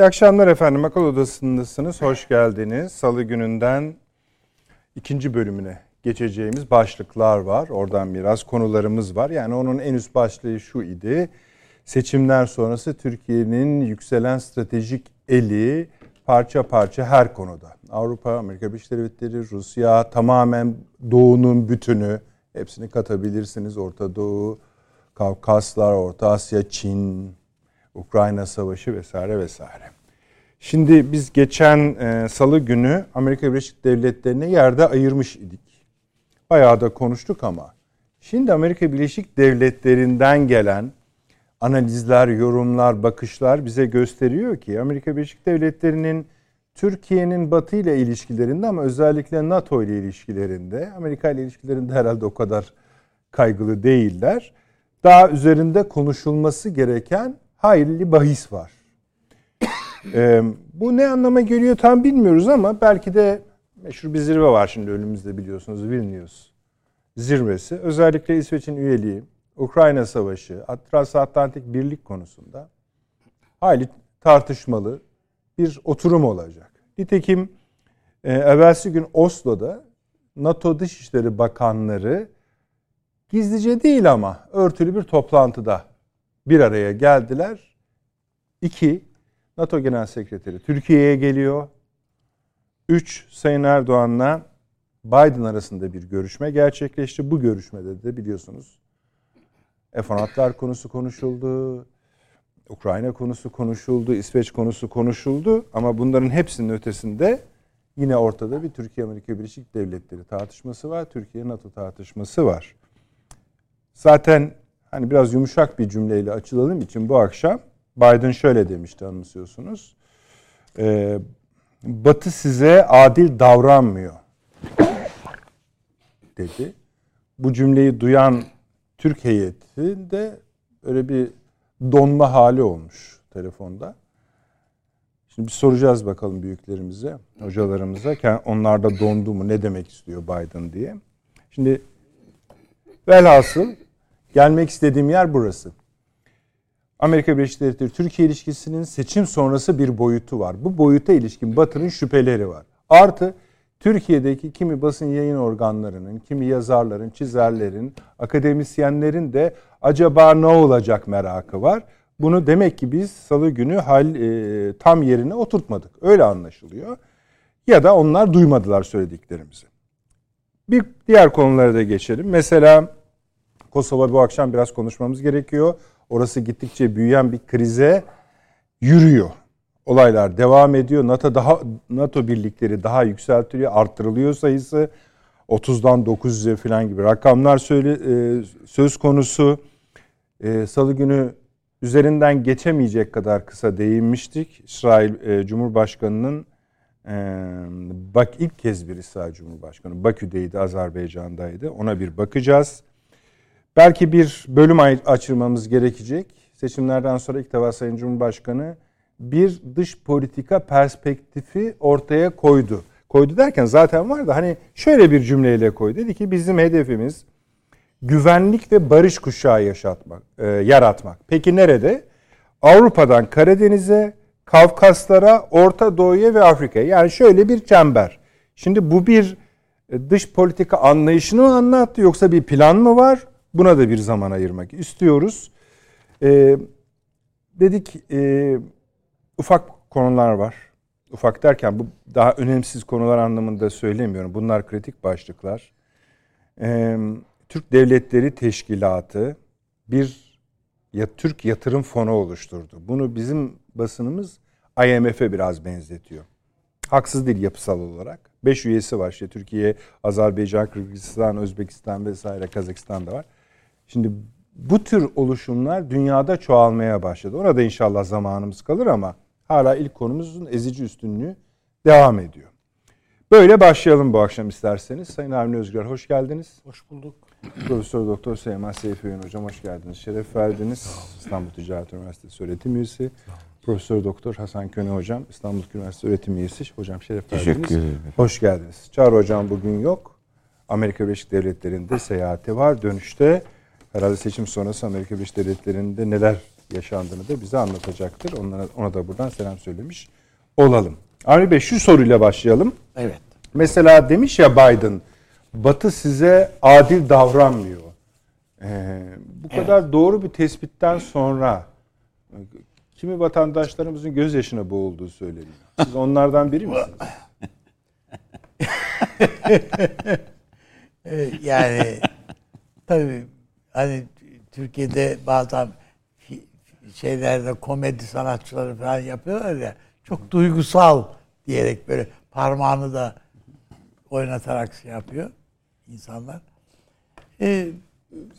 İyi akşamlar efendim. Akıl Odası'ndasınız. Hoş geldiniz. Salı gününden ikinci bölümüne geçeceğimiz başlıklar var. Oradan biraz konularımız var. Yani onun en üst başlığı şu idi. Seçimler sonrası Türkiye'nin yükselen stratejik eli parça parça her konuda. Avrupa, Amerika Birleşik Devletleri, Rusya, tamamen Doğu'nun bütünü hepsini katabilirsiniz. Orta Doğu, Kavkaslar, Orta Asya, Çin, Ukrayna Savaşı vesaire vesaire. Şimdi biz geçen e, salı günü Amerika Birleşik Devletleri'ne yerde ayırmış idik. Bayağı da konuştuk ama şimdi Amerika Birleşik Devletleri'nden gelen analizler, yorumlar, bakışlar bize gösteriyor ki Amerika Birleşik Devletleri'nin Türkiye'nin Batı ile ilişkilerinde ama özellikle NATO ile ilişkilerinde, Amerika ile ilişkilerinde herhalde o kadar kaygılı değiller. Daha üzerinde konuşulması gereken hayli bahis var. ee, bu ne anlama geliyor tam bilmiyoruz ama belki de meşhur bir zirve var şimdi önümüzde biliyorsunuz Vilnius zirvesi. Özellikle İsveç'in üyeliği, Ukrayna Savaşı, Transatlantik Birlik konusunda hayli tartışmalı bir oturum olacak. Nitekim e, evvelsi gün Oslo'da NATO Dışişleri Bakanları gizlice değil ama örtülü bir toplantıda bir araya geldiler. İki, NATO Genel Sekreteri Türkiye'ye geliyor. Üç, Sayın Erdoğan'la Biden arasında bir görüşme gerçekleşti. Bu görüşmede de biliyorsunuz F-16'lar konusu konuşuldu. Ukrayna konusu konuşuldu, İsveç konusu konuşuldu ama bunların hepsinin ötesinde yine ortada bir Türkiye-Amerika Birleşik Devletleri tartışması var, Türkiye-NATO tartışması var. Zaten hani biraz yumuşak bir cümleyle açılalım için bu akşam Biden şöyle demişti anımsıyorsunuz. Ee, Batı size adil davranmıyor dedi. Bu cümleyi duyan Türk heyeti de öyle bir donma hali olmuş telefonda. Şimdi bir soracağız bakalım büyüklerimize, hocalarımıza. Onlar da dondu mu, ne demek istiyor Biden diye. Şimdi velhasıl Gelmek istediğim yer burası. Amerika Birleşik Devletleri Türkiye ilişkisinin seçim sonrası bir boyutu var. Bu boyuta ilişkin Batı'nın şüpheleri var. Artı Türkiye'deki kimi basın yayın organlarının, kimi yazarların, çizerlerin, akademisyenlerin de acaba ne olacak merakı var. Bunu demek ki biz salı günü hal e, tam yerine oturtmadık. Öyle anlaşılıyor. Ya da onlar duymadılar söylediklerimizi. Bir diğer konulara da geçelim. Mesela Kosova bu akşam biraz konuşmamız gerekiyor. Orası gittikçe büyüyen bir krize yürüyor. Olaylar devam ediyor. NATO daha NATO birlikleri daha yükseltiliyor, arttırılıyor sayısı. 30'dan 900'e falan gibi rakamlar söyle, e, söz konusu. E, Salı günü üzerinden geçemeyecek kadar kısa değinmiştik. İsrail e, Cumhurbaşkanı'nın e, bak ilk kez bir İsrail Cumhurbaşkanı Bakü'deydi, Azerbaycan'daydı. Ona bir bakacağız. Belki bir bölüm açırmamız gerekecek. Seçimlerden sonra ilk defa Sayın Cumhurbaşkanı bir dış politika perspektifi ortaya koydu. Koydu derken zaten var da hani şöyle bir cümleyle koydu. Dedi ki bizim hedefimiz güvenlik ve barış kuşağı yaşatmak, e, yaratmak. Peki nerede? Avrupa'dan Karadeniz'e, Kafkaslara, Orta Doğu'ya ve Afrika'ya. Yani şöyle bir çember. Şimdi bu bir e, dış politika anlayışını mı anlattı yoksa bir plan mı var? Buna da bir zaman ayırmak istiyoruz. Ee, dedik e, ufak konular var. Ufak derken bu daha önemsiz konular anlamında söylemiyorum. Bunlar kritik başlıklar. Ee, Türk Devletleri Teşkilatı bir ya Türk Yatırım Fonu oluşturdu. Bunu bizim basınımız IMF'e biraz benzetiyor. Haksız değil yapısal olarak. Beş üyesi var işte Türkiye, Azerbaycan, Kırgızistan, Özbekistan vesaire Kazakistan da var. Şimdi bu tür oluşumlar dünyada çoğalmaya başladı. Orada inşallah zamanımız kalır ama hala ilk konumuzun ezici üstünlüğü devam ediyor. Böyle başlayalım bu akşam isterseniz. Sayın Avni Özgür hoş geldiniz. Hoş bulduk. Profesör Doktor Süleyman Seyfi Öğün hocam hoş geldiniz. Şeref verdiniz. İstanbul Ticaret Üniversitesi öğretim üyesi. Profesör Doktor Hasan Köne hocam İstanbul Üniversitesi öğretim üyesi. Hocam şeref verdiniz. Teşekkür ederim. Hoş geldiniz. Çağrı hocam bugün yok. Amerika Birleşik Devletleri'nde seyahati var. Dönüşte herhalde seçim sonrası Amerika Birleşik Devletleri'nde neler yaşandığını da bize anlatacaktır. Onlara, ona da buradan selam söylemiş olalım. Avni Bey şu soruyla başlayalım. Evet. Mesela demiş ya Biden, Batı size adil davranmıyor. Ee, bu kadar doğru bir tespitten sonra kimi vatandaşlarımızın gözyaşına boğulduğu söyleniyor. Siz onlardan biri misiniz? Ee, yani tabii hani Türkiye'de bazen şeylerde komedi sanatçıları falan yapıyorlar ya çok duygusal diyerek böyle parmağını da oynatarak şey yapıyor insanlar. Ee,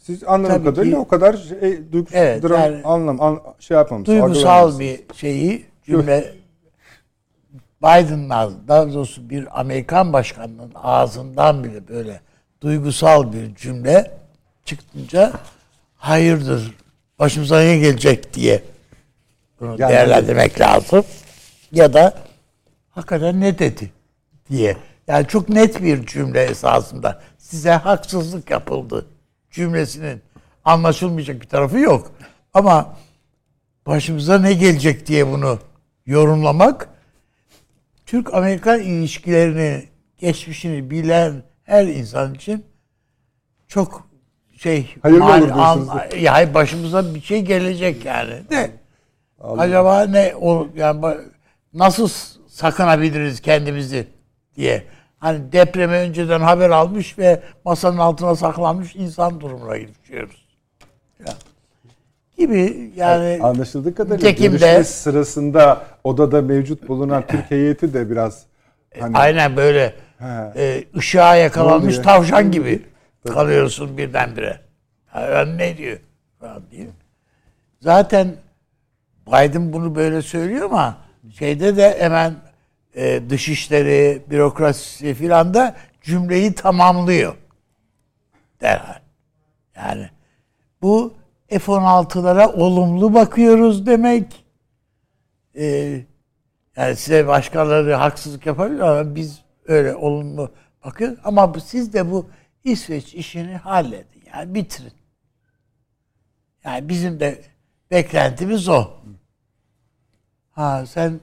Siz anladığım kadarıyla ki- o kadar şey, duygusal Evet, dram, yani- anlam, an, şey yapmamışsınız. duygusal bir şeyi cümle Biden'ın daha doğrusu bir Amerikan başkanının ağzından bile böyle duygusal bir cümle çıktınca hayırdır başımıza ne gelecek diye bunu Yani- değerlendirmek lazım. Ya da hakikaten ne dedi diye. Yani çok net bir cümle esasında. Size haksızlık yapıldı cümlesinin anlaşılmayacak bir tarafı yok. Ama başımıza ne gelecek diye bunu yorumlamak Türk-Amerikan ilişkilerini, geçmişini bilen her insan için çok şey Hayırlı olur an- diyorsunuz. ya başımıza bir şey gelecek yani. De. Acaba ne o yani nasıl sakınabiliriz kendimizi diye. Hani depreme önceden haber almış ve masanın altına saklanmış insan durumuna düşüyoruz. Gibi yani Anlaşıldığı kadarıyla Nitekim de- görüşme sırasında odada mevcut bulunan Türk heyeti de biraz hani Aynen böyle He. e, ışığa yakalanmış tavşan gibi kalıyorsun birdenbire. Yani ne diyor falan diye. Zaten Biden bunu böyle söylüyor ama şeyde de hemen e, dışişleri, bürokrasisi filan da cümleyi tamamlıyor. Derhal. Yani bu F-16'lara olumlu bakıyoruz demek. Ee, yani size başkaları haksızlık yapabilir ama biz öyle olumlu bakıyoruz. Ama siz de bu İsveç işini halledin. Yani bitirin. Yani bizim de beklentimiz o. Ha sen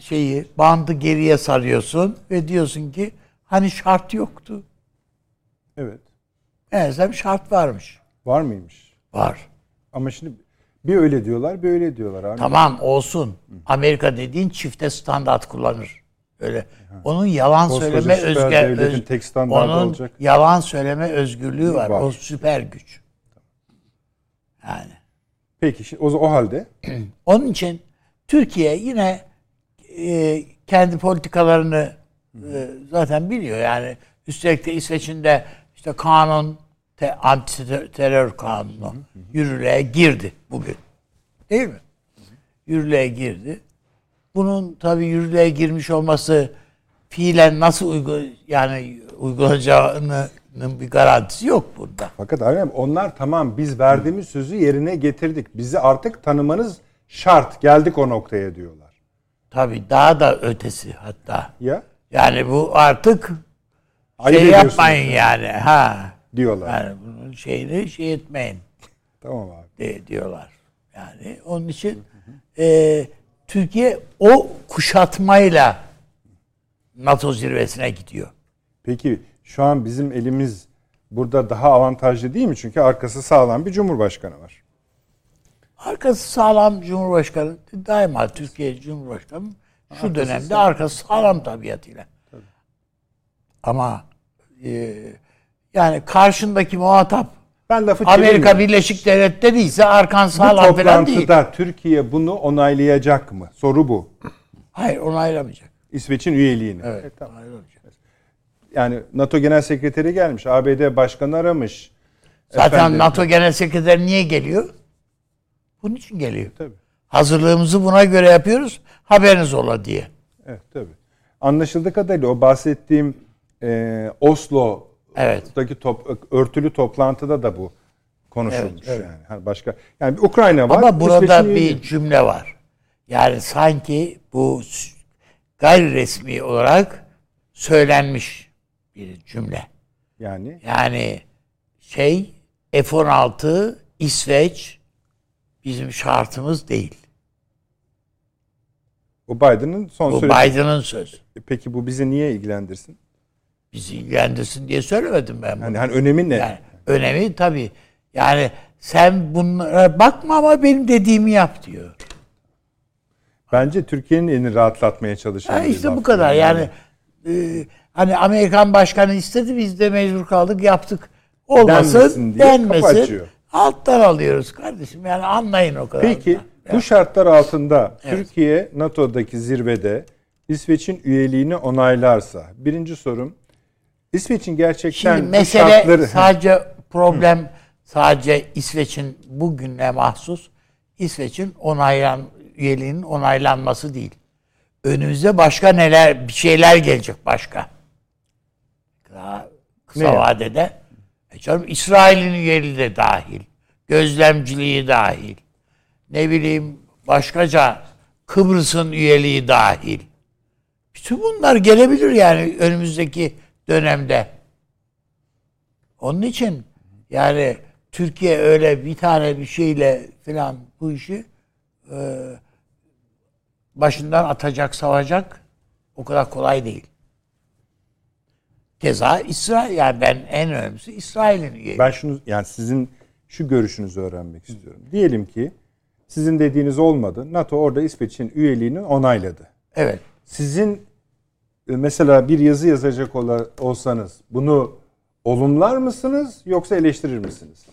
şeyi bandı geriye sarıyorsun ve diyorsun ki hani şart yoktu. evet Meğersem şart varmış. var mıymış? Var. Ama şimdi bir öyle diyorlar, bir öyle diyorlar abi. Tamam olsun. Amerika dediğin çifte standart kullanır. Öyle. Onun yalan Koskoca söyleme özgür tek onun olacak. yalan söyleme özgürlüğü var. Var. O süper güç. Yani Peki o, o halde onun için Türkiye yine e, kendi politikalarını e, zaten biliyor. Yani üstelik de İsveç'in de işte kanun te, anti terör kanunu yürürlüğe girdi bugün. Değil mi? Yürürlüğe girdi. Bunun tabii yürürlüğe girmiş olması fiilen nasıl uygu, yani uygulanacağının bir garantisi yok burada. fakat abi onlar tamam biz verdiğimiz sözü yerine getirdik. Bizi artık tanımanız şart. Geldik o noktaya diyorlar. Tabii daha da ötesi hatta. Ya Yani bu artık ayıp şey yapmayın yani. Ha. diyorlar. Yani bunun şeyini şey etmeyin Tamam abi. de, diyorlar. Yani onun için e, Türkiye o kuşatmayla NATO zirvesine gidiyor. Peki şu an bizim elimiz burada daha avantajlı değil mi? Çünkü arkası sağlam bir cumhurbaşkanı var. Arkası sağlam Cumhurbaşkanı daima Türkiye Cumhurbaşkanı şu dönemde arkası sağlam tabiatıyla. Ama e, yani karşındaki muhatap Ben lafı Amerika. Birleşik Devletleri ise arkan Bu sağlam falan değil. toplantıda Türkiye bunu onaylayacak mı? Soru bu. Hayır onaylamayacak. İsveç'in üyeliğini. Evet. E, tamam. onaylamayacak. Yani NATO Genel Sekreteri gelmiş, ABD Başkanı aramış. Zaten Efendim. NATO Genel Sekreteri niye geliyor? Bunun için geliyor. Tabii. Hazırlığımızı buna göre yapıyoruz. Haberiniz ola diye. Evet tabii. Anlaşıldığı kadarıyla o bahsettiğim e, Oslo'daki Evet. top, örtülü toplantıda da bu konuşulmuş Evet, evet. yani. Hani başka yani bir Ukrayna var. Ama burada bir üyeliği. cümle var. Yani sanki bu gayri resmi olarak söylenmiş bir cümle. yani Yani şey F-16 İsveç bizim şartımız değil. o Biden'ın son Bu söylediği. Biden'ın sözü. Peki bu bizi niye ilgilendirsin? Bizi ilgilendirsin diye söylemedim ben bunu. Hani, hani önemi ne? Yani önemi tabii. Yani sen bunlara bakma ama benim dediğimi yap diyor. Bence Türkiye'nin elini rahatlatmaya çalışan Ha işte bu kadar yani. e, hani Amerikan başkanı istedi biz de mecbur kaldık yaptık. Denmesin Olmasın diye kapı denmesin. Alttan alıyoruz kardeşim yani anlayın o kadar. Peki da. bu şartlar altında Evet. Türkiye NATO'daki zirvede İsveç'in üyeliğini onaylarsa birinci sorum İsveç'in gerçekten Şimdi mesele şartları sadece problem sadece İsveç'in bugüne mahsus İsveç'in onaylan üyeliğinin onaylanması değil. Önümüzde başka neler bir şeyler gelecek başka. Daha kısa Ne vadede. E canım İsrail'in üyeliği de dahil. Gözlemciliği dahil. Ne bileyim başkaca Kıbrıs'ın üyeliği dahil. Bütün bunlar gelebilir yani önümüzdeki dönemde. Onun için yani Türkiye öyle bir tane bir şeyle falan bu işi e, başından atacak, savacak o kadar kolay değil. Keza İsrail yani ben en önemlisi İsrail'in üyeliği. ben şunu yani sizin şu görüşünüzü öğrenmek istiyorum. Diyelim ki sizin dediğiniz olmadı. NATO orada İsveç'in üyeliğini onayladı. Evet. Sizin mesela bir yazı yazacak olsanız bunu olumlar mısınız yoksa eleştirir misiniz?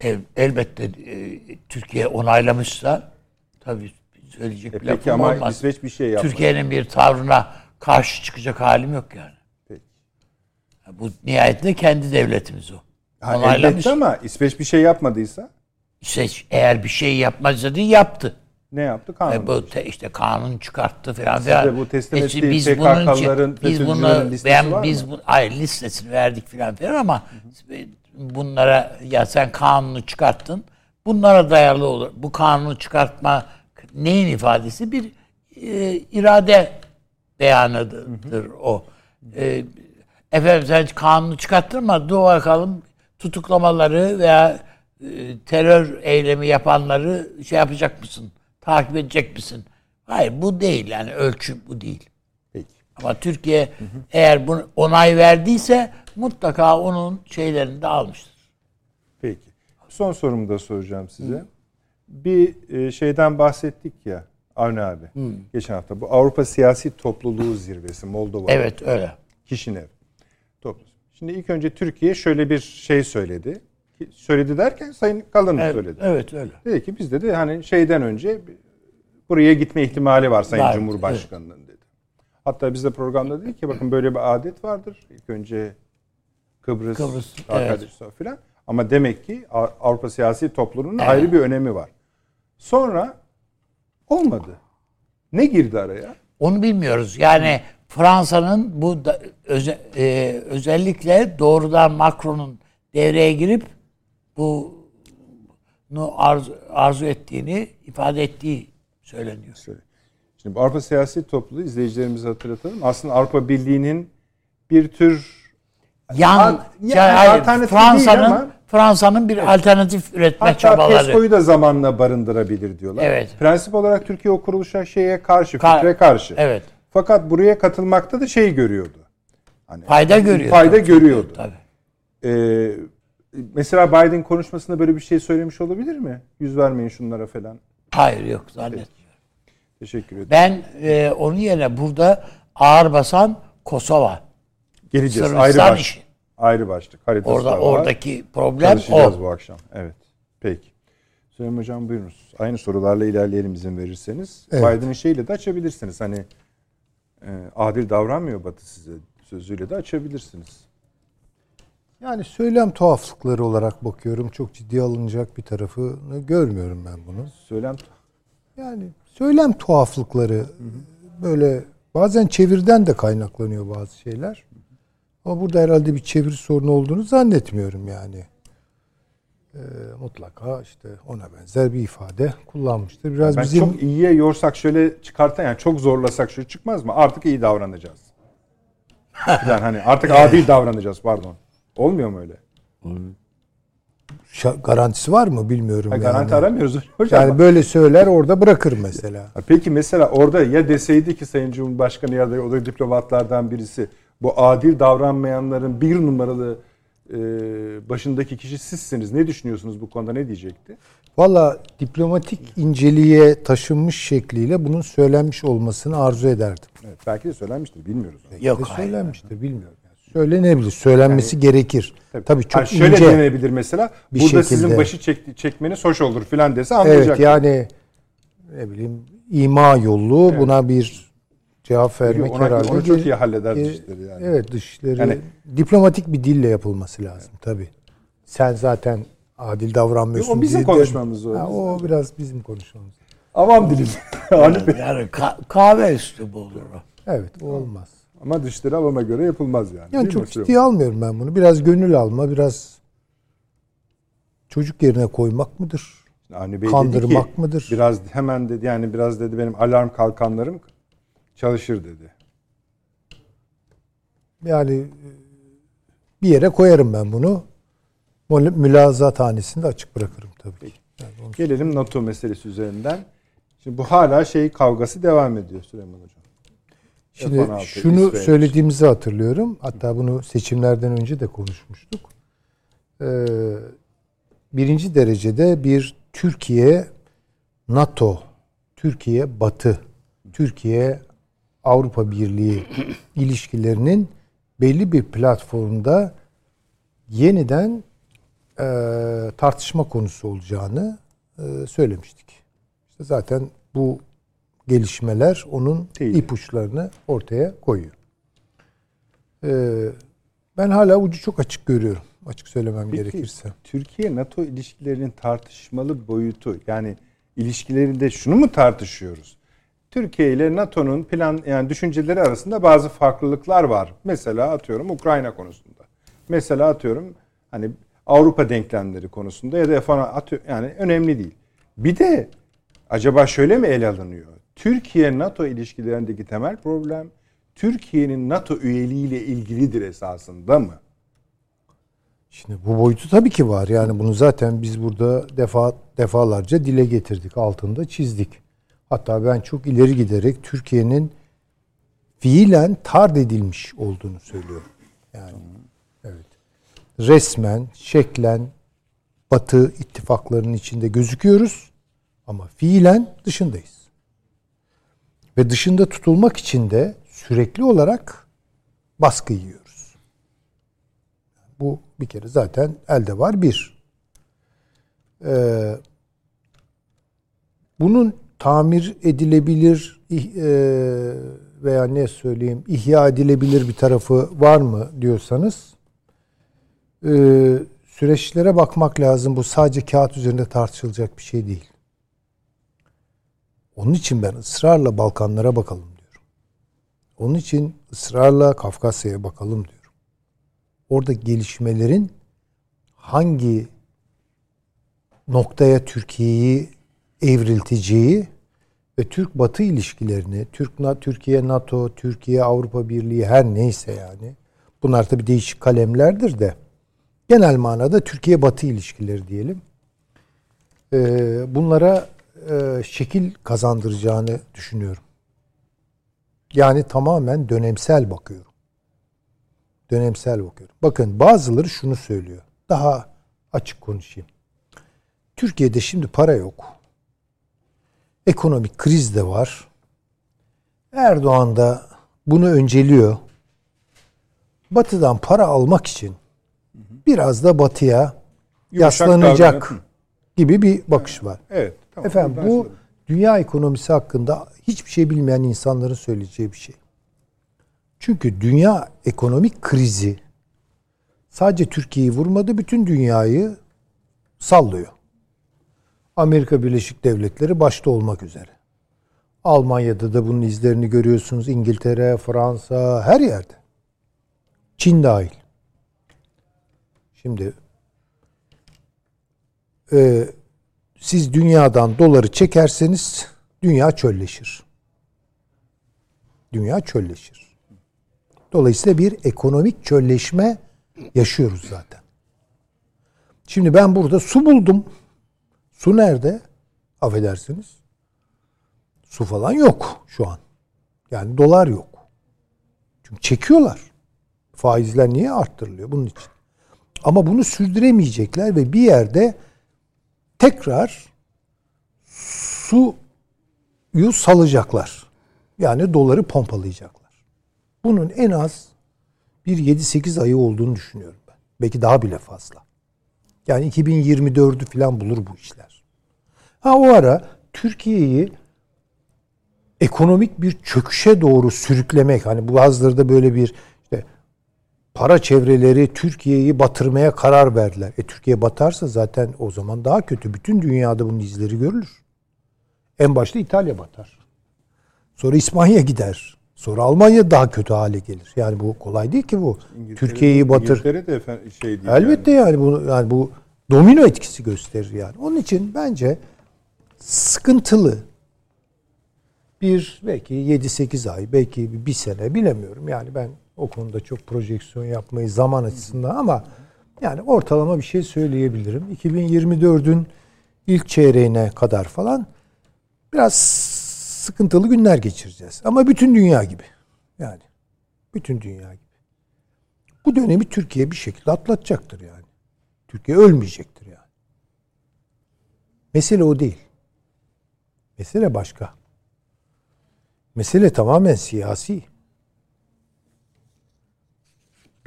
El, elbette e, Türkiye onaylamışsa tabii söyleyecek E bir peki ama olmaz. İsveç bir şey yapmadı. Türkiye'nin bir tavrına karşı çıkacak halim yok yani. Peki. Bu nihayetinde kendi devletimiz o. Ha, Onaylamış. elbette ama İsveç bir şey yapmadıysa İşte eğer bir şey yapmazsa değil yaptı. Ne yaptı? Kanun. E bu te, işte kanun çıkarttı falan Siz de bu teslim E ettiği biz PKK'ların, biz bunu listesi ben var biz mı? bu hayır listesini verdik filan filan ama bunlara ya sen kanunu çıkarttın. Bunlara dayalı olur. Bu kanunu çıkartma neyin ifadesi? Bir e, irade beyanıdır o. E, efendim sen kanunu çıkarttın ama dur bakalım tutuklamaları veya e, terör eylemi yapanları şey yapacak mısın? Takip edecek misin? Hayır bu değil yani ölçü bu değil. Peki. Ama Türkiye eğer bunu onay verdiyse mutlaka onun şeylerini de almıştır. Peki. Son sorumu da soracağım size. Bir e, şeyden bahsettik ya Avni abi. Geçen hafta bu Avrupa Siyasi Topluluğu Zirvesi Moldova. Evet öyle. Kişinev. Toplu. Şimdi ilk önce Türkiye şöyle bir şey söyledi. Söyledi derken Sayın Kalın Evet, söyledi. evet öyle. Dedi ki bizde de hani şeyden önce buraya gitme ihtimali var Sayın Var, Cumhurbaşkanı'nın dedi. Hatta biz de programda dedik ki bakın böyle bir adet vardır. İlk önce Kıbrıs, Kıbrıs, Arkadaşlar filan. Ama demek ki Avrupa siyasi topluluğunun Evet. ayrı bir önemi var. Sonra olmadı. Ne girdi araya? Onu bilmiyoruz. Yani Fransa'nın bu da, öze- e, özellikle doğrudan Macron'un devreye girip bunu arzu, arzu ettiğini ifade ettiği söyleniyor. Söyle. Şimdi bu Avrupa siyasi topluluğu izleyicilerimize hatırlatalım. Aslında Avrupa Birliği'nin bir tür Yan, yani ya- hayır, alternatif değil Fransa'nın Fransa'nın bir alternatif üretme Hatta çabaları. PESCO'yu da zamanla barındırabilir diyorlar. Evet. Prensip olarak Türkiye o kuruluşa şeye karşı, Ka- fikre karşı. Evet. Fakat buraya katılmakta da şey görüyordu. Hani Fayda görüyor. Fayda tabii. görüyordu. Tabii. Ee, mesela Biden konuşmasında böyle bir şey söylemiş olabilir mi? Yüz vermeyin şunlara falan. Hayır yok zannetmiyorum. Teşekkür ederim. Ben e, onun yerine burada ağır basan Kosova. Geleceğiz. Sırbistan Ayrı başlık. işi. Ayrı başlık. Haritası Orada da var. oradaki problem o. bu akşam. Evet. Peki. Süleyman Hocam buyurunuz. Aynı sorularla ilerleyelim izin verirseniz. Evet. Biden'ın şeyle de açabilirsiniz. Hani e, adil davranmıyor Batı size sözüyle de açabilirsiniz. Yani söylem tuhaflıkları olarak bakıyorum. Çok ciddi alınacak bir tarafını görmüyorum ben bunu. Söylem Yani söylem tuhaflıkları böyle bazen çevirden de kaynaklanıyor bazı şeyler. Ama burada herhalde bir çeviri sorunu olduğunu zannetmiyorum yani. Ee, mutlaka işte ona benzer bir ifade kullanmıştır. Biraz ben bizim çok iyiye yorsak şöyle çıkartan yani çok zorlasak şu çıkmaz mı? Artık iyi davranacağız. yani hani artık adil davranacağız pardon. Olmuyor mu öyle? şa- garantisi var mı bilmiyorum Ha, yani. garanti aramıyoruz hocam. Yani böyle söyler orada bırakır mesela. Peki mesela orada ya deseydi ki Sayın Cumhurbaşkanı ya da o da diplomatlardan birisi bu adil davranmayanların bir numaralı e, başındaki kişi sizsiniz. Ne düşünüyorsunuz bu konuda ne diyecekti? Valla diplomatik inceliğe taşınmış şekliyle bunun söylenmiş olmasını arzu ederdim. Evet, belki de söylenmiştir bilmiyoruz. Yok de hayır. söylenmiştir bilmiyorum. Yani. Söylenebilir, söylenmesi gerekir. Tabii, çok Ha, şöyle ince. denenebilir mesela. bir burada şekilde. sizin başı çek, çekmeniz hoş olur filan dese Evet anlayacak. yani ne bileyim ima yollu buna bir cevap vermek ona, herhalde. onu çok bir- iyi halleder e, dışişleri yani. Evet dışları Yani- diplomatik bir dille yapılması lazım tabii. Sen zaten adil davranmıyorsun. O bizim konuşmamız o. Ha, o biraz bizim konuşmamız. Avam dilim. Yani ka- kahve olur o. Evet o olmaz. Ama dışişleri alana göre yapılmaz yani. Yani Değil mi çok Süleyman? ciddiye almıyorum ben bunu. Biraz gönül alma, biraz çocuk yerine koymak mıdır? Avni Bey dedi Kandırmak ki, mıdır? Biraz hemen dedi yani biraz dedi benim alarm kalkanlarım çalışır dedi. Yani e, bir yere koyarım ben bunu. Mül- Mülazat hanesini de açık bırakırım tabii. ki. Yani Gelelim NATO meselesi üzerinden. Şimdi bu hala şey kavgası devam ediyor Süleyman Hocam. Şimdi F-16, şunu İsveç. söylediğimizi hatırlıyorum. Hatta bunu seçimlerden önce de konuşmuştuk. Ee, birinci derecede bir Türkiye NATO, Türkiye Batı, Türkiye Avrupa Birliği ilişkilerinin belli bir platformda yeniden e, tartışma konusu olacağını e, söylemiştik. İşte zaten bu gelişmeler onun Değil. ipuçlarını ortaya koyuyor. Ee, ben hala ucu çok açık görüyorum. Açık söylemem Peki, gerekirse. Türkiye-NATO ilişkilerinin tartışmalı boyutu yani ilişkilerinde şunu mu tartışıyoruz? Türkiye ile NATO'nun plan yani düşünceleri arasında bazı farklılıklar var. Mesela atıyorum Ukrayna konusunda. Mesela atıyorum hani Avrupa denklemleri konusunda ya da falan yani önemli değil. Bir de acaba şöyle mi ele alınıyor? Türkiye NATO ilişkilerindeki temel problem Türkiye'nin NATO üyeliğiyle ilgilidir esasında mı? Şimdi bu boyutu tabii ki var. Yani bunu zaten biz burada defa defalarca dile getirdik, altında çizdik. Hatta ben çok ileri giderek Türkiye'nin fiilen tard edilmiş olduğunu söylüyorum. Yani evet. Resmen, şeklen Batı ittifaklarının içinde gözüküyoruz ama fiilen dışındayız. Ve dışında tutulmak için de sürekli olarak baskı yiyoruz. Bu bir kere zaten elde var bir. Ee, bunun tamir edilebilir e, veya ne söyleyeyim ihya edilebilir bir tarafı var mı diyorsanız e, süreçlere bakmak lazım. Bu sadece kağıt üzerinde tartışılacak bir şey değil. Onun için ben ısrarla Balkanlara bakalım diyorum. Onun için ısrarla Kafkasya'ya bakalım diyorum orada gelişmelerin hangi noktaya Türkiye'yi evrilteceği ve Türk-Batı ilişkilerini, Türk Türkiye NATO, Türkiye Avrupa Birliği her neyse yani bunlar tabii değişik kalemlerdir de genel manada Türkiye-Batı ilişkileri diyelim. Ee, bunlara e, şekil kazandıracağını düşünüyorum. Yani tamamen dönemsel bakıyorum dönemsel bakıyorum. Bakın bazıları şunu söylüyor. Daha açık konuşayım. Türkiye'de şimdi para yok. Ekonomik kriz de var. Erdoğan da bunu önceliyor. Batı'dan para almak için biraz da Batı'ya yaslanacak gibi bir bakış var. Evet. Tamam, Efendim bu anladım. dünya ekonomisi hakkında hiçbir şey bilmeyen insanların söyleyeceği bir şey. Çünkü dünya ekonomik krizi sadece Türkiye'yi vurmadı, bütün dünyayı sallıyor. Amerika Birleşik Devletleri başta olmak üzere. Almanya'da da bunun izlerini görüyorsunuz. İngiltere, Fransa, her yerde. Çin dahil. Şimdi e, siz dünyadan doları çekerseniz dünya çölleşir. Dünya çölleşir. Dolayısıyla bir ekonomik çölleşme yaşıyoruz zaten. Şimdi ben burada su buldum. Su nerede? Affedersiniz. Su falan yok şu an. Yani dolar yok. Çünkü çekiyorlar. Faizler niye arttırılıyor bunun için? Ama bunu sürdüremeyecekler ve bir yerde tekrar suyu salacaklar. Yani doları pompalayacaklar. Bunun en az bir 7-8 ayı olduğunu düşünüyorum ben. Belki daha bile fazla. Yani 2024'ü falan bulur bu işler. Ha o ara Türkiye'yi ekonomik bir çöküşe doğru sürüklemek hani bazıları da böyle bir para çevreleri Türkiye'yi batırmaya karar verdiler. E Türkiye batarsa zaten o zaman daha kötü. Bütün dünyada bunun izleri görülür. En başta İtalya batar. Sonra İspanya gider. Sonra Almanya daha kötü hale gelir. Yani bu kolay değil ki bu. Türkiye'yi batır. İngiltere de efendim şey değil. Elbette yani. yani bu yani bu domino etkisi gösterir yani. Onun için bence sıkıntılı bir belki 7-8 ay belki bir sene bilemiyorum. Yani ben o konuda çok projeksiyon yapmayı zaman açısından ama yani ortalama bir şey söyleyebilirim. 2024'ün ilk çeyreğine kadar falan biraz sıkıntılı günler geçireceğiz. Ama bütün dünya gibi. Yani bütün dünya gibi. Bu dönemi Türkiye bir şekilde atlatacaktır yani. Türkiye ölmeyecektir yani. Mesele o değil. Mesele başka. Mesele tamamen siyasi.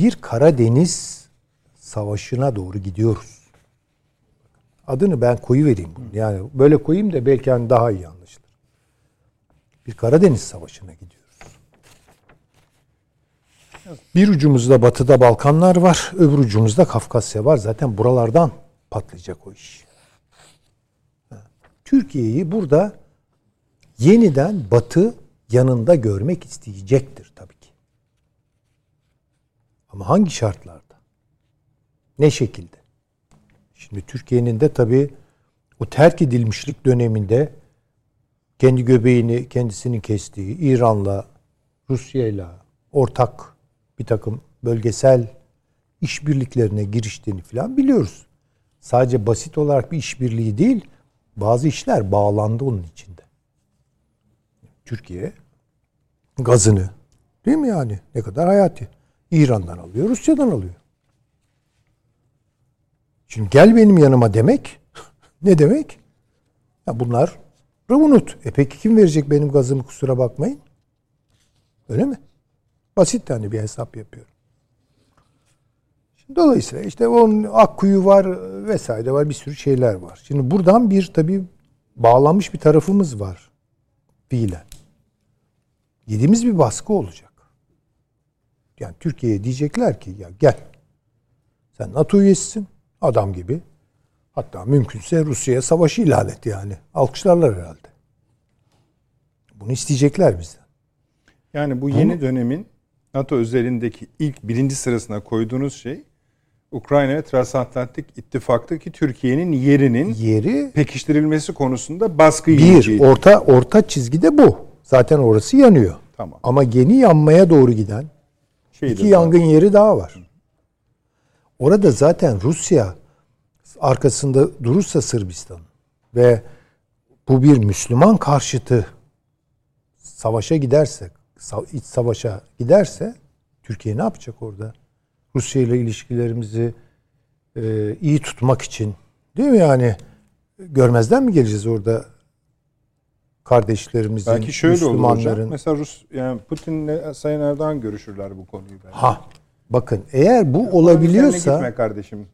Bir Karadeniz savaşına doğru gidiyoruz. Adını ben koyu vereyim bunu. Yani böyle koyayım da belki hani daha iyi anlaşılır. Bir Karadeniz savaşına gidiyoruz. Bir ucumuzda batıda Balkanlar var, öbür ucumuzda Kafkasya var. Zaten buralardan patlayacak o iş. Türkiye'yi burada yeniden batı yanında görmek isteyecektir tabii. Ama hangi şartlarda? Ne şekilde? Şimdi Türkiye'nin de tabii o terk edilmişlik döneminde kendi göbeğini kendisinin kestiği İran'la, Rusya'yla ortak bir takım bölgesel işbirliklerine giriştiğini falan biliyoruz. Sadece basit olarak bir işbirliği değil, bazı işler bağlandı onun içinde. Türkiye gazını değil mi yani? Ne kadar hayati. İran'dan alıyor, Rusya'dan alıyor. Şimdi gel benim yanıma demek ne demek? Ya bunlar unut. E peki kim verecek benim gazımı kusura bakmayın? Öyle mi? Basit tane bir hesap yapıyorum. Şimdi dolayısıyla işte onun Akkuyu var vesaire var bir sürü şeyler var. Şimdi buradan bir tabii bağlanmış bir tarafımız var fiilen. Yediğimiz bir baskı olacak. Yani Türkiye'ye diyecekler ki ya gel sen NATO üyesisin adam gibi. Hatta mümkünse Rusya'ya savaşı ilan et yani. Alkışlarlar herhalde. Bunu isteyecekler bizden. Yani bu yeni Ama, dönemin NATO özelindeki ilk birinci sırasına koyduğunuz şey Ukrayna ve Transatlantik İttifak'taki Türkiye'nin yerinin yeri pekiştirilmesi konusunda baskı Bir, orta orta çizgide bu. Zaten orası yanıyor. Tamam. Ama yeni yanmaya doğru giden Şeyde iki yangın var. yeri daha var. Orada zaten Rusya arkasında durursa Sırbistan ve bu bir Müslüman karşıtı savaşa giderse, iç savaşa giderse Türkiye ne yapacak orada? Rusya ile ilişkilerimizi e, iyi tutmak için değil mi yani görmezden mi geleceğiz orada kardeşlerimizin, Belki şöyle Müslümanların... olur hocam. Mesela Rus yani Putin'le Sayın Erdoğan görüşürler bu konuyu. Belki. Ha. Bakın eğer bu yani olabiliyorsa gitme kardeşim.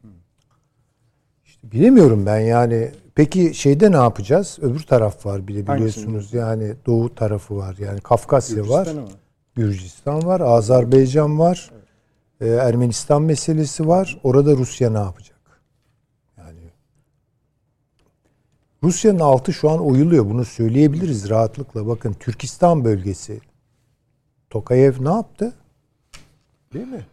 İşte bilemiyorum ben yani. Peki şeyde ne yapacağız? Öbür taraf var bile biliyorsunuz. Yani doğu tarafı var. Yani Kafkasya var. var. Gürcistan var, Azerbaycan var. Evet. e, Ermenistan meselesi var. Orada Rusya ne yapacak? Yani Rusya'nın altı şu an oyuluyor. Bunu söyleyebiliriz rahatlıkla. Bakın Türkistan bölgesi. Tokayev ne yaptı? Değil mi?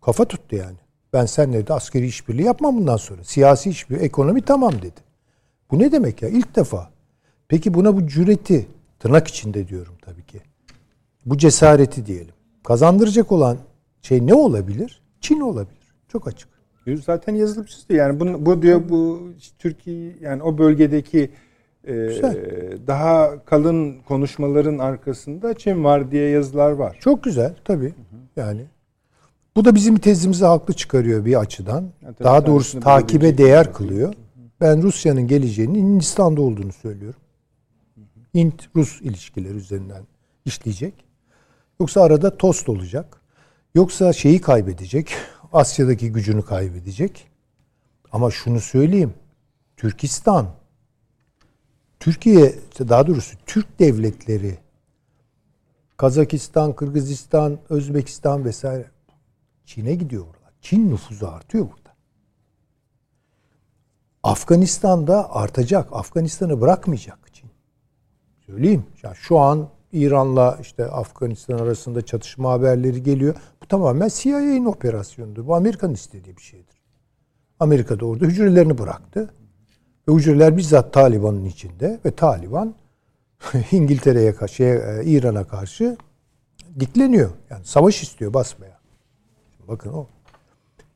Kafa tuttu yani. Ben seninle de askeri işbirliği yapmam bundan sonra. Siyasi işbirliği, ekonomi tamam dedi. Bu ne demek ya? İlk defa. Peki buna bu cüreti, tırnak içinde diyorum tabii ki. Bu cesareti diyelim. Kazandıracak olan şey ne olabilir? Çin olabilir. Çok açık. Zaten yazılıp çizdi. Yani bu, bu diyor bu Türkiye yani o bölgedeki e, daha kalın konuşmaların arkasında Çin var diye yazılar var. Çok güzel tabii. Yani bu da bizim tezimizi haklı çıkarıyor bir açıdan. Yani Daha doğrusu takibe değer kılıyor. Ben Rusya'nın geleceğinin Hindistan'da olduğunu söylüyorum. Hint-Rus ilişkileri üzerinden işleyecek. Yoksa arada tost olacak. Yoksa şeyi kaybedecek. Asya'daki gücünü kaybedecek. Ama şunu söyleyeyim. Türkistan, Türkiye, daha doğrusu Türk devletleri, Kazakistan, Kırgızistan, Özbekistan vesaire Çin'e gidiyor oralar. Çin nüfuzu artıyor burada. Afganistan'da artacak. Afganistan'ı bırakmayacak Çin. Söyleyeyim. Yani şu an İran'la işte Afganistan arasında çatışma haberleri geliyor. Bu tamamen CIA'nin operasyonudur. Bu Amerika'nın istediği bir şeydir. Amerika da orada hücrelerini bıraktı. Ve hücreler bizzat Taliban'ın içinde ve Taliban İngiltere'ye karşı, e, İran'a karşı dikleniyor. Yani savaş istiyor basmaya. Bakın o.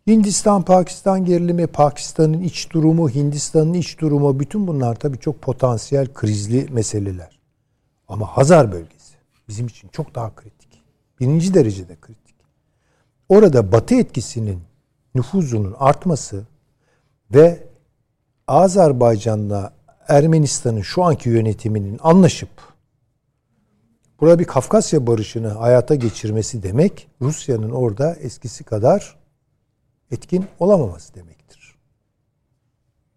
Hindistan, Pakistan gerilimi, Pakistan'ın iç durumu, Hindistan'ın iç durumu bütün bunlar tabii çok potansiyel krizli meseleler. Ama Hazar bölgesi bizim için çok daha kritik. Birinci derecede kritik. Orada Batı etkisinin nüfuzunun artması ve Azerbaycan'la Ermenistan'ın şu anki yönetiminin anlaşıp burada bir Kafkasya barışını hayata geçirmesi demek Rusya'nın orada eskisi kadar etkin olamaması demektir.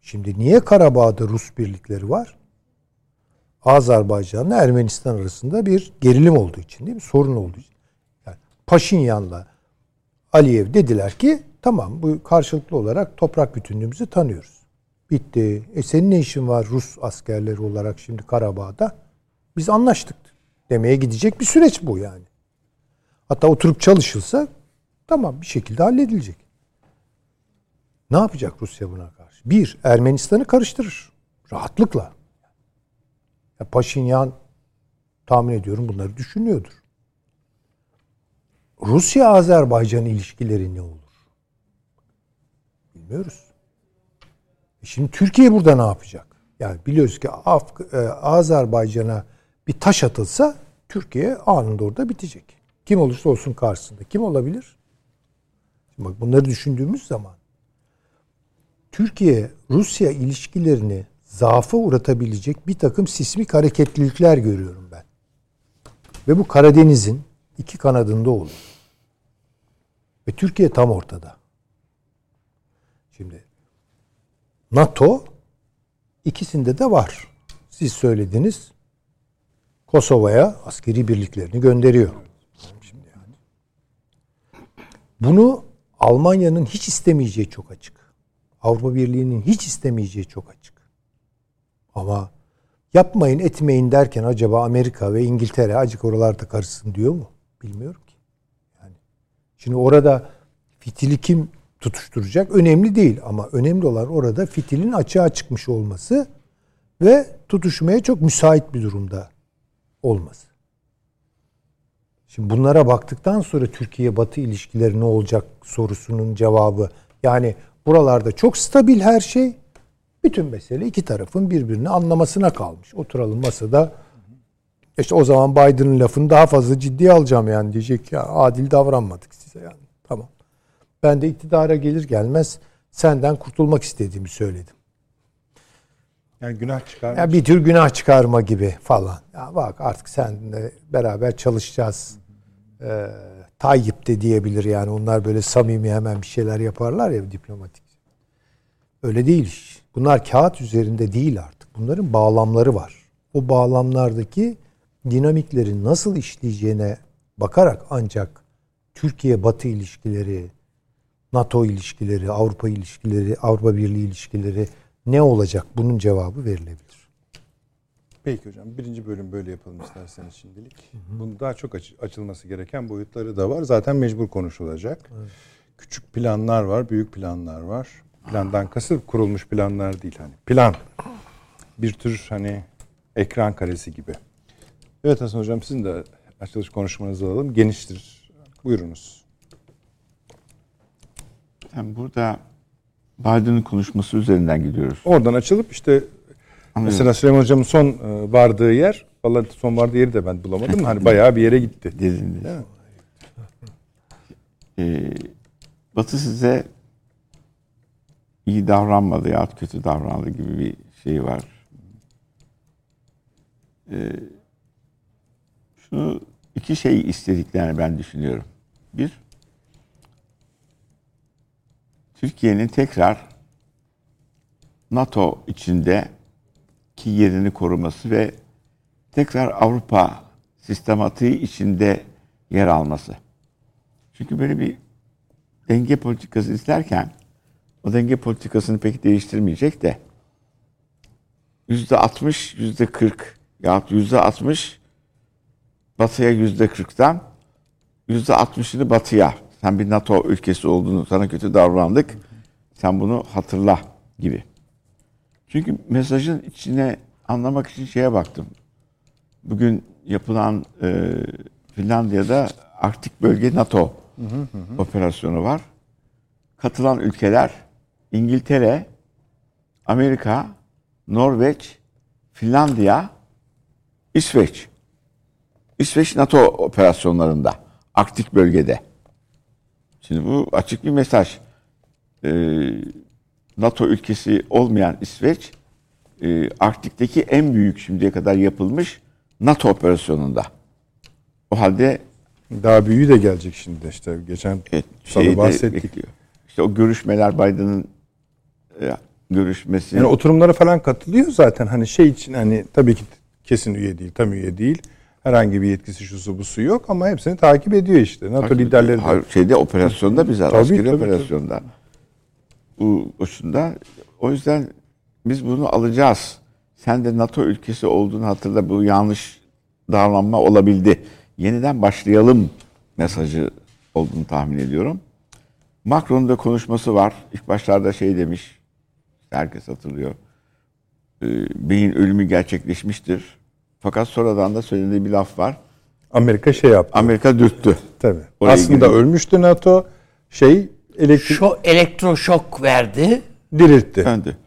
Şimdi niye Karabağ'da Rus birlikleri var? Azerbaycan'la Ermenistan arasında bir gerilim olduğu için değil mi? Sorun olduğu için. Yani Paşinyan'la Aliyev dediler ki tamam bu karşılıklı olarak toprak bütünlüğümüzü tanıyoruz. Bitti. E senin ne işin var Rus askerleri olarak şimdi Karabağ'da? Biz anlaştık demeye gidecek bir süreç bu yani. Hatta oturup çalışılsa tamam bir şekilde halledilecek. Ne yapacak Rusya buna karşı? Bir, Ermenistan'ı karıştırır. Rahatlıkla. Ya Paşinyan tahmin ediyorum bunları düşünüyordur. Rusya-Azerbaycan ilişkileri ne olur? Bilmiyoruz. E şimdi Türkiye burada ne yapacak? Yani biliyoruz ki e, Azerbaycan'a bir taş atılsa Türkiye anında orada bitecek. Kim olursa olsun karşısında. Kim olabilir? Bak bunları düşündüğümüz zaman Türkiye Rusya ilişkilerini zaafa uğratabilecek bir takım sismik hareketlilikler görüyorum ben. Ve bu Karadeniz'in iki kanadında olur. Ve Türkiye tam ortada. Şimdi NATO ikisinde de var. Siz söylediniz. Kosova'ya askeri birliklerini gönderiyor. Şimdi yani. Bunu Almanya'nın hiç istemeyeceği çok açık. Avrupa Birliği'nin hiç istemeyeceği çok açık. Ama yapmayın etmeyin derken acaba Amerika ve İngiltere acık oralarda karışsın diyor mu? Bilmiyorum ki. Yani şimdi orada fitili kim tutuşturacak önemli değil ama önemli olan orada fitilin açığa çıkmış olması ve tutuşmaya çok müsait bir durumda olması. Şimdi bunlara baktıktan sonra Türkiye-Batı ilişkileri ne olacak sorusunun cevabı yani buralarda çok stabil her şey bütün mesele iki tarafın birbirini anlamasına kalmış. Oturalım masada. İşte o zaman Biden'ın lafını daha fazla ciddiye alacağım yani diyecek ya adil davranmadık size yani. Tamam. Ben de iktidara gelir gelmez senden kurtulmak istediğimi söyledim. Yani günah çıkarma. Ya bir tür günah çıkarma gibi falan. Ya bak artık seninle beraber çalışacağız. Ee, Tayyip de diyebilir yani. Onlar böyle samimi hemen bir şeyler yaparlar ya diplomatik. Öyle değil iş. Bunlar kağıt üzerinde değil artık. Bunların bağlamları var. O bağlamlardaki dinamiklerin nasıl işleyeceğine bakarak ancak Türkiye-Batı ilişkileri, NATO ilişkileri, Avrupa ilişkileri, Avrupa Birliği ilişkileri ne olacak? Bunun cevabı verilebilir. Peki hocam birinci bölüm böyle yapalım isterseniz şimdilik. Bunun daha çok aç- açılması gereken boyutları da var. Zaten mecbur konuşulacak. Küçük planlar var, büyük planlar var. Plandan kasıt kurulmuş planlar değil hani. Plan. Bir tür hani ekran karesi gibi. Evet Hasan hocam sizin de açılış konuşmanızı alalım. Geniştir. Buyurunuz. Yani burada Biden'ın konuşması üzerinden gidiyoruz. Oradan açılıp işte Anlıyorum. mesela Süleyman hocamın son e, vardığı yer, vallahi son vardığı yeri de ben bulamadım. Hani bayağı bir yere gitti. Dediniz. Değil mi? Ee, Batı size iyi davranmadı ya kötü davrandı gibi bir şey var. Ee, şunu iki şey istediklerini ben düşünüyorum. Bir, Türkiye'nin tekrar NATO içinde ki yerini koruması ve tekrar Avrupa sistematiği içinde yer alması. Çünkü böyle bir denge politikası izlerken o denge politikasını pek değiştirmeyecek de yüzde 60, yüzde 40 ya yüzde 60 batıya yüzde 40'tan yüzde 60'ını batıya sen bir NATO ülkesi olduğunu sana kötü davrandık sen bunu hatırla gibi. Çünkü mesajın içine anlamak için şeye baktım. Bugün yapılan e, Finlandiya'da Arktik Bölge NATO operasyonu var. Katılan ülkeler İngiltere, Amerika, Norveç, Finlandiya, İsveç. İsveç NATO operasyonlarında Arktik bölgede. Şimdi bu açık bir mesaj. Ee, NATO ülkesi olmayan İsveç, e, Arktik'teki en büyük şimdiye kadar yapılmış NATO operasyonunda. O halde Daha büyüğü de gelecek şimdi işte. Geçen Evet, şeyi bahsettik. bekliyor. İşte o görüşmeler Biden'ın görüşmesi. Yani oturumlara falan katılıyor zaten. Hani şey için hani tabii ki kesin üye değil, tam üye değil. Herhangi bir yetkisi şusu busu yok ama hepsini takip ediyor işte. NATO liderleri de. Şeyde operasyonda bize Tabii, askeri tabii, operasyonda. Bu boşunda. O yüzden biz bunu alacağız. Sen de NATO ülkesi olduğunu hatırla. Bu yanlış davranma olabildi. Yeniden başlayalım mesajı olduğunu tahmin ediyorum. Macron'un da konuşması var. İlk başlarda şey demiş. Herkes hatırlıyor. Ee, beyin ölümü gerçekleşmiştir. Fakat sonradan da söylediği bir laf var. Amerika şey yaptı. Amerika dürttü. tabii. Oraya Aslında girelim. ölmüştü NATO. Şey elektrik Şu elektroşok verdi. diriltti. Döndü.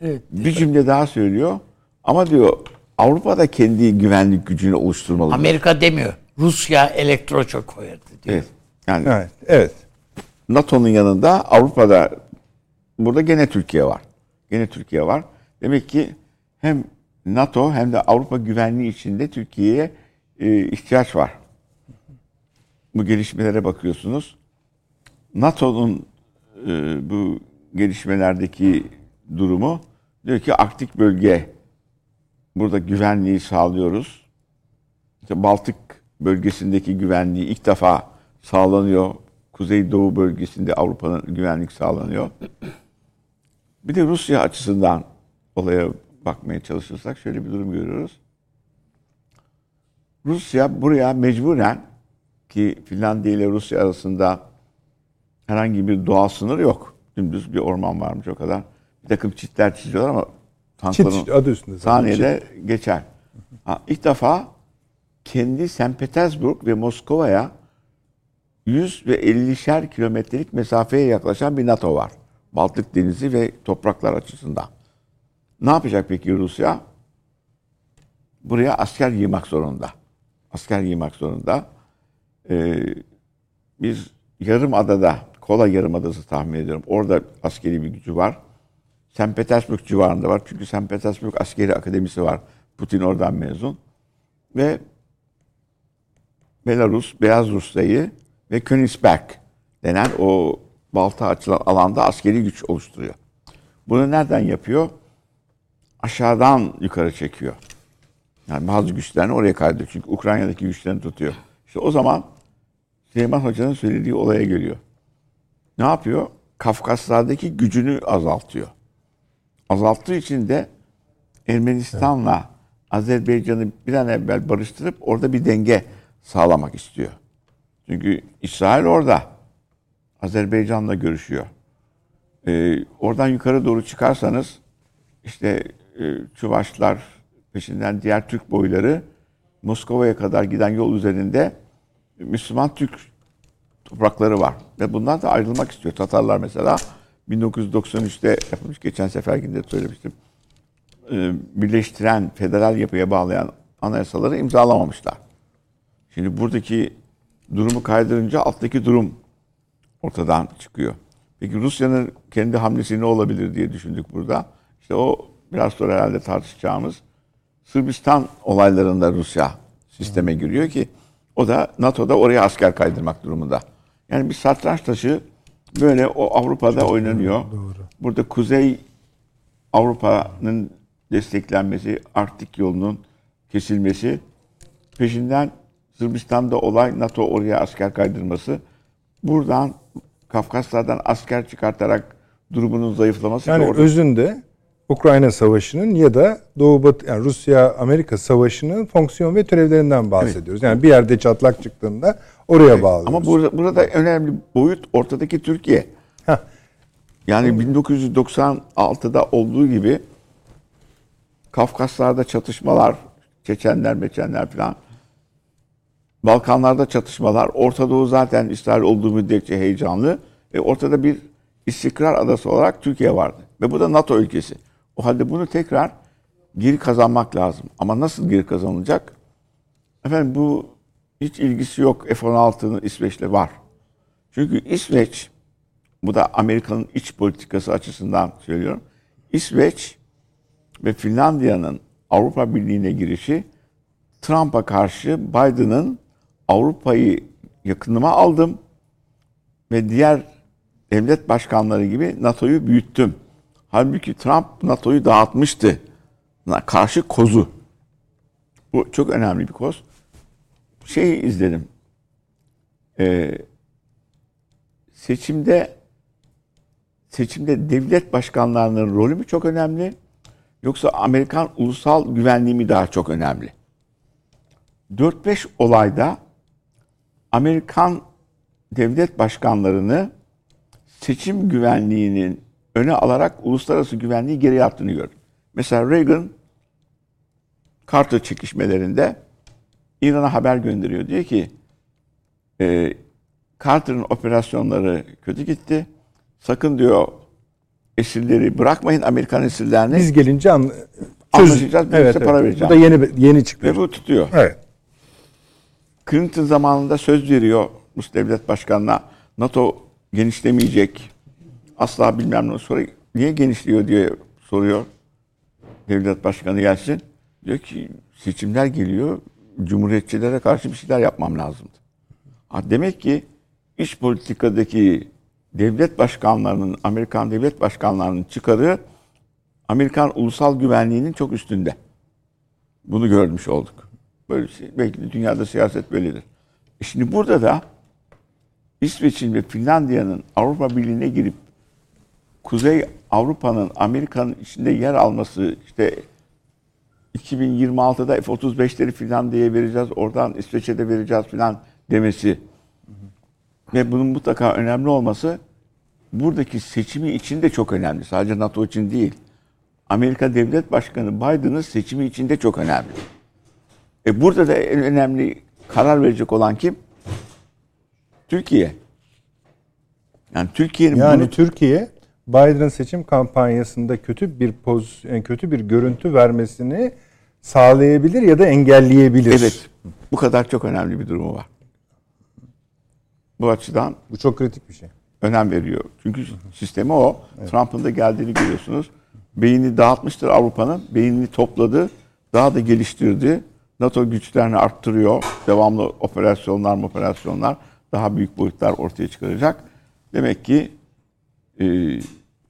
Evet. Bir cümle daha söylüyor. Ama diyor Avrupa da kendi güvenlik gücünü oluşturmalı. Amerika demiyor. Rusya elektroşok verdi diyor. Evet. Yani Evet. Evet. NATO'nun yanında Avrupa'da burada gene Türkiye var. Gene Türkiye var. Demek ki hem NATO hem de Avrupa güvenliği içinde Türkiye'ye e, ihtiyaç var. Bu gelişmelere bakıyorsunuz. NATO'nun e, bu gelişmelerdeki durumu diyor ki Arktik bölge burada güvenliği sağlıyoruz. İşte Baltık bölgesindeki güvenliği ilk defa sağlanıyor. Kuzeydoğu bölgesinde Avrupa'nın güvenlik sağlanıyor. Bir de Rusya açısından olaya bakmaya çalışırsak şöyle bir durum görüyoruz. Rusya buraya mecburen ki Finlandiya ile Rusya arasında herhangi bir doğal sınır yok. Dümdüz bir orman varmış o kadar. Bir takım çitler çiziyorlar ama tankların Çit adı üstünde. saniyede geçer. Ha, ilk defa kendi St. Petersburg ve Moskova'ya 100 ve 50'şer kilometrelik mesafeye yaklaşan bir NATO var. Baltık Denizi ve topraklar açısından. Ne yapacak peki Rusya? Buraya asker yığmak zorunda. Asker yığmak zorunda. Ee, biz yarım adada, Kola yarım adası tahmin ediyorum. Orada askeri bir gücü var. St. Petersburg civarında var. Çünkü St. Petersburg askeri akademisi var. Putin oradan mezun. Ve Belarus, Beyaz Rusya'yı ve Königsberg denen o balta açılan alanda askeri güç oluşturuyor. Bunu nereden yapıyor? Aşağıdan yukarı çekiyor. Yani bazı güçlerini oraya kaydediyor. Çünkü Ukrayna'daki güçlerini tutuyor. İşte o zaman Süleyman Hoca'nın söylediği olaya geliyor. Ne yapıyor? Kafkaslardaki gücünü azaltıyor. Azalttığı için de Ermenistan'la Azerbaycan'ı bir an evvel barıştırıp orada bir denge sağlamak istiyor. Çünkü İsrail orada. Azerbaycan'la görüşüyor. Ee, oradan yukarı doğru çıkarsanız işte e, Çuvaşlar peşinden diğer Türk boyları Moskova'ya kadar giden yol üzerinde Müslüman Türk toprakları var. Ve bunlar da ayrılmak istiyor. Tatarlar mesela 1993'te yapılmış, geçen seferkinde söylemiştim. E, birleştiren, federal yapıya bağlayan anayasaları imzalamamışlar. Şimdi buradaki durumu kaydırınca alttaki durum ortadan çıkıyor. Peki Rusya'nın kendi hamlesi ne olabilir diye düşündük burada. İşte o biraz sonra herhalde tartışacağımız Sırbistan olaylarında Rusya sisteme giriyor ki o da NATO'da oraya asker kaydırmak durumunda. Yani bir satranç taşı böyle o Avrupa'da oynanıyor. Doğru. Burada Kuzey Avrupa'nın desteklenmesi, Arktik yolunun kesilmesi, peşinden Sırbistan'da olay NATO oraya asker kaydırması. Buradan Kafkaslardan asker çıkartarak durumunun zayıflaması. Yani orada... özünde Ukrayna Savaşı'nın ya da Doğu Batı yani Rusya Amerika Savaşı'nın fonksiyon ve türevlerinden bahsediyoruz. Evet. Yani bir yerde çatlak çıktığında oraya evet. bağlıyoruz. Ama burada, burada önemli boyut ortadaki Türkiye. Heh. Yani 1996'da olduğu gibi Kafkaslar'da çatışmalar, Çeçenler, Meçenler falan Balkanlarda çatışmalar, Orta Doğu zaten İsrail olduğu müddetçe heyecanlı. ve ortada bir istikrar adası olarak Türkiye vardı. Ve bu da NATO ülkesi. O halde bunu tekrar geri kazanmak lazım. Ama nasıl geri kazanılacak? Efendim bu hiç ilgisi yok F-16'nın İsveç'le var. Çünkü İsveç, bu da Amerika'nın iç politikası açısından söylüyorum. İsveç ve Finlandiya'nın Avrupa Birliği'ne girişi Trump'a karşı Biden'ın Avrupa'yı yakınıma aldım ve diğer devlet başkanları gibi NATO'yu büyüttüm. Halbuki Trump NATO'yu dağıtmıştı. Karşı kozu. Bu çok önemli bir koz. Şeyi izledim. Ee, seçimde seçimde devlet başkanlarının rolü mü çok önemli? Yoksa Amerikan ulusal güvenliği mi daha çok önemli? 4-5 olayda Amerikan devlet başkanlarını seçim güvenliğinin öne alarak uluslararası güvenliği geri attığını gördüm. Mesela Reagan Carter çekişmelerinde İran'a haber gönderiyor. Diyor ki e, Carter'ın operasyonları kötü gitti. Sakın diyor esirleri bırakmayın Amerikan esirlerini. Biz gelince an anlaşacağız. Evet, evet. para vereceğim. Bu da yeni yeni çıktı. Ve bu tutuyor. Evet. Clinton zamanında söz veriyor Rus devlet başkanına NATO genişlemeyecek. Asla bilmem ne. Sonra niye genişliyor diye soruyor devlet başkanı gelsin. Diyor ki seçimler geliyor. Cumhuriyetçilere karşı bir şeyler yapmam lazımdı. Ha, demek ki iç politikadaki devlet başkanlarının, Amerikan devlet başkanlarının çıkarı Amerikan ulusal güvenliğinin çok üstünde. Bunu görmüş olduk. Böyle şey. Belki de dünyada siyaset böyledir. E şimdi burada da İsveç'in ve Finlandiya'nın Avrupa Birliği'ne girip Kuzey Avrupa'nın Amerika'nın içinde yer alması işte 2026'da F-35'leri Finlandiya'ya vereceğiz, oradan İsveç'e de vereceğiz filan demesi hı hı. ve bunun mutlaka önemli olması buradaki seçimi için de çok önemli. Sadece NATO için değil. Amerika Devlet Başkanı Biden'ın seçimi için de çok önemli. E burada da en önemli karar verecek olan kim? Türkiye. Yani Türkiye'nin yani bunu... Türkiye Biden'ın seçim kampanyasında kötü bir poz kötü bir görüntü vermesini sağlayabilir ya da engelleyebilir. Evet. Bu kadar çok önemli bir durumu var. Bu açıdan bu çok kritik bir şey. Önem veriyor. Çünkü sistemi o. Evet. Trump'ın da geldiğini görüyorsunuz. Beyni dağıtmıştır Avrupa'nın. Beynini topladı. Daha da geliştirdi. NATO güçlerini arttırıyor. Devamlı operasyonlar operasyonlar daha büyük boyutlar ortaya çıkaracak. Demek ki e,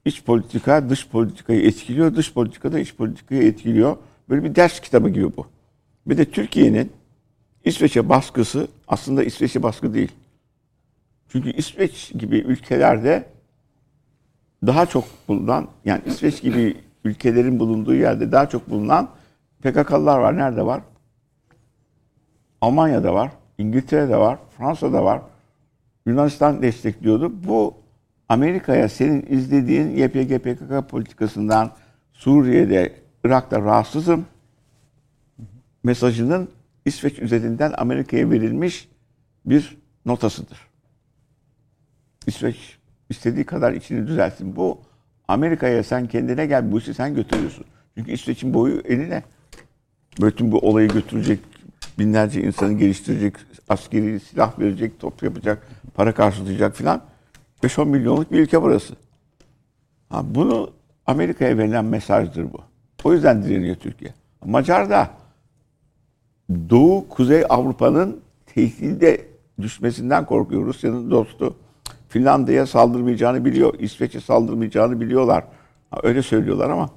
iç politika dış politikayı etkiliyor. Dış politika da iç politikayı etkiliyor. Böyle bir ders kitabı gibi bu. Bir de Türkiye'nin İsveç'e baskısı aslında İsveç'e baskı değil. Çünkü İsveç gibi ülkelerde daha çok bulunan yani İsveç gibi ülkelerin bulunduğu yerde daha çok bulunan PKK'lılar var. Nerede var? Almanya'da var, İngiltere'de var, Fransa'da var. Yunanistan destekliyordu. Bu Amerika'ya senin izlediğin YPG PKK politikasından Suriye'de, Irak'ta rahatsızım mesajının İsveç üzerinden Amerika'ya verilmiş bir notasıdır. İsveç istediği kadar içini düzeltsin. Bu Amerika'ya sen kendine gel bu işi sen götürüyorsun. Çünkü İsveç'in boyu eline. Bütün bu olayı götürecek, binlerce insanı geliştirecek, askeri silah verecek, top yapacak, para karşılayacak filan. 5-10 milyonluk bir ülke burası. Ha, bunu Amerika'ya verilen mesajdır bu. O yüzden direniyor Türkiye. Macar da Doğu Kuzey Avrupa'nın tehdide düşmesinden korkuyor. Rusya'nın dostu. Finlandiya'ya saldırmayacağını biliyor. İsveç'e saldırmayacağını biliyorlar. Ha, öyle söylüyorlar ama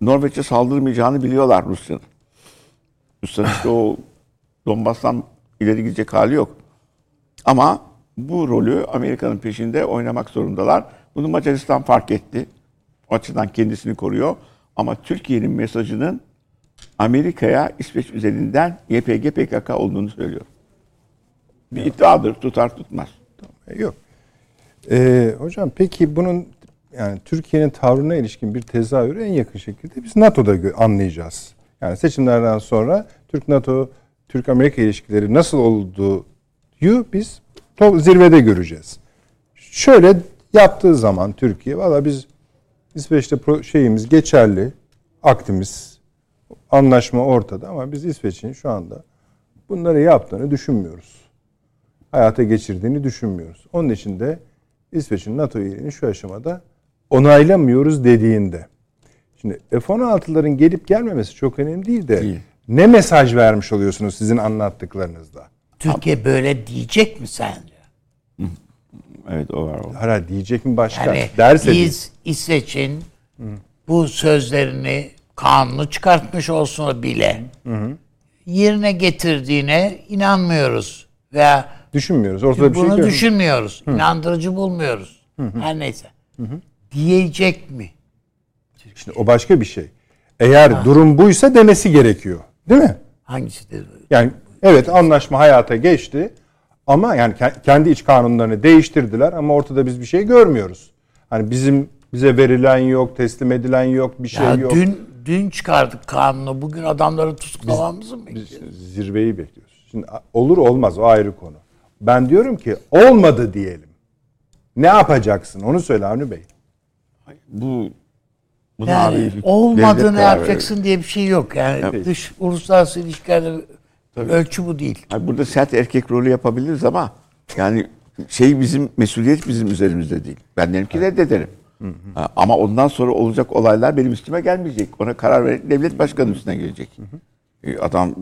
Norveç'e saldırmayacağını biliyorlar Rusya'nın. İşte o Donbas'tan ileri gidecek hali yok. Ama bu rolü Amerika'nın peşinde oynamak zorundalar. Bunu Macaristan fark etti. O açıdan kendisini koruyor. Ama Türkiye'nin mesajının Amerika'ya İsveç üzerinden YPG PKK olduğunu söylüyor. Bir iddiadır. Tutar tutmaz. Yok. Ee, hocam peki bunun yani Türkiye'nin tavrına ilişkin bir tezahürü en yakın şekilde biz NATO'da anlayacağız. Yani seçimlerden sonra Türk-NATO, Türk-Amerika ilişkileri nasıl olduğu biz to- zirvede göreceğiz. Şöyle yaptığı zaman Türkiye valla biz İsveç'te şeyimiz geçerli, aktimiz, anlaşma ortada ama biz İsveç'in şu anda bunları yaptığını düşünmüyoruz. Hayata geçirdiğini düşünmüyoruz. Onun için de İsveç'in NATO üyeliğini şu aşamada onaylamıyoruz dediğinde. Şimdi F-16'ların gelip gelmemesi çok önemli değil de Değil. ne mesaj vermiş oluyorsunuz sizin anlattıklarınızda? Türkiye böyle diyecek mi sence? Evet o var. O. Hala diyecek mi başka? Yani Derse biz İsveç'in bu sözlerini kanunu çıkartmış olsun bile yerine getirdiğine inanmıyoruz. Veya düşünmüyoruz. Ortada bir şey bunu görmüyoruz. düşünmüyoruz. İnandırıcı bulmuyoruz. Her neyse. Diyecek mi? Şimdi o başka bir şey. Eğer durum buysa demesi gerekiyor. Değil mi? Hangisidir? Yani evet anlaşma hayata geçti ama yani ke- kendi iç kanunlarını değiştirdiler ama ortada biz bir şey görmüyoruz. Hani bizim bize verilen yok, teslim edilen yok, bir şey Ya yok. dün dün çıkardık kanunu. Bugün adamları tutuklamamızı mı bekliyoruz? Zirveyi bekliyoruz. Şimdi olur olmaz o ayrı konu. Ben diyorum ki olmadı diyelim. Ne yapacaksın? Onu söyle Avni Bey. Bu buna Yani abi olmadı devlet ne karar yapacaksın diye bir şey yok. Yani Evet. dış uluslararası ilişkilerde ölçü bu değil. Hayır, burada sert erkek rolü yapabiliriz ama yani şey bizim mesuliyet bizim üzerimizde değil. Ben derim ki reddederim. Ha, Ama ondan sonra olacak olaylar benim üstüme gelmeyecek. Ona karar veren devlet başkanı üstüne gelecek. E, Adam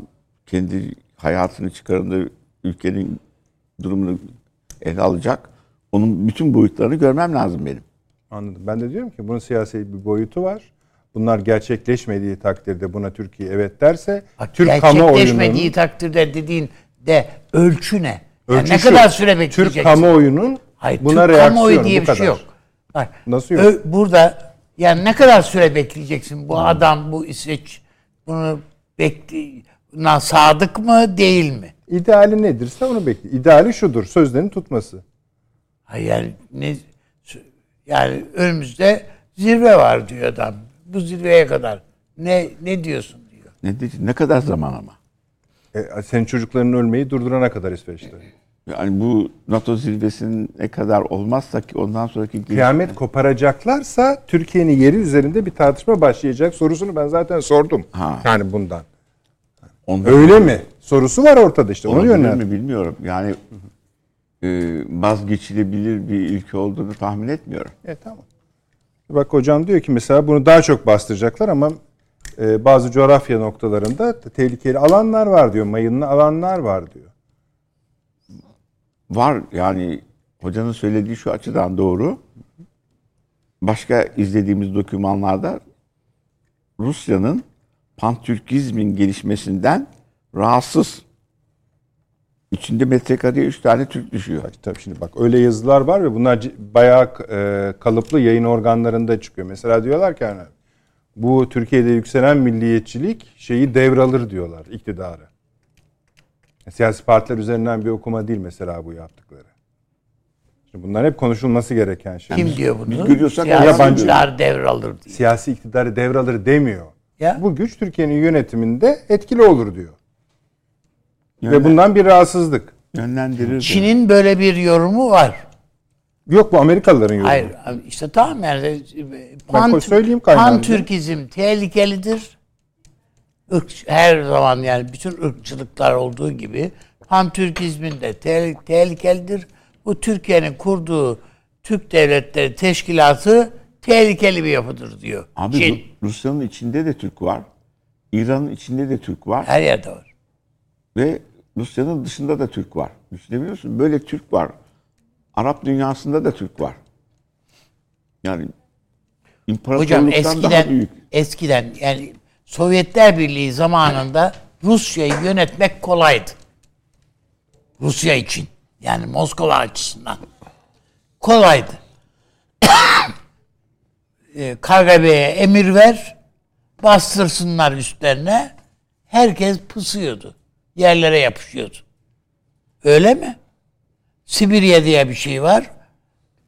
kendi hayatını çıkarında ülkenin durumunu ele alacak. Onun bütün boyutlarını görmem lazım benim. Anladım. Ben de diyorum ki bunun siyasi bir boyutu var. Bunlar gerçekleşmediği takdirde buna Türkiye evet derse Bak, Türk gerçekleşmediği kamuoyunun takdirde dediğin de ölçü ne? Yani Ölçü ne şu, kadar süre bekleyeceksin? Türk kamuoyunun Hayır, buna Türk reaksiyonu kamuoyu diye bu bir kadar. şey yok. Bak, Nasıl yok? ö- burada yani ne kadar süre bekleyeceksin? Bu adam, bu İsveç bunu bekli na sadık mı değil mi? İdeali nedirse onu bekliyor. İdeali şudur. Sözlerini tutması. Hayır ne yani önümüzde zirve var diyor adam. Bu zirveye kadar ne ne diyorsun diyor. Ne, diyeceğim, ne kadar zaman ama? E, senin çocukların ölmeyi durdurana kadar İsveç'te. Yani bu NATO zirvesinin ne kadar olmazsa ki ondan sonraki Kıyamet koparacaklarsa Türkiye'nin yeri üzerinde bir tartışma başlayacak sorusunu ben zaten sordum. Ha. Yani bundan. Ondan Öyle mi? Sorusu var ortada işte. Onu Olabilir yönlendir. mi bilmiyorum. Yani vazgeçilebilir bir ülke olduğunu tahmin etmiyorum. E tamam. Bak hocam diyor ki mesela bunu daha çok bastıracaklar ama e, bazı coğrafya noktalarında tehlikeli alanlar var diyor. Mayınlı alanlar var diyor. Var yani hocanın söylediği şu açıdan doğru. Başka izlediğimiz dokümanlarda Rusya'nın pantürkizmin gelişmesinden rahatsız. İçinde metrekareye 3 tane Türk düşüyor. Bak, tabii şimdi bak öyle yazılar var ve bunlar bayağı e, kalıplı yayın organlarında çıkıyor. Mesela diyorlar ki hani bu Türkiye'de yükselen milliyetçilik şeyi devralır diyorlar iktidarı. Siyasi partiler üzerinden bir okuma değil mesela bu yaptıkları. Şimdi bunlar hep konuşulması gereken şeyler. Kim diyor bunu? Biz görüyorsak Siyasiler devralır diye. Siyasi iktidarı devralır demiyor. Ya. Bu güç Türkiye'nin yönetiminde etkili olur diyor. Ve Yönlen- bundan bir rahatsızlık. Yönlendirir. de. Çin'in böyle bir yorumu var. Yok bu Amerikalıların yorumu. Hayır işte tamam yani Ben söyleyeyim kaynağını. Pan-Türkizm tehlikelidir. Irk, her zaman yani bütün ırkçılıklar olduğu gibi Pan-Türkizmin de te- tehlikelidir. Bu Türkiye'nin kurduğu Türk Devletleri Teşkilatı tehlikeli bir yapıdır diyor. Abi Çin. Ru- Rusya'nın içinde de Türk var. İran'ın içinde de Türk var. Her yerde var. Ve Rusya'nın dışında da Türk var. Düşünebiliyor musun? Böyle Türk var. Arap dünyasında da Türk var. Yani Hocam imparatorluktan daha eskiden büyük. eskiden yani Sovyetler Birliği zamanında Rusya'yı yönetmek kolaydı. Rusya için. Yani Moskova açısından. Kolaydı. E, KGB'ye emir ver, bastırsınlar üstlerine. Herkes pısıyordu. Yerlere yapışıyordu. Öyle mi? Sibirya diye bir şey var.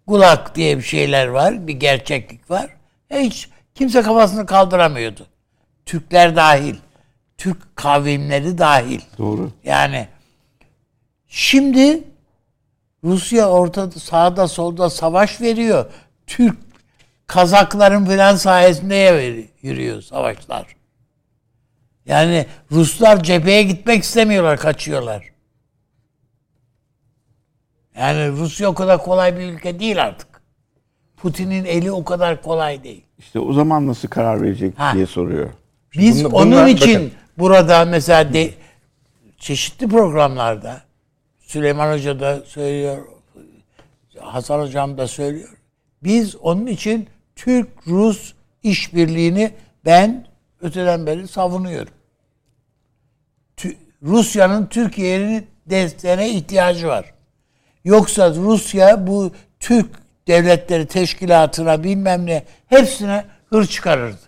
Gulag diye bir şeyler var. Bir gerçeklik var. Hiç kimse kafasını kaldıramıyordu. Türkler dahil. Türk kavimleri dahil. Doğru. Yani şimdi Rusya ortada sağda solda savaş veriyor. Türk Kazakların filan sayesinde yürüyor savaşlar. Yani Ruslar cepheye gitmek istemiyorlar, kaçıyorlar. Yani Rusya o kadar kolay bir ülke değil artık. Putin'in eli o kadar kolay değil. İşte o zaman nasıl karar verecek Ha. diye soruyor. Biz Bunla- onun bunlar- için bakın. burada mesela de, çeşitli programlarda Süleyman Hoca da söylüyor, Hasan Hocam da söylüyor. Biz onun için Türk-Rus işbirliğini ben öteden beri savunuyorum. Rusya'nın Türkiye'nin desteğine ihtiyacı var. Yoksa Rusya bu Türk devletleri teşkilatına bilmem ne hepsine hır çıkarırdı.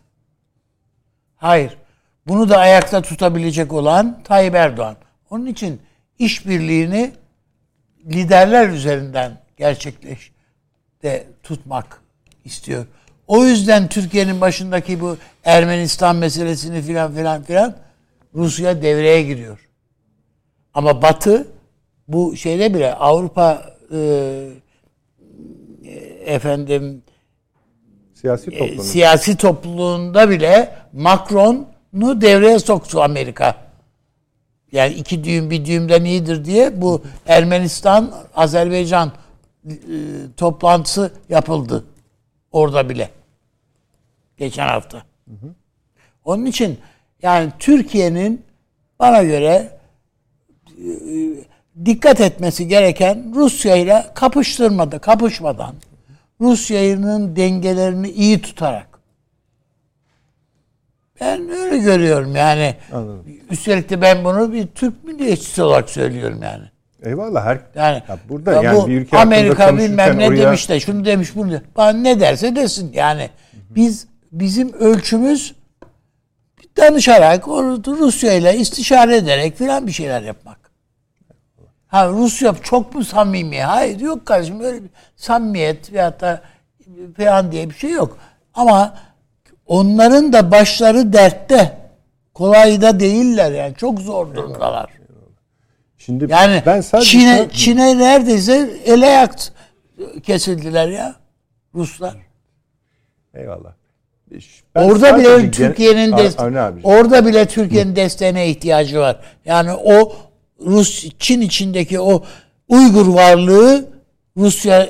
Hayır. Bunu da ayakta tutabilecek olan Tayyip Erdoğan. Onun için işbirliğini liderler üzerinden gerçekleş de tutmak istiyor. O yüzden Türkiye'nin başındaki bu Ermenistan meselesini filan filan filan Rusya devreye giriyor. Ama Batı bu şeyde bile Avrupa e, e, efendim Siyasi e, toplum. siyasi topluluğunda bile Macron'u devreye soktu Amerika. Yani iki düğüm bir düğümden iyidir diye bu Ermenistan Azerbaycan e, toplantısı yapıldı orada bile. Geçen hafta. Onun için yani Türkiye'nin bana göre e, dikkat etmesi gereken Rusya ile kapıştırmada, kapışmadan Rusya'nın dengelerini iyi tutarak. Ben öyle görüyorum yani. Anladım. Üstelik de ben bunu bir Türk milliyetçisi olarak söylüyorum yani. Eyvallah her Yani Ya burada ya yani bu bir ülke Amerika bilmem ne oraya- demiş de şunu demiş bunu de. Bana ne derse desin yani. Biz bizim ölçümüz danışarak Rusya ile istişare ederek filan bir şeyler yapmak. Ha Rusya çok mu samimi? Hayır yok kardeşim öyle bir samimiyet veyahut da falan diye bir şey yok. Ama onların da başları dertte. Kolay da değiller yani. Çok zor durumdalar. Şimdi Yani ben sadece Çin'e Çin'e neredeyse ele ayak kesildiler ya Ruslar. Eyvallah. Ben orada bile Türkiye'nin A- dest- Avni abi. orada bile Türkiye'nin desteğine ihtiyacı var. Yani o Rus Çin içindeki o Uygur varlığı Rusya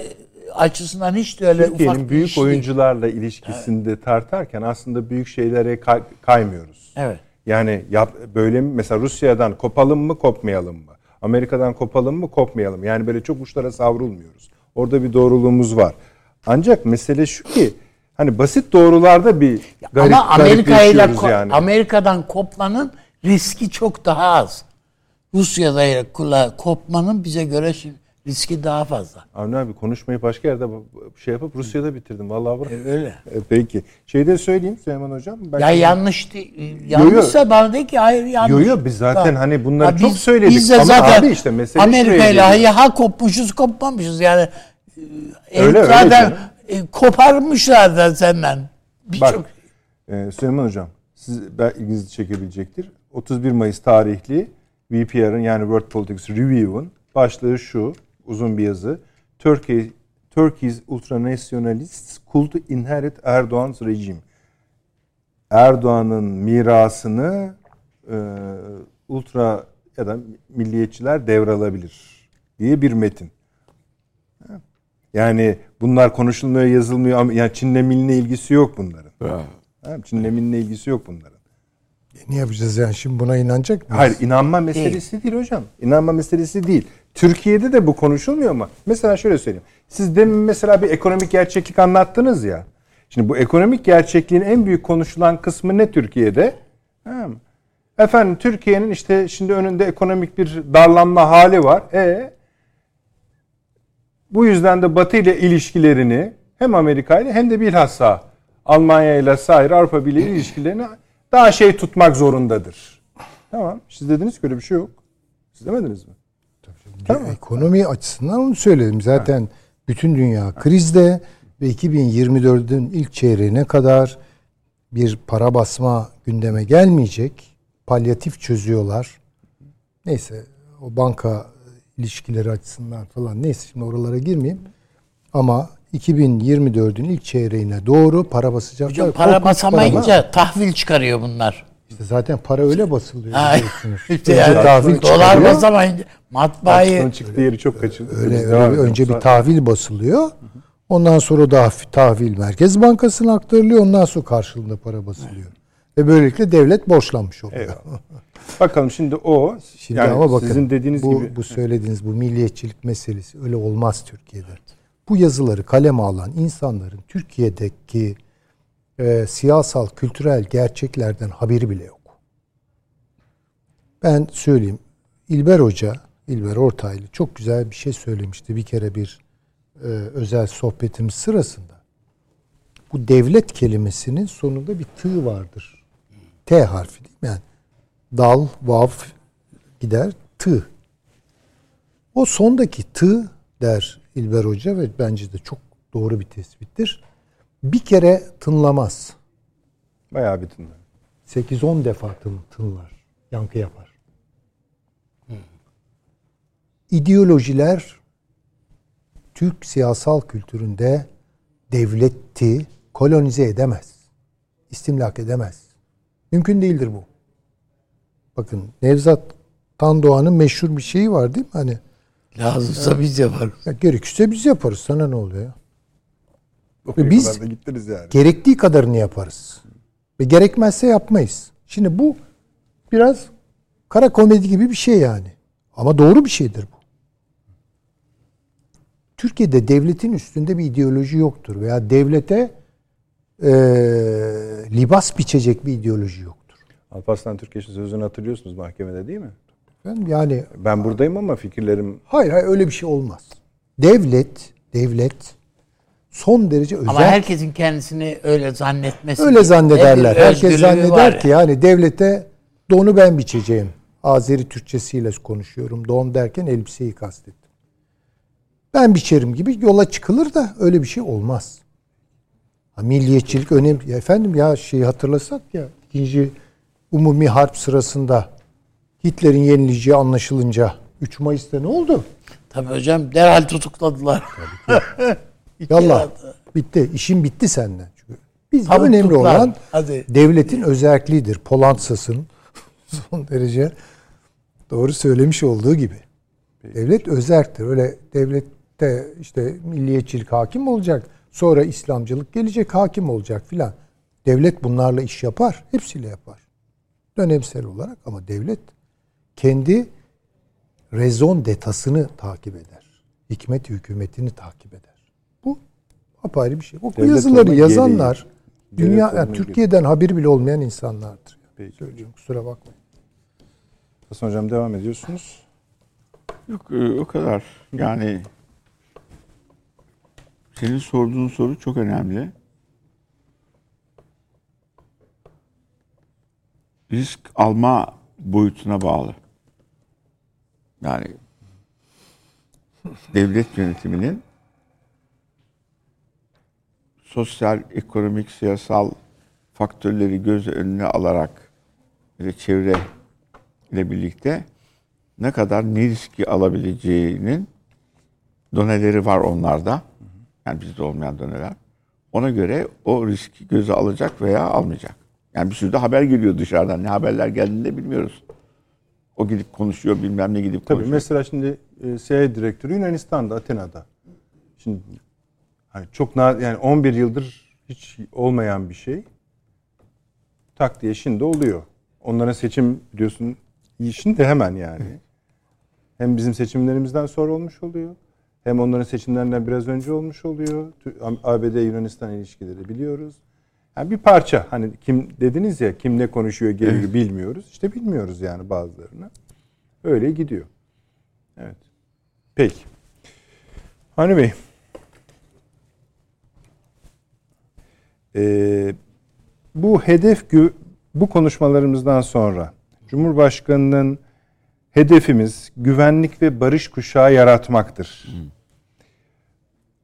açısından hiç de öyle ufak Türkiye'nin bir büyük değil. oyuncularla ilişkisinde tartarken aslında büyük şeylere kay- kaymıyoruz. Evet. Yani yap, böyle mi mesela Rusya'dan kopalım mı kopmayalım mı? Amerika'dan kopalım mı kopmayalım? Yani böyle çok uçlara savrulmuyoruz. Orada bir doğruluğumuz var. Ancak mesele şu ki hani basit doğrularda bir garip, Ama Amerika ile yani. Amerika'dan kopmanın riski çok daha az. Rusya'da kula kopmanın bize göre şimdi riski daha fazla. Avni abi konuşmayı başka yerde şey yapıp Rusya'da bitirdim. Vallahi bırak. E, öyle. E, Peki. Şey de söyleyeyim Süleyman Hocam. Ben Ya şimdi- yanlış değil. Yanlışsa bana de ki hayır yanlış. Yo yo biz zaten Ha. hani bunları Ha, çok biz- söyledik. Biz de Ama zaten abi işte mesele Amerika ile ha kopmuşuz kopmamışız yani. e, Öyle, öyle zaten canım. E, koparmışlar da senden. Bak Birçok e, Süleyman Hocam siz ben ilginizi çekebilecektir. 31 Mayıs tarihli VPR'ın yani World Politics Review'un başlığı şu uzun bir yazı. Turkey Turkey's ultranationalists could inherit Erdoğan's regime. Erdoğan'ın mirasını e, ultra ya da milliyetçiler devralabilir diye bir metin. Yani bunlar konuşulmuyor, yazılmıyor ama yani Çin'le Mil'le ilgisi yok bunların. Ha, Çin'le Mil'le ilgisi yok bunların. Ne yapacağız yani şimdi buna inanacak mıyız? Hayır inanma meselesi değil. hocam. İnanma meselesi değil. Türkiye'de de bu konuşulmuyor mu? Mesela şöyle söyleyeyim. Siz demin mesela bir ekonomik gerçeklik anlattınız ya. Şimdi bu ekonomik gerçekliğin en büyük konuşulan kısmı ne Türkiye'de? Ha, Efendim Türkiye'nin işte şimdi önünde ekonomik bir darlanma hali var. E bu yüzden de Batı ile ilişkilerini hem Amerika ile hem de bilhassa Almanya ile sair Avrupa Birliği ilişkilerini daha şey tutmak zorundadır. Tamam. Siz dediniz ki öyle bir şey yok. Siz demediniz mi? Tamam. Ekonomi açısından onu söyledim. Zaten bütün dünya krizde ve 2024'ün ilk çeyreğine kadar bir para basma gündeme gelmeyecek. Palyatif çözüyorlar. Neyse o banka ilişkileri açısından falan neyse şimdi oralara girmeyeyim. Ama 2024'ün ilk çeyreğine doğru para basacaklar. Hocam para Korkunç basamayınca tahvil çıkarıyor bunlar. İşte zaten para öyle basılıyor Ha, işte yani tahvil dolar basamayınca matbaayı Onun çıktığı yeri çok kaçırdı. Öyle, öyle edelim. önce bir tahvil basılıyor. Ondan sonra da tahvil Merkez Bankası'na aktarılıyor. Ondan sonra karşılığında para basılıyor. Ve böylelikle devlet borçlanmış oluyor. Eyvallah. Bakalım şimdi o Şimdi yani ama bakın sizin dediğiniz bu, gibi bu söylediğiniz bu milliyetçilik meselesi öyle olmaz Türkiye'de. Bu yazıları kaleme alan insanların Türkiye'deki e, siyasal, kültürel gerçeklerden haberi bile yok. Ben söyleyeyim. İlber Hoca, İlber Ortaylı çok güzel bir şey söylemişti bir kere bir e, özel sohbetimiz sırasında. Bu devlet kelimesinin sonunda bir tığ vardır. T harfi değil mi? Yani dal, vav gider, tığ. O sondaki tığ der İlber Hoca ve bence de çok doğru bir tespittir. Bir kere tınlamaz. bayağı bir tınlar. 8-10 defa tın, tınlar. Yankı yapar. İdeolojiler Türk siyasal kültüründe devleti kolonize edemez. İstimlak edemez. Mümkün değildir bu. Bakın Nevzat Tandoğan'ın meşhur bir şeyi var değil mi? Hani lazımsa biz yaparız. ya gerekirse biz yaparız. Sana ne oluyor ya? Oraya biz- gittiniz yani. Gerektiği kadarını yaparız. Ve gerekmezse yapmayız. Şimdi bu biraz kara komedi gibi bir şey yani. Ama doğru bir şeydir bu. Türkiye'de devletin üstünde bir ideoloji yoktur. Veya devlete eee, libas biçecek bir ideoloji yoktur. Alparslan Türkeş'in sözünü hatırlıyorsunuz mahkemede değil mi? Ben yani Ben buradayım ama fikirlerim hayır hayır öyle bir şey olmaz. Devlet, devlet son derece özel Ama herkesin kendisini öyle zannetmesi. Öyle zannederler. Herkes zanneder ki yani devlete donu ben biçeceğim. Azeri Türkçesiyle konuşuyorum. Don derken elbiseyi kastettim. Ben biçerim gibi yola çıkılır da öyle bir şey olmaz. Ha, milliyetçilik önemli. Ya efendim ya şeyi hatırlasak ya ikinci umumi harp sırasında Hitler'in yenileceği anlaşılınca 3 Mayıs'ta ne oldu? Tabii hocam derhal tutukladılar. Yallah bitti. İşin bitti senden. Çünkü bizde Tabii önemli tutuklar. olan Hadi. devletin özelliğidir. Polantzas'ın son derece doğru söylemiş olduğu gibi. Devlet özerktir. Öyle devlette işte milliyetçilik hakim olacak. Sonra İslamcılık gelecek hakim olacak filan. Devlet bunlarla iş yapar. Hepsiyle yapar. Dönemsel olarak ama devlet kendi rezon detasını takip eder. Hikmet hükümetini takip eder. Bu apayrı bir şey. Bu Devlet yazıları yazanlar gereği. dünya yani Türkiye'den haberi bile olmayan insanlardır. Peki. Söylüyorum kusura bakmayın. Hasan Hocam devam ediyorsunuz. Yok e, o kadar. Yani senin sorduğun soru çok önemli. Risk alma boyutuna bağlı. Yani devlet yönetiminin sosyal, ekonomik, siyasal faktörleri göz önüne alarak ve çevre ile birlikte ne kadar ne riski alabileceğinin doneleri var onlarda. Yani bizde olmayan doneler. Ona göre o riski göze alacak veya almayacak. Yani bir sürü de haber geliyor dışarıdan. Ne haberler geldiğini de bilmiyoruz. O gidip konuşuyor bilmem ne gidip Tabii konuşuyor. mesela şimdi e, CIA direktörü Yunanistan'da, Atina'da. Şimdi hani çok yani 11 yıldır hiç olmayan bir şey tak diye şimdi oluyor. Onların seçim biliyorsun şimdi hemen yani. Hem bizim seçimlerimizden sonra olmuş oluyor. Hem onların seçimlerinden biraz önce olmuş oluyor. Tü- ABD Yunanistan ilişkileri biliyoruz. Yani bir parça hani kim dediniz ya kim ne konuşuyor geliyor bilmiyoruz. İşte bilmiyoruz yani bazılarını. Öyle gidiyor. Evet. Peki. Hani Bey. Ee, bu hedef bu konuşmalarımızdan sonra Cumhurbaşkanı'nın hedefimiz güvenlik ve barış kuşağı yaratmaktır.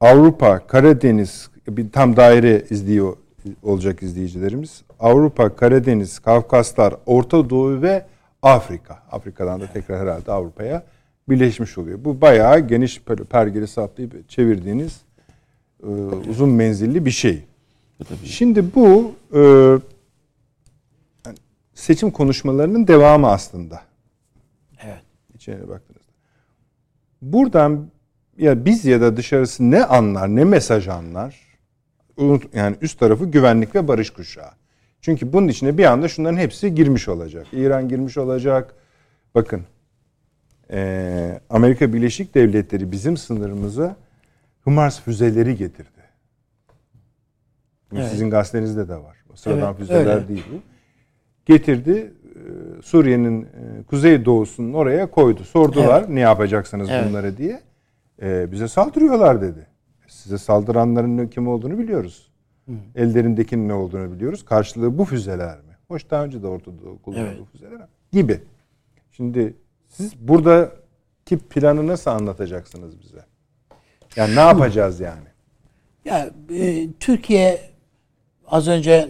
Avrupa, Karadeniz bir tam daire izliyor olacak izleyicilerimiz. Avrupa, Karadeniz, Kafkaslar, Orta Doğu ve Afrika. Afrika'dan da tekrar herhalde Avrupa'ya birleşmiş oluyor. Bu bayağı geniş pergeli saplayıp çevirdiğiniz e, uzun menzilli bir şey. Şimdi bu e, seçim konuşmalarının devamı aslında. Evet. İçine baktığınızda. Buradan ya biz ya da dışarısı ne anlar, ne mesaj anlar? Yani üst tarafı güvenlik ve barış kuşağı. Çünkü bunun içine bir anda şunların hepsi girmiş olacak. İran girmiş olacak. Bakın eee, Amerika Birleşik Devletleri bizim sınırımıza HIMARS füzeleri getirdi. Evet. Sizin gazetenizde de var. Sıradan Evet, füzeler öyle. değil bu. Getirdi. eee, Suriye'nin eee, kuzey doğusunu oraya koydu. Sordular ne yapacaksınız Evet. bunları diye. Bize saldırıyorlar dedi. Size saldıranların ne- kim olduğunu biliyoruz. Ellerindekinin ne olduğunu biliyoruz. Karşılığı bu füzeler mi? Hoş daha önce de Orta Doğu kullanıldı Evet. füzeler gibi. Şimdi siz buradaki planı nasıl anlatacaksınız bize? Yani ne yapacağız yani? Ya e, Türkiye az önce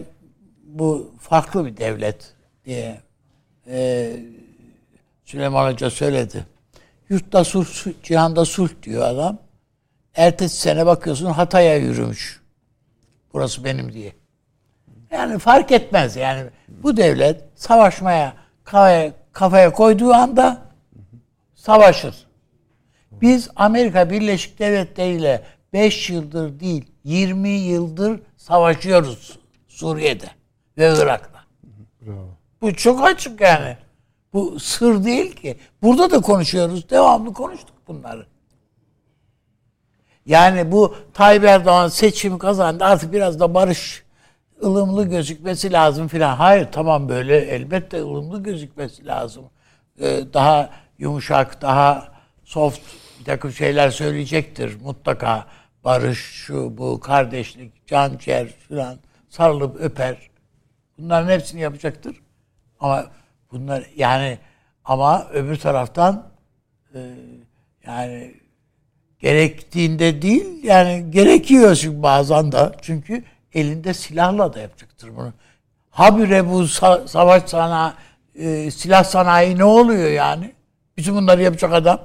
bu farklı bir devlet diye e, Süleyman Hoca söyledi. Yurtta sulh, cihanda sulh diyor adam. Ertesi sene bakıyorsun Hatay'a yürümüş. Burası benim diye. Yani fark etmez yani. Bu devlet savaşmaya kafaya, kafaya koyduğu anda savaşır. Biz Amerika Birleşik Devletleri ile 5 yıldır değil 20 yıldır savaşıyoruz Suriye'de ve Irak'ta. Bu çok açık yani. Bu sır değil ki. Burada da konuşuyoruz. Devamlı konuştuk bunları. Yani bu Tayyip Erdoğan seçimi kazandı. Artık biraz da barış ılımlı gözükmesi lazım filan. Hayır tamam böyle elbette ılımlı gözükmesi lazım. Ee, daha yumuşak, daha soft bir takım şeyler söyleyecektir mutlaka. Barış, şu, bu, kardeşlik, can ciğer filan sarılıp öper. Bunların hepsini yapacaktır. Ama bunlar yani ama öbür taraftan e, yani gerektiğinde değil yani gerekiyor çünkü bazen de çünkü elinde silahla da yapacaktır bunu. Habire bu sa- savaş sana e, silah sanayi ne oluyor yani? Bütün bunları yapacak adam.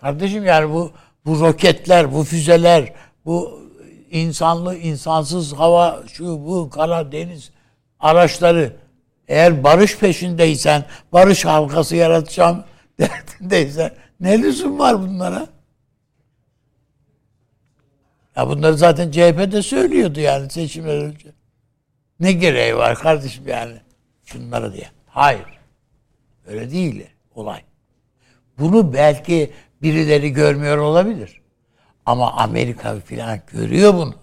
Kardeşim yani bu bu roketler, bu füzeler, bu insanlı insansız hava şu bu kara deniz araçları eğer barış peşindeysen, barış halkası yaratacağım derdindeysen ne lüzum var bunlara? Ya bunları zaten CHP de söylüyordu yani seçimler önce. Ne gereği var kardeşim yani şunlara diye. Hayır. Öyle değil olay. Bunu belki birileri görmüyor olabilir. Ama Amerika falan görüyor bunu.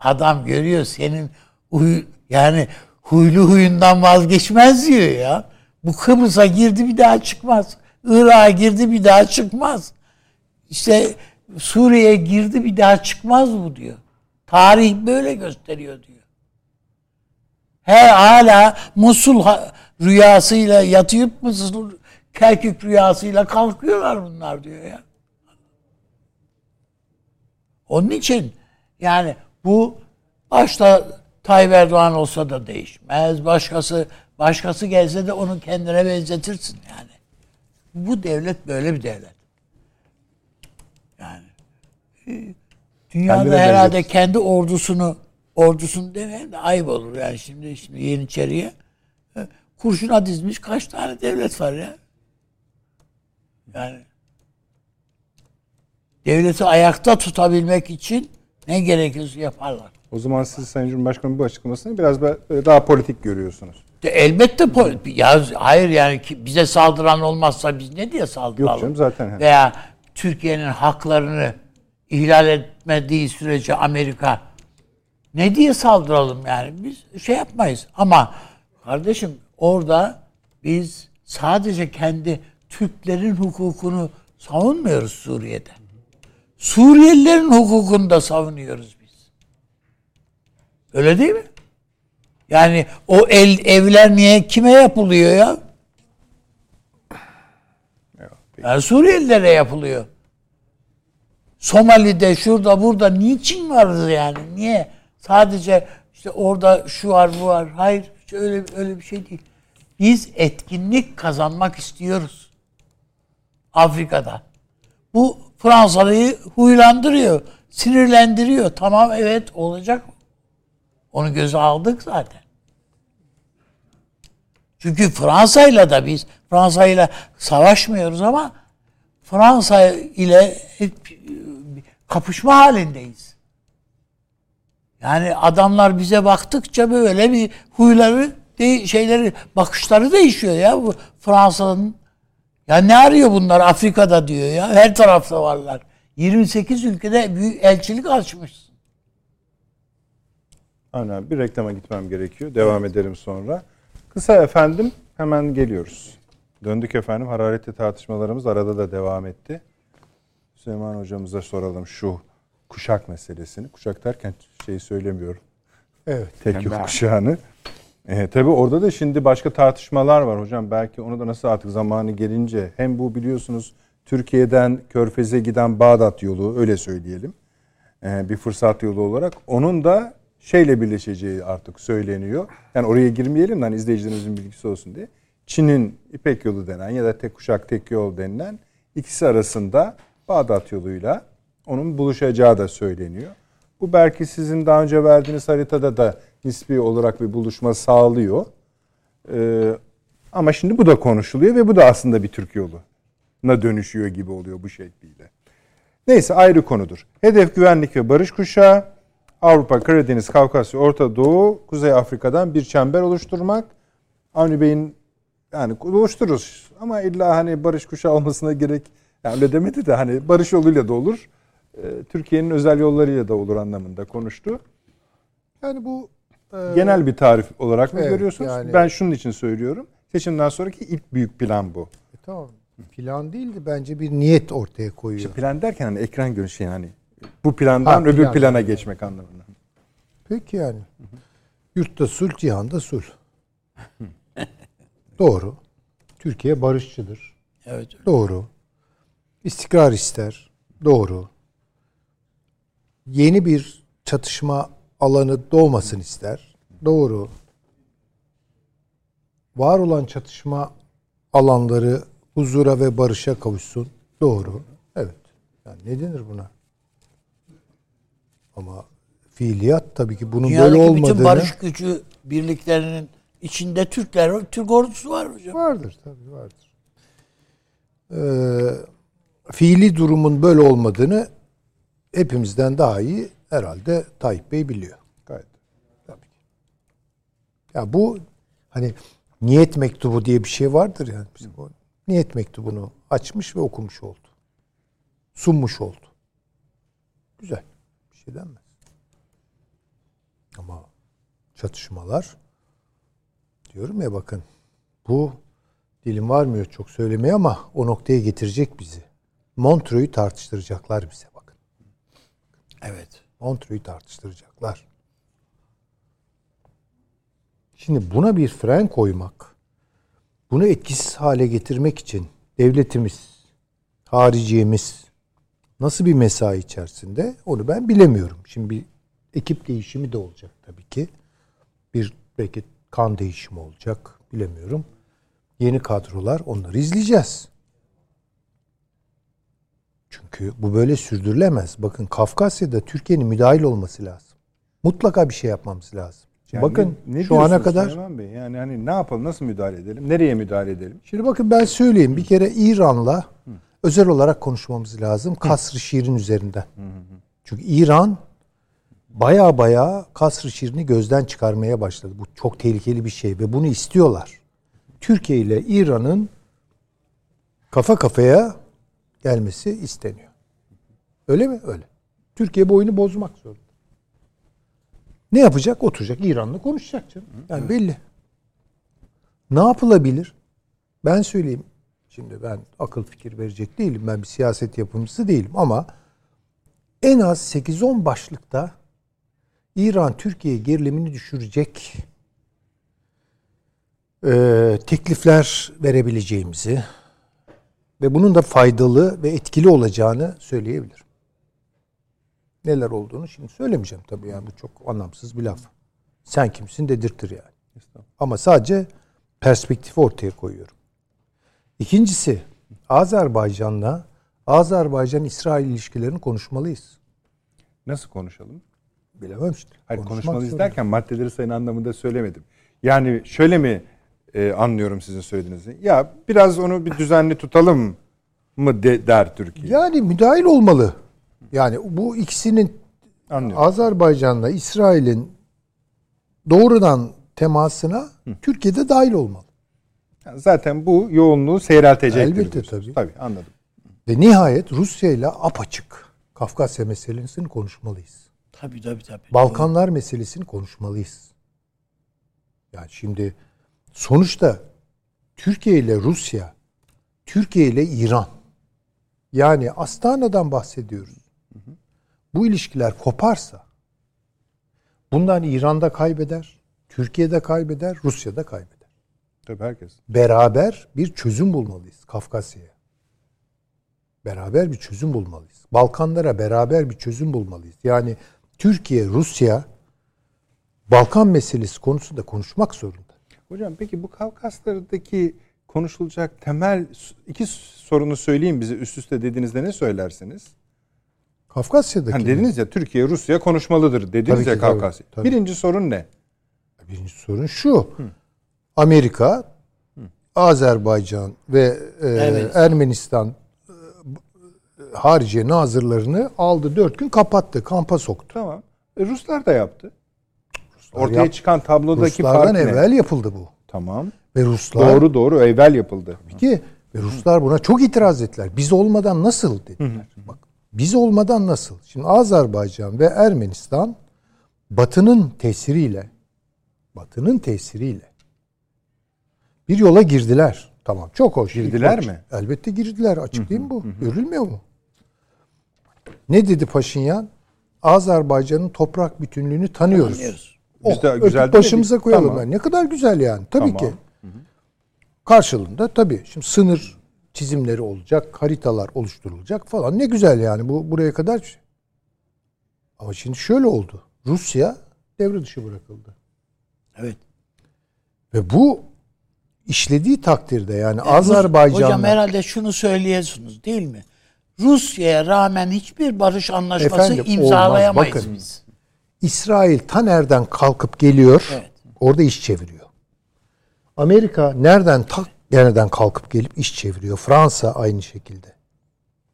Adam görüyor senin uyu, yani huylu huyundan vazgeçmez diyor ya. Bu Kıbrıs'a girdi bir daha çıkmaz. Irak'a girdi bir daha çıkmaz. İşte Suriye'ye girdi bir daha çıkmaz bu diyor. Tarih böyle gösteriyor diyor. He hala Musul rüyasıyla yatıyor musun? Kerkük rüyasıyla kalkıyorlar bunlar diyor ya. Onun için yani bu başta Tayyip Erdoğan olsa da değişmez. Başkası başkası gelse de onu kendine benzetirsin yani. Bu devlet böyle bir devlet. Yani e, dünyada Kendine herhalde benzetirsin. kendi ordusunu ordusunu demeyeyim de ayıp olur yani şimdi şimdi Yeniçeri'ye e, kurşuna dizmiş kaç tane devlet var ya. Yani devleti ayakta tutabilmek için ne gerekiyorsa yaparlar. O zaman siz Sayın Cumhurbaşkanı bu açıklamasını biraz daha politik görüyorsunuz. De elbette pol- ya hayır yani ki bize saldıran olmazsa biz ne diye saldıralım? Yok canım zaten. Veya Türkiye'nin haklarını ihlal etmediği sürece Amerika ne diye saldıralım yani? Biz şey yapmayız. Ama kardeşim orada biz sadece kendi Türklerin hukukunu savunmuyoruz Suriye'de. Suriyelilerin hukukunu da savunuyoruz biz. Öyle değil mi? Yani o el, evler niye kime yapılıyor ya? Yani Suriyelilere yapılıyor. Somali'de şurada burada niçin vardı yani? Niye? Sadece işte orada şu var bu var. Hayır öyle öyle bir şey değil. Biz etkinlik kazanmak istiyoruz. Afrika'da. Bu Fransalı'yı huylandırıyor, sinirlendiriyor. Tamam evet olacak. Onu göze aldık zaten. Çünkü Fransa'yla da biz Fransa'yla savaşmıyoruz ama Fransa ile hep e, kapışma halindeyiz. Yani adamlar bize baktıkça böyle bir huyları şeyleri bakışları değişiyor ya bu Fransa'nın ya ne arıyor bunlar Afrika'da diyor ya her tarafta varlar. 28 ülkede büyük elçilik açmışsın. Aynen bir reklama gitmem gerekiyor. Devam edelim sonra. Kısa efendim hemen geliyoruz. Döndük efendim. Hararetli tartışmalarımız arada da devam etti. Süleyman hocamıza soralım şu kuşak meselesini. Kuşak derken şeyi söylemiyorum. Evet. Tek yok kuşağını. E, tabii orada da şimdi başka tartışmalar var hocam. Belki onu da nasıl artık zamanı gelince hem bu biliyorsunuz Türkiye'den Körfez'e giden Bağdat yolu öyle söyleyelim. E, bir fırsat yolu olarak. Onun da şeyle birleşeceği artık söyleniyor. Yani oraya girmeyelim de hani izleyicilerimizin bilgisi olsun diye. Çin'in İpek yolu denen ya da tek kuşak tek yol denilen ikisi arasında Bağdat yoluyla onun buluşacağı da söyleniyor. Bu belki sizin daha önce verdiğiniz haritada da nispi olarak bir buluşma sağlıyor. Ee, ama şimdi bu da konuşuluyor ve bu da aslında bir Türk yoluna dönüşüyor gibi oluyor bu şekliyle. Neyse ayrı konudur. Hedef güvenlik ve barış kuşağı, Avrupa, Karadeniz, Kafkasya, Orta Doğu, Kuzey Afrika'dan bir çember oluşturmak. Avni Bey'in yani oluştururuz ama illa hani barış kuşağı olmasına gerek yani öyle demedi de hani barış yoluyla da olur. Ee, Türkiye'nin özel yollarıyla da olur anlamında konuştu. Yani bu e, Genel bir tarif olarak mı evet, görüyorsunuz? yani- Ben şunun için söylüyorum. Seçimden sonraki ilk büyük plan bu. e, tamam. Plan değildi bence bir niyet ortaya koyuyor. İşte plan derken hani ekran görüşü yani bu plandan Ha, öbür plan. plana geçmek anlamında. Peki yani. Yurtta sulh, cihanda sulh. Doğru. Türkiye barışçıdır. Evet. Doğru. İstikrar ister. Doğru. Yeni bir çatışma alanı doğmasın ister. Doğru. Var olan çatışma alanları huzura ve barışa kavuşsun. Doğru. Evet. Yani ne denir buna? Ama fiiliyat tabii ki bunun böyle Dünyadaki olmadığını bütün barış gücü birliklerinin içinde Türkler var. Türk ordusu var hocam. Vardır tabii vardır. Ee, fiili durumun böyle olmadığını hepimizden daha iyi herhalde Tayyip Bey biliyor. Gayet. Tabii ki. Ya bu hani niyet mektubu diye bir şey vardır yani. Bizim o niyet mektubunu açmış ve okumuş oldu. Sunmuş oldu. Güzel. Şey denmez. Ama çatışmalar istiyorum ya bakın. Bu dilim varmıyor çok söylemeye ama o noktaya getirecek bizi. Montreux'u tartıştıracaklar bize bakın. Evet. Montreux'u tartıştıracaklar. Şimdi buna bir fren koymak, bunu etkisiz hale getirmek için devletimiz, hariciyemiz nasıl bir mesai içerisinde onu ben bilemiyorum. Şimdi bir ekip değişimi de olacak tabii ki. Bir belki kan değişimi olacak bilemiyorum. Yeni kadrolar onları izleyeceğiz. Çünkü bu böyle sürdürülemez. Bakın Kafkasya'da Türkiye'nin müdahil olması lazım. Mutlaka bir şey yapmamız lazım. Yani bakın ne- şu ana kadar Süleyman Bey? Yani hani ne yapalım, nasıl müdahale edelim, nereye müdahale edelim? Şimdi bakın ben söyleyeyim. Bir kere İran'la özel olarak konuşmamız lazım. Kasr-ı Şirin üzerinden. Çünkü İran baya baya Kasr-ı Şirin'i gözden çıkarmaya başladı. Bu çok tehlikeli bir şey ve bunu istiyorlar. Türkiye ile İran'ın kafa kafaya gelmesi isteniyor. Öyle mi? Öyle. Türkiye bu oyunu bozmak zorunda. Ne yapacak? Oturacak İran'la konuşacak canım. Yani belli. Ne yapılabilir? Ben söyleyeyim. Şimdi ben akıl fikir verecek değilim. Ben bir siyaset yapımcısı değilim ama en az 8-10 başlıkta İran Türkiye gerilimini düşürecek e, teklifler verebileceğimizi ve bunun da faydalı ve etkili olacağını söyleyebilirim. Neler olduğunu şimdi söylemeyeceğim tabii yani bu çok anlamsız bir laf. Sen kimsin dedirtir yani. Ama sadece perspektifi ortaya koyuyorum. İkincisi Azerbaycan'la Azerbaycan-İsrail ilişkilerini konuşmalıyız. Nasıl konuşalım? Bilemem işte. Hayır konuşmalıyız zorunda. derken maddeleri sayın anlamında söylemedim. Yani şöyle mi e, anlıyorum sizin söylediğinizi? Ya biraz onu bir düzenli tutalım mı de, der Türkiye? Yani müdahil olmalı. Yani bu ikisinin Anlıyorum. Azerbaycan'la İsrail'in doğrudan temasına Türkiye'de dahil olmalı. Yani Zaten bu yoğunluğu seyreltecektir. Elbette diyorsunuz. tabii. Tabii anladım. Ve nihayet Rusya ile apaçık Kafkasya meselesini konuşmalıyız. Tabii tabii tabii. Balkanlar meselesini konuşmalıyız. Yani şimdi sonuçta Türkiye ile Rusya, Türkiye ile İran yani Astana'dan bahsediyoruz. Bu ilişkiler koparsa bundan İran'da kaybeder, Türkiye'de kaybeder, Rusya'da kaybeder. Tabii herkes. Beraber bir çözüm bulmalıyız Kafkasya'ya. Beraber bir çözüm bulmalıyız. Balkanlara beraber bir çözüm bulmalıyız. Yani Türkiye, Rusya Balkan meselesi konusunda konuşmak zorunda. Hocam peki bu Kafkaslardaki konuşulacak temel iki sorunu söyleyeyim bize üst üste dediğinizde ne söylersiniz? Kafkasya'daki Hani dediniz ya Türkiye Rusya konuşmalıdır dediniz Tabii ya ki, tabii, Kafkasya. tabii. Birinci sorun ne? birinci sorun şu. Amerika, Azerbaycan ve e, Evet. Ermenistan e, hariciye nazırlarını aldı dört gün kapattı, kampa soktu. Tamam. E, Ruslar da yaptı. Ortaya yap- çıkan tablodaki Ruslardan fark ne? evvel yapıldı bu. Tamam. Ve Ruslar Doğru doğru evvel yapıldı. ki ve Ruslar buna çok itiraz ettiler. Biz olmadan nasıl dediler. Bak biz olmadan nasıl? Şimdi Azerbaycan ve Ermenistan Batı'nın tesiriyle Batı'nın tesiriyle bir yola girdiler. Tamam çok hoş. Girdiler İlk mi? Elbette girdiler. Açık değil mi bu? Görülmüyor mu? Ne dedi Paşinyan? Azerbaycan'ın toprak bütünlüğünü tanıyoruz. Anlıyoruz. Biz de Oh, güzel başımıza demedik. koyalım. Tamam. Yani. Ne kadar güzel yani. Tabii Tamam. ki. Karşılığında tabii şimdi sınır çizimleri olacak, haritalar oluşturulacak falan. Ne güzel yani bu buraya kadar. Ama şimdi şöyle oldu. Rusya devre dışı bırakıldı. Evet. Ve bu işlediği takdirde yani Rus- Hocam Azerbaycan'la herhalde şunu söylüyorsunuz değil mi? Rusya'ya rağmen hiçbir barış anlaşması Efendim, imzalayamayız olmaz. Bakın. biz. İsrail ta nereden kalkıp geliyor Evet. orada iş çeviriyor. Amerika nereden tak nereden kalkıp gelip iş çeviriyor. Fransa aynı şekilde.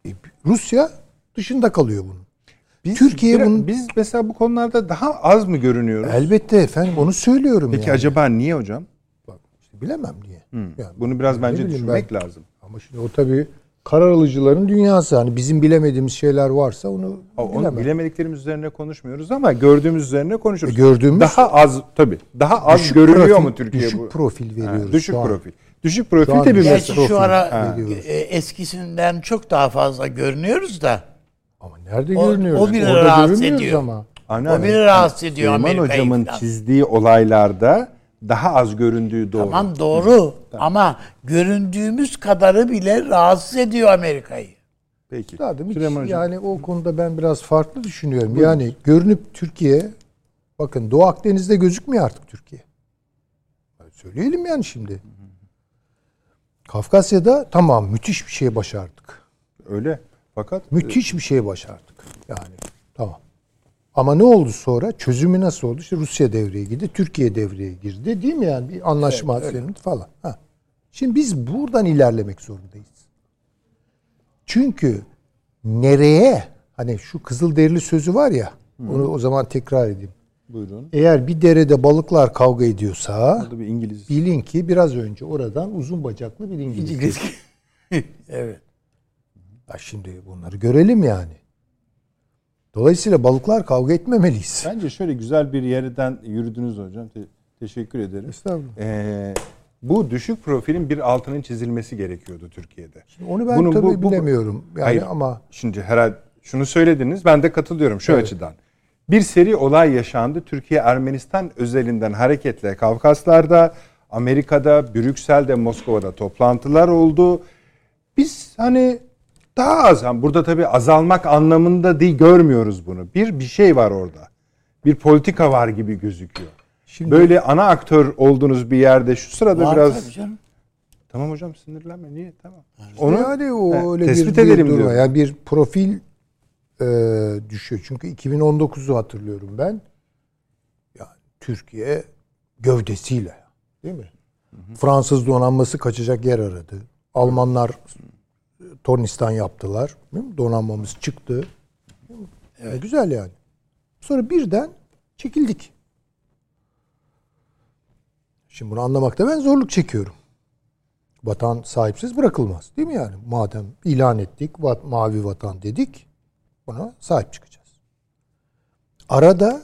E, Rusya dışında kalıyor bunun. Biz, Türkiye biraz- bunun- biz mesela bu konularda daha az mı görünüyoruz? Elbette efendim onu söylüyorum Peki yani. acaba niye hocam? Bilemem niye. Yani Bunu biraz bence düşünmek ben. lazım. Ama şimdi o tabii karar alıcıların dünyası. Hani bizim bilemediğimiz şeyler varsa onu Onu bilemem. bilemediklerimiz üzerine konuşmuyoruz ama gördüğümüz üzerine konuşuruz. E, gördüğümüz- daha az tabii. Daha az Düşük görünüyor profil- mu Türkiye düşük bu? profil Ha, veriyoruz düşük şu an. profil. Düşük profil de bir mesele. şu ara Ha. e, eskisinden çok daha fazla görünüyoruz da. Ama nerede O- görünüyoruz? o bile Orada rahatsız ediyor. ama. Anneanne, O beni rahatsız ediyor Süleyman Amerika'yı hocamın falan. çizdiği olaylarda daha az göründüğü doğru. Tamam doğru ama göründüğümüz kadarı bile rahatsız ediyor Amerika'yı. Peki. Hiç Süleyman hocam. yani o konuda ben biraz farklı düşünüyorum. Yani görünüp Türkiye bakın Doğu Akdeniz'de gözükmüyor artık Türkiye. Söyleyelim yani şimdi. Kafkasya'da tamam müthiş bir şey başardık. Öyle. Fakat Müthiş bir şey başardık. Yani. Ama ne oldu sonra? Çözümü nasıl oldu? İşte Rusya devreye girdi, Türkiye devreye girdi. Değil mi yani? Bir anlaşma senin falan. Ha. Şimdi biz buradan ilerlemek zorundayız. Çünkü nereye? Hani şu Kızılderili sözü var ya. Onu o zaman tekrar edeyim. buyurun. Eğer bir derede balıklar kavga ediyorsa Burada bir İngiliz bilin ki biraz önce oradan uzun bacaklı bir İngiliz. geçti. evet. Ya şimdi bunları görelim yani. Dolayısıyla balıklar kavga etmemeliyiz. Bence şöyle güzel bir yerden yürüdünüz hocam. Te- teşekkür ederim. Estağfurullah. Ee, bu düşük profilin bir altının çizilmesi gerekiyordu Türkiye'de. Onu ben Bunun tabii bu- bu- bilemiyorum. Yani Hayır. ama Şimdi herhalde şunu söylediniz. Ben de katılıyorum şu Evet. açıdan. Bir seri olay yaşandı. Türkiye Ermenistan özelinden hareketle Kafkaslar'da, Amerika'da, Brüksel'de, Moskova'da toplantılar oldu. Biz hani daha az yani burada tabii azalmak anlamında değil görmüyoruz bunu. Bir bir şey var orada. Bir politika var gibi gözüküyor. Şimdi- Böyle ana aktör olduğunuz bir yerde şu sırada Var biraz canım. Tamam hocam sinirlenme. Niye? Tamam. onu yani o he, öyle tespit bir, bir edelim durum. diyorum. Yani bir profil e, düşüyor. Çünkü 2019'u hatırlıyorum ben. Yani Türkiye gövdesiyle değil mi? Fransız donanması kaçacak yer aradı. Almanlar tornistan yaptılar. Donanmamız çıktı. E, güzel yani. Sonra birden çekildik. Şimdi bunu anlamakta ben zorluk çekiyorum. Vatan sahipsiz bırakılmaz. Değil mi yani? Madem ilan ettik, vat, mavi vatan dedik, buna sahip çıkacağız. Arada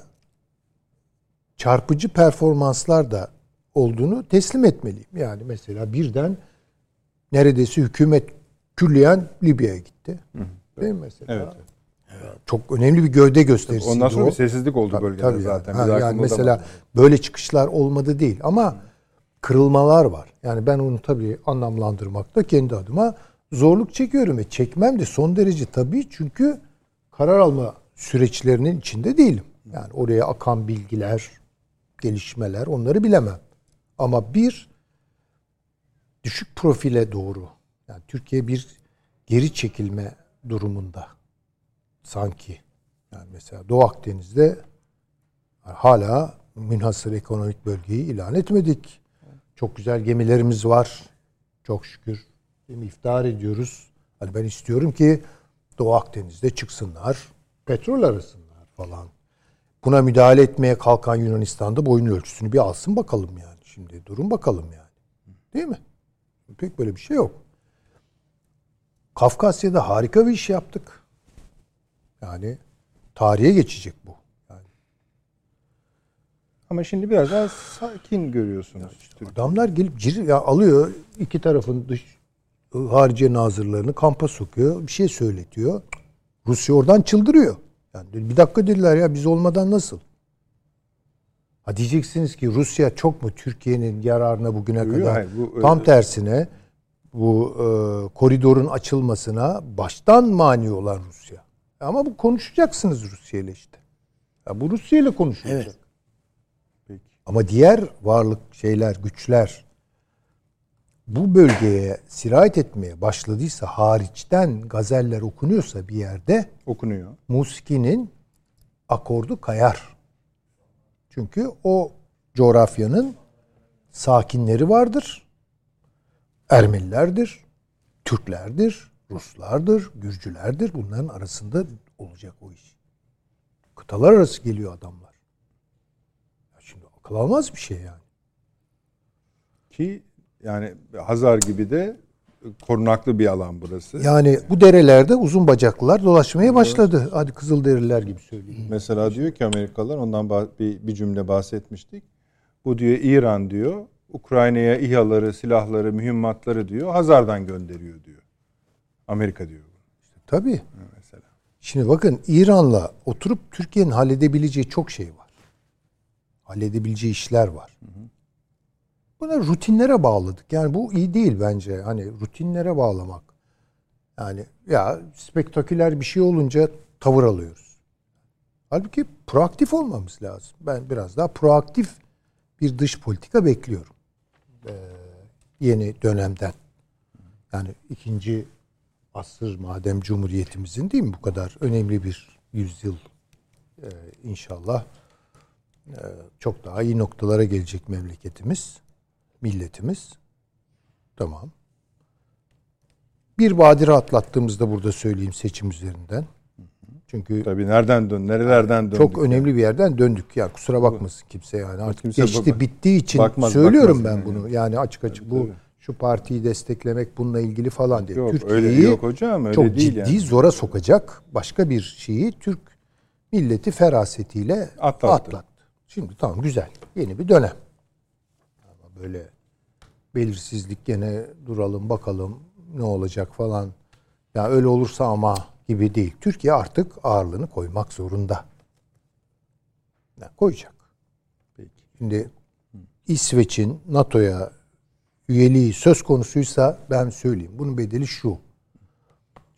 çarpıcı performanslar da olduğunu teslim etmeliyim. Yani mesela birden neredeyse hükümet külliyen Libya'ya gitti. Değil mi mesela? Evet. Çok önemli bir gövde gösterisi. Ondan sonra bir sessizlik oldu bölgede zaten. Yani. Biz Ha, yani mesela böyle çıkışlar olmadı değil ama kırılmalar var. Yani ben onu tabii anlamlandırmakta kendi adıma zorluk çekiyorum ve çekmem de son derece tabii çünkü karar alma süreçlerinin içinde değilim. Yani oraya akan bilgiler, gelişmeler onları bilemem. Ama bir düşük profile doğru. Yani Türkiye bir geri çekilme durumunda sanki. Yani mesela Doğu Akdeniz'de hala münhasır ekonomik bölgeyi ilan etmedik. Çok güzel gemilerimiz var. Çok şükür. Değil mi? İftihar ediyoruz. Hani ben istiyorum ki Doğu Akdeniz'de çıksınlar. Petrol arasınlar falan. Buna müdahale etmeye kalkan Yunanistan'da boyun ölçüsünü bir alsın bakalım yani. Şimdi durun bakalım yani. Değil mi? Pek böyle bir şey yok. Kafkasya'da harika bir iş yaptık. Yani tarihe geçecek bu. Yani Ama şimdi biraz daha sakin görüyorsunuz. Türkiye. adamlar gelip cir, ya alıyor iki tarafın dış harici nazırlarını kampa sokuyor. Bir şey söyletiyor. Rusya oradan çıldırıyor. Yani bir dakika dediler ya biz olmadan nasıl? Ha diyeceksiniz ki Rusya çok mu Türkiye'nin yararına bugüne Yok, kadar? hayır, bu- Tam tersine bu e, koridorun açılmasına baştan mani olan Rusya. Ama bu konuşacaksınız Rusya ile işte. Ya bu Rusya ile konuşulacak. Evet. Peki. Ama diğer varlık şeyler, güçler bu bölgeye sirayet etmeye başladıysa hariçten gazeller okunuyorsa bir yerde Okunuyor. Muski'nin akordu kayar. Çünkü o coğrafyanın sakinleri vardır. Ermenilerdir, Türklerdir, Ruslardır, Gürcülerdir. Bunların arasında olacak o iş. Kıtalar arası geliyor adamlar. Ya şimdi akıl almaz bir şey yani. Ki yani Hazar gibi de korunaklı bir alan burası. Yani bu derelerde uzun bacaklılar dolaşmaya başladı. Hadi Kızılderililer gibi söyleyeyim. Mesela diyor ki Amerikalılar ondan bir, bir cümle bahsetmiştik. Bu diyor İran diyor Ukrayna'ya İHA'ları, silahları, mühimmatları diyor Hazar'dan gönderiyor diyor. Amerika diyor. Tabii. Mesela. Şimdi bakın İran'la oturup Türkiye'nin halledebileceği çok şey var. Halledebileceği işler var. Buna rutinlere bağladık. Yani bu iyi değil bence. Hani rutinlere bağlamak. Yani ya spektaküler bir şey olunca tavır alıyoruz. Halbuki proaktif olmamız lazım. Ben biraz daha proaktif bir dış politika bekliyorum. Ee, yeni dönemden. Yani ikinci asır madem cumhuriyetimizin değil mi bu kadar önemli bir yüzyıl ee, inşallah ee, çok daha iyi noktalara gelecek memleketimiz, milletimiz. Tamam. Bir badire atlattığımızda burada söyleyeyim seçim üzerinden. Çünkü Tabii nereden dön, nerelerden döndük. çok önemli bir yerden döndük. Ya kusura bakmasın kimse yani. Artık Kimse geçti bak- bittiği için bakmaz, söylüyorum bakmaz ben yani. bunu. Yani açık açık bu şu partiyi desteklemek bununla ilgili falan değil. Yok Türkiye'yi öyle yok hocam öyle çok değil ciddi yani. zora sokacak başka bir şeyi Türk milleti ferasetiyle Atlattı. atlattı. Şimdi tamam güzel. Yeni bir dönem. Ama böyle belirsizlik gene duralım bakalım ne olacak falan. Ya öyle olursa ama gibi değil. Türkiye artık ağırlığını koymak zorunda. Ya koyacak. Peki. Şimdi İsveç'in NATO'ya üyeliği söz konusuysa ben söyleyeyim. Bunun bedeli şu.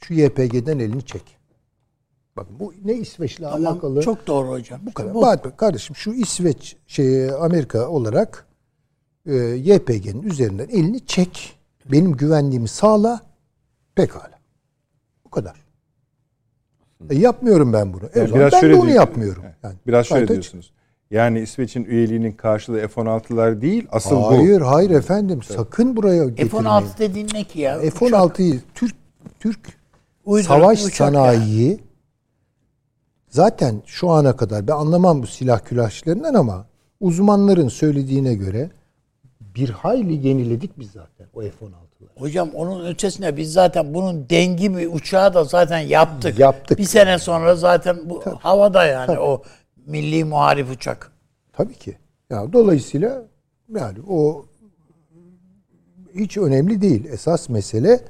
Şu YPG'den elini çek. Bakın bu ne İsveç'le Tamam, alakalı. çok doğru hocam. bu kadar. Bu- Bak kardeşim şu İsveç şey Amerika olarak e, YPG'nin üzerinden elini çek. Benim güvenliğimi sağla. Pekala. Bu kadar. E, yapmıyorum ben bunu. E, Yani zaman ben de şöyle onu diyor- yapmıyorum. Evet, Yani biraz şöyle açık. diyorsunuz. Yani İsveç'in üyeliğinin karşılığı F-16'lar değil, asıl bu. Hayır hayır efendim. Sakın buraya getirmeyin. F-16 dediğin ne ki ya? F-16'yı Türk Türk Uyduruk savaş sanayiyi zaten şu ana kadar ben anlamam bu silah külaşlarından ama uzmanların söylediğine göre bir hayli yeniledik biz zaten o F-16'ları. Hocam onun ötesine biz zaten bunun dengi bir uçağı da zaten yaptık. Yaptık. Bir sene sonra zaten bu havada yani o milli muharip uçak. Tabii ki. Ya dolayısıyla yani o hiç önemli değil. Esas mesele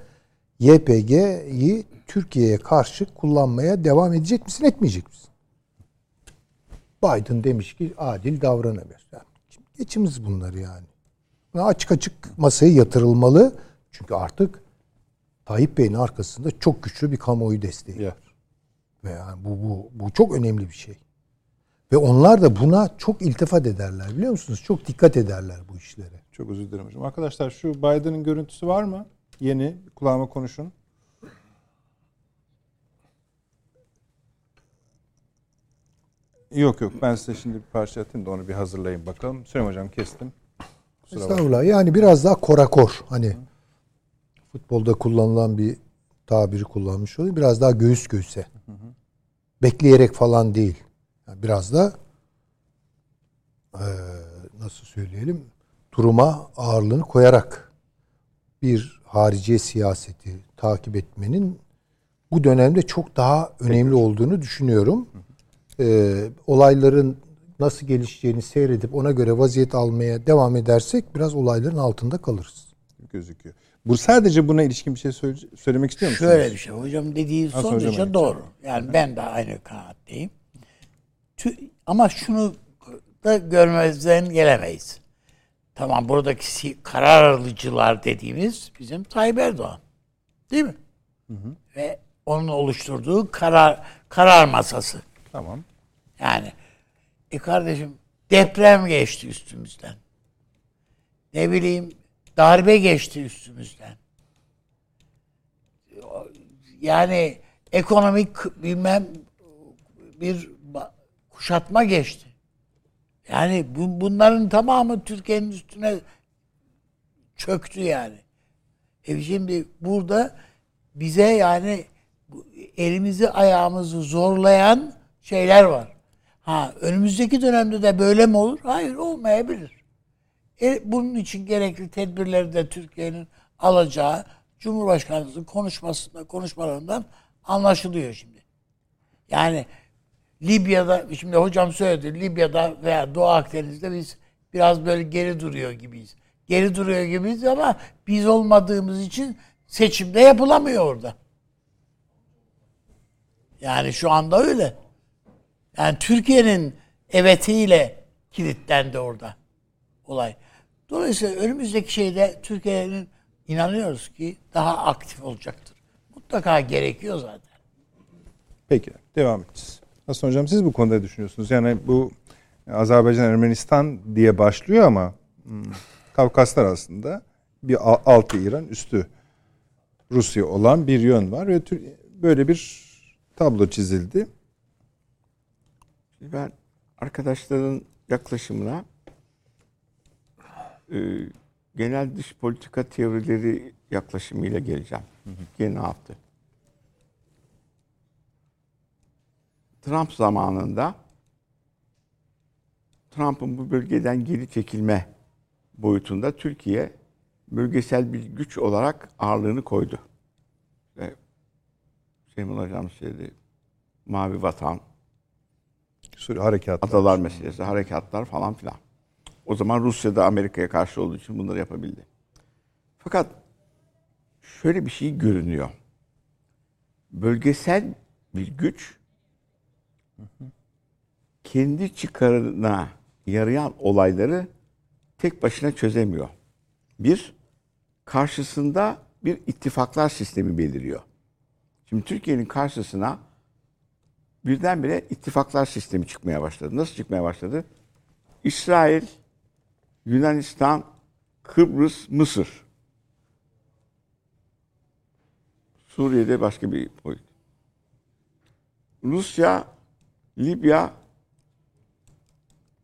YPG'yi Türkiye'ye karşı kullanmaya devam edecek misin, etmeyecek misin? Biden demiş ki adil davranamıyor. Yani geçimiz bunları yani. Açık açık masaya yatırılmalı. Çünkü artık Tayyip Bey'in arkasında çok güçlü bir kamuoyu desteği var. Ve yani bu, bu, bu çok önemli bir şey. Ve onlar da buna çok iltifat ederler biliyor musunuz? Çok dikkat ederler bu işlere. Çok özür dilerim hocam. Arkadaşlar şu Biden'ın görüntüsü var mı? Yeni kulağıma konuşun. Yok yok ben size şimdi bir parça atayım da onu bir hazırlayayım bakalım. Süleyman hocam kestim. Kusura. Estağfurullah. Yani biraz daha korakor. Hani futbolda kullanılan bir tabiri kullanmış olayım. Biraz daha göğüs göğüse. Bekleyerek falan değil. Yani biraz da nasıl söyleyelim duruma ağırlığını koyarak bir hariciye siyaseti takip etmenin bu dönemde çok daha önemli olduğunu düşünüyorum. Olayların nasıl gelişeceğini seyredip ona göre vaziyet almaya devam edersek biraz olayların altında kalırız. gözüküyor. Bu sadece buna ilişkin bir şey söyle- söylemek istiyor musunuz? Şöyle bir şey hocam dediği Nasıl son derece doğru. Yani ben de aynı kanaatteyim. Ama şunu da görmezden gelemeyiz. Tamam buradaki karar alıcılar dediğimiz bizim Tayyip Erdoğan. Değil mi? Ve onun oluşturduğu karar karar masası. Tamam. Yani e kardeşim deprem geçti üstümüzden. Ne bileyim darbe geçti üstümüzden. Yani ekonomik bilmem bir kuşatma geçti. Yani bu, bunların tamamı Türkiye'nin üstüne çöktü yani. E şimdi burada bize yani elimizi ayağımızı zorlayan şeyler var. Ha önümüzdeki dönemde de böyle mi olur? Hayır olmayabilir. E, bunun için gerekli tedbirleri de Türkiye'nin alacağı Cumhurbaşkanımızın konuşmasında konuşmalarından anlaşılıyor şimdi. Yani Libya'da şimdi hocam söyledi Libya'da veya Doğu Akdeniz'de biz biraz böyle geri duruyor gibiyiz. Geri duruyor gibiyiz ama biz olmadığımız için seçimde yapılamıyor orada. Yani şu anda öyle. Yani Türkiye'nin evetiyle kilitlendi orada olay. Dolayısıyla önümüzdeki şeyde Türkiye'nin inanıyoruz ki daha aktif olacaktır. Mutlaka gerekiyor zaten. Peki devam edeceğiz. Hasan Hocam siz bu konuda ne düşünüyorsunuz? Yani bu Azerbaycan Ermenistan diye başlıyor ama hmm, Kafkaslar aslında bir altı İran üstü Rusya olan bir yön var ve böyle bir tablo çizildi. Şimdi ben arkadaşların yaklaşımına genel dış politika teorileri yaklaşımıyla geleceğim. Türkiye ne yaptı? Trump zamanında Trump'ın bu bölgeden geri çekilme boyutunda Türkiye bölgesel bir güç olarak ağırlığını koydu. Ve Şeyhman Hocam söyledi, Mavi Vatan, Suriye harekatı. Adalar meselesi, harekatlar falan filan. O zaman Rusya da Amerika'ya karşı olduğu için bunları yapabildi. Fakat şöyle bir şey görünüyor. Bölgesel bir güç kendi çıkarına yarayan olayları tek başına çözemiyor. Bir, karşısında bir ittifaklar sistemi beliriyor. Şimdi Türkiye'nin karşısına birdenbire ittifaklar sistemi çıkmaya başladı. Nasıl çıkmaya başladı? İsrail, Yunanistan, Kıbrıs, Mısır. Suriye'de başka bir boyut. Rusya, Libya,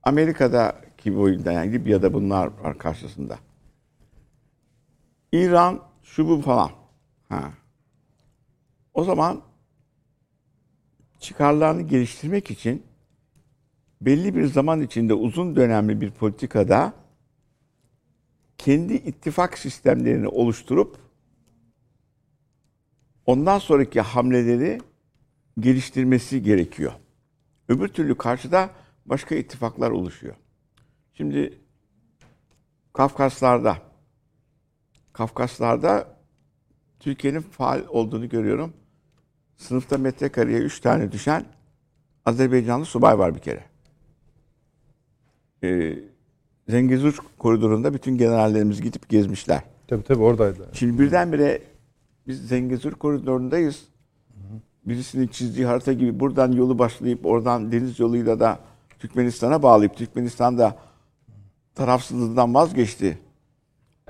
Amerika'daki boyutta yani Libya'da bunlar var karşısında. İran, şu bu falan. Ha. O zaman çıkarlarını geliştirmek için belli bir zaman içinde uzun dönemli bir politikada kendi ittifak sistemlerini oluşturup ondan sonraki hamleleri geliştirmesi gerekiyor. Öbür türlü karşıda başka ittifaklar oluşuyor. Şimdi Kafkaslarda Kafkaslarda Türkiye'nin faal olduğunu görüyorum. Sınıfta metrekareye üç tane düşen Azerbaycanlı subay var bir kere. Ee, Zengezur koridorunda bütün generallerimiz gidip gezmişler. Tabii tabii oradaydı. Şimdi birdenbire biz Zengezur koridorundayız. Birisinin çizdiği harita gibi buradan yolu başlayıp oradan deniz yoluyla da Türkmenistan'a bağlayıp Türkmenistan'da tarafsızlığından vazgeçti.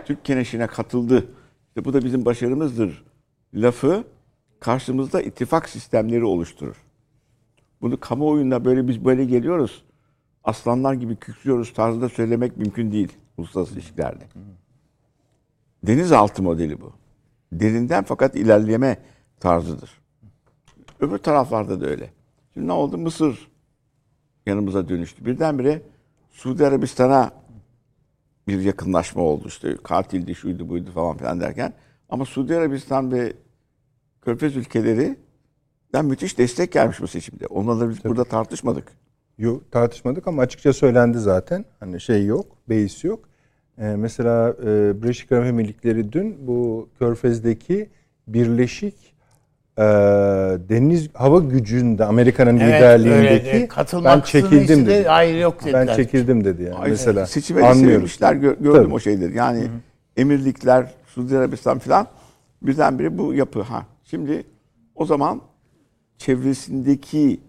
Türk keneşine katıldı. İşte bu da bizim başarımızdır. Lafı karşımızda ittifak sistemleri oluşturur. Bunu kamuoyunda böyle biz böyle geliyoruz. Aslanlar gibi kükrüyoruz tarzında söylemek mümkün değil uluslararası ilişkilerde. Denizaltı modeli bu. Derinden fakat ilerleme tarzıdır. Öbür taraflarda da öyle. Şimdi ne oldu? Mısır yanımıza dönüştü. Birdenbire Suudi Arabistan'a bir yakınlaşma oldu işte. Katildi, şuydu, buydu falan filan derken. Ama Suudi Arabistan ve Körfez ülkeleri ben müthiş destek gelmiş bu seçimde. Onlarla biz burada tartışmadık. Yok tartışmadık ama açıkça söylendi zaten. Hani şey yok, beis yok. Ee, mesela e, Birleşik Arap Emirlikleri dün bu Körfez'deki Birleşik e, Deniz Hava Gücü'nde Amerika'nın Evet, liderliğindeki ben çekildim dedi. hayır yok dediler. Ben çekildim dedi yani. Ay, mesela seçime anlıyorum. sevilmişler gö- gördüm Tabii. o şeyleri. Yani emirlikler, Suudi Arabistan filan birdenbire bu yapı. Ha. Şimdi o zaman çevresindeki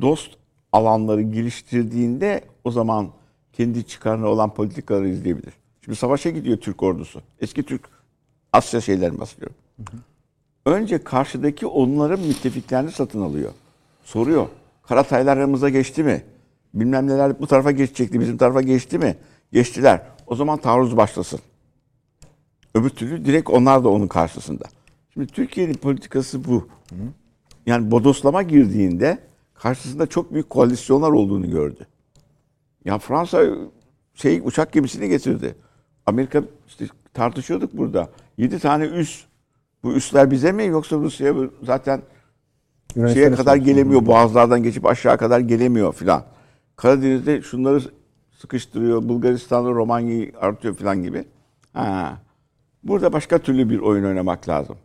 dost alanları geliştirdiğinde o zaman kendi çıkarına olan politikaları izleyebilir. Şimdi savaşa gidiyor Türk ordusu. Eski Türk Asya şeylerini bahsediyorum. Önce karşıdaki onların müttefiklerini satın alıyor. Soruyor. Karataylar aramıza geçti mi? Bilmem neler bu tarafa geçecekti, bizim tarafa geçti mi? Geçtiler. O zaman taarruz başlasın. Öbür türlü direkt onlar da onun karşısında. Şimdi Türkiye'nin politikası bu. Yani bodoslama girdiğinde karşısında çok büyük koalisyonlar olduğunu gördü. Ya Fransa şey uçak gemisini getirdi. Amerika işte tartışıyorduk burada. 7 tane üs Bu üsler bize mi yoksa Rusya bu zaten Yunanistan'a şeye kadar gelemiyor. Boğazlardan geçip aşağı kadar gelemiyor filan. Karadeniz'de şunları sıkıştırıyor. Bulgaristan'da Romanya'yı artıyor filan gibi. Ha. Burada başka türlü bir oyun oynamak lazım.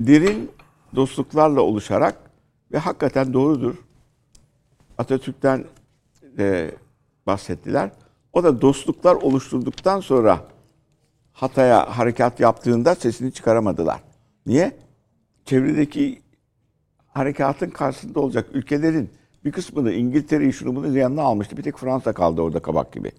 Derin dostluklarla oluşarak ve hakikaten doğrudur. Atatürk'ten de bahsettiler. O da dostluklar oluşturduktan sonra Hatay'a harekat yaptığında sesini çıkaramadılar. Niye? Çevredeki harekatın karşısında olacak ülkelerin bir kısmını İngiltere'yi şunu bunu yanına almıştı. Bir tek Fransa kaldı orada kabak gibi.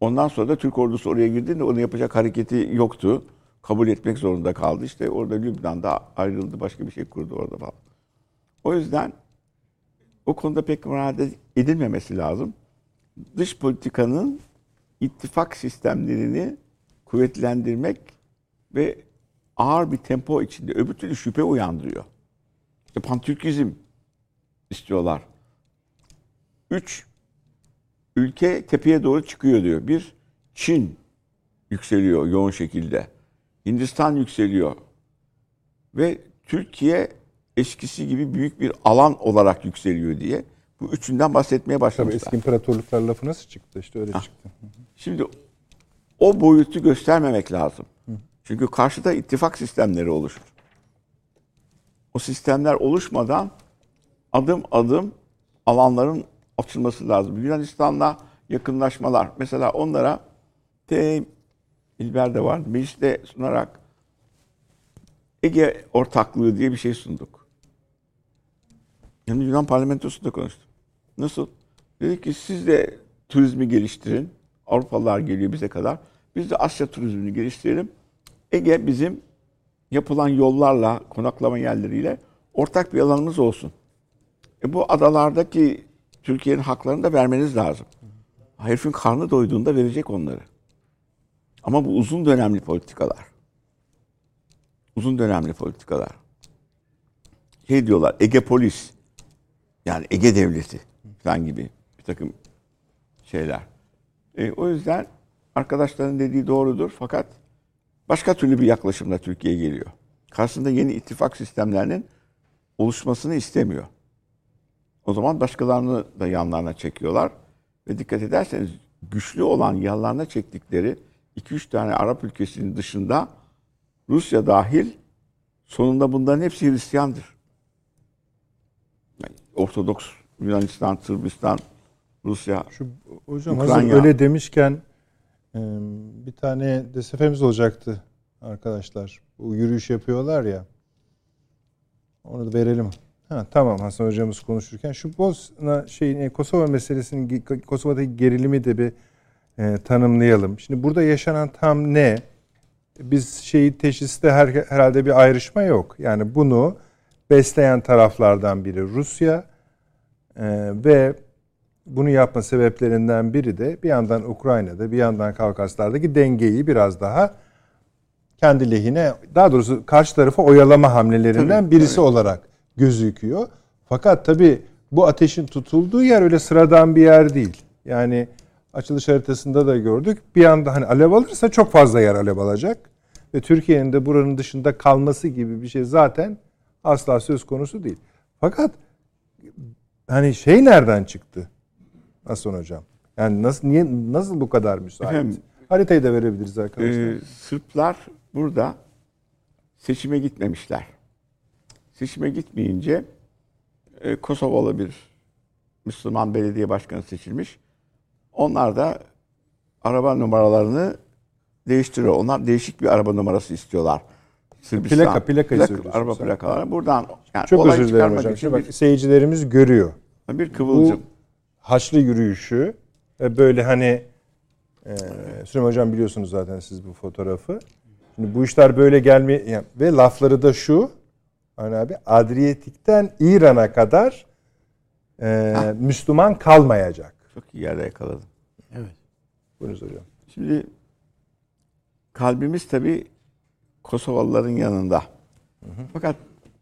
Ondan sonra da Türk ordusu oraya girdiğinde onu yapacak hareketi yoktu. Kabul etmek zorunda kaldı. İşte orada Lübnan'da ayrıldı. Başka bir şey kurdu orada falan. O yüzden o konuda pek murade edilmemesi lazım. Dış politikanın ittifak sistemlerini kuvvetlendirmek ve ağır bir tempo içinde öbür türlü şüphe uyandırıyor. İşte pantürkizm istiyorlar. Üç, ülke tepeye doğru çıkıyor diyor. Bir, Çin yükseliyor yoğun şekilde. Hindistan yükseliyor. Ve Türkiye eskisi gibi büyük bir alan olarak yükseliyor diye. Bu üçünden bahsetmeye Tabii başlamışlar. eski imparatorluklar lafı nasıl çıktı? İşte öyle çıktı. Şimdi o boyutu göstermemek lazım. Çünkü karşıda ittifak sistemleri oluşur. O sistemler oluşmadan adım adım alanların açılması lazım. Yunanistan'la yakınlaşmalar. Mesela onlara T. İlber de var. Mecliste sunarak Ege ortaklığı diye bir şey sunduk. Yani Yunan parlamentosunda konuştum. Nasıl? Dedi ki siz de turizmi geliştirin. Avrupalılar geliyor bize kadar. Biz de Asya turizmini geliştirelim. Ege bizim yapılan yollarla, konaklama yerleriyle ortak bir alanımız olsun. E bu adalardaki Türkiye'nin haklarını da vermeniz lazım. Herifin karnı doyduğunda verecek onları. Ama bu uzun dönemli politikalar. Uzun dönemli politikalar. Şey diyorlar, Ege Polis. Yani Ege Devleti falan gibi bir takım şeyler. E, o yüzden arkadaşların dediği doğrudur fakat başka türlü bir yaklaşımla Türkiye geliyor. Karşısında yeni ittifak sistemlerinin oluşmasını istemiyor. O zaman başkalarını da yanlarına çekiyorlar. Ve dikkat ederseniz güçlü olan yanlarına çektikleri 2-3 tane Arap ülkesinin dışında Rusya dahil sonunda bunların hepsi Hristiyandır. Ortodoks Yunanistan, Sırbistan, Rusya. Şu hocam Ukrayna. hazır öyle demişken e, bir tane DSF'miz olacaktı arkadaşlar. Bu yürüyüş yapıyorlar ya. Onu da verelim. Ha, tamam Hasan hocamız konuşurken şu Bosna şeyin Kosova meselesinin Kosova'daki gerilimi de bir e, tanımlayalım. Şimdi burada yaşanan tam ne? Biz şeyi teşhiste her, herhalde bir ayrışma yok. Yani bunu besleyen taraflardan biri Rusya e, ve bunu yapma sebeplerinden biri de bir yandan Ukrayna'da bir yandan Kavkaslar'daki dengeyi biraz daha kendi lehine daha doğrusu karşı tarafa oyalama hamlelerinden Tabii, birisi tabii. olarak gözüküyor. Fakat tabii bu ateşin tutulduğu yer öyle sıradan bir yer değil. Yani açılış haritasında da gördük. Bir anda hani alev alırsa çok fazla yer alev alacak. Ve Türkiye'nin de buranın dışında kalması gibi bir şey zaten asla söz konusu değil. Fakat hani şey nereden çıktı? Hasan hocam. Yani nasıl niye nasıl bu kadar müsait? Efendim, Haritayı da verebiliriz arkadaşlar. Ee, Sırplar burada seçime gitmemişler. Seçime gitmeyince e, Kosovalı bir Müslüman belediye başkanı seçilmiş. Onlar da araba numaralarını değiştiriyor. Onlar değişik bir araba numarası istiyorlar. Sırbistan. Plaka, plakayı söylüyorsun Araba sen. plakaları. Buradan yani Çok olay özür dilerim hocam. Şimdi bak seyircilerimiz görüyor. bir, kıvılcım. Haçlı yürüyüşü böyle hani e, Süleyman Hocam biliyorsunuz zaten siz bu fotoğrafı. Şimdi bu işler böyle gelme yani, ve lafları da şu hani abi Adriyatik'ten İran'a kadar e, Müslüman kalmayacak. Çok iyi yerde yakaladım. Evet. Buyurunuz hocam. Şimdi kalbimiz tabii Kosovalıların yanında. Fakat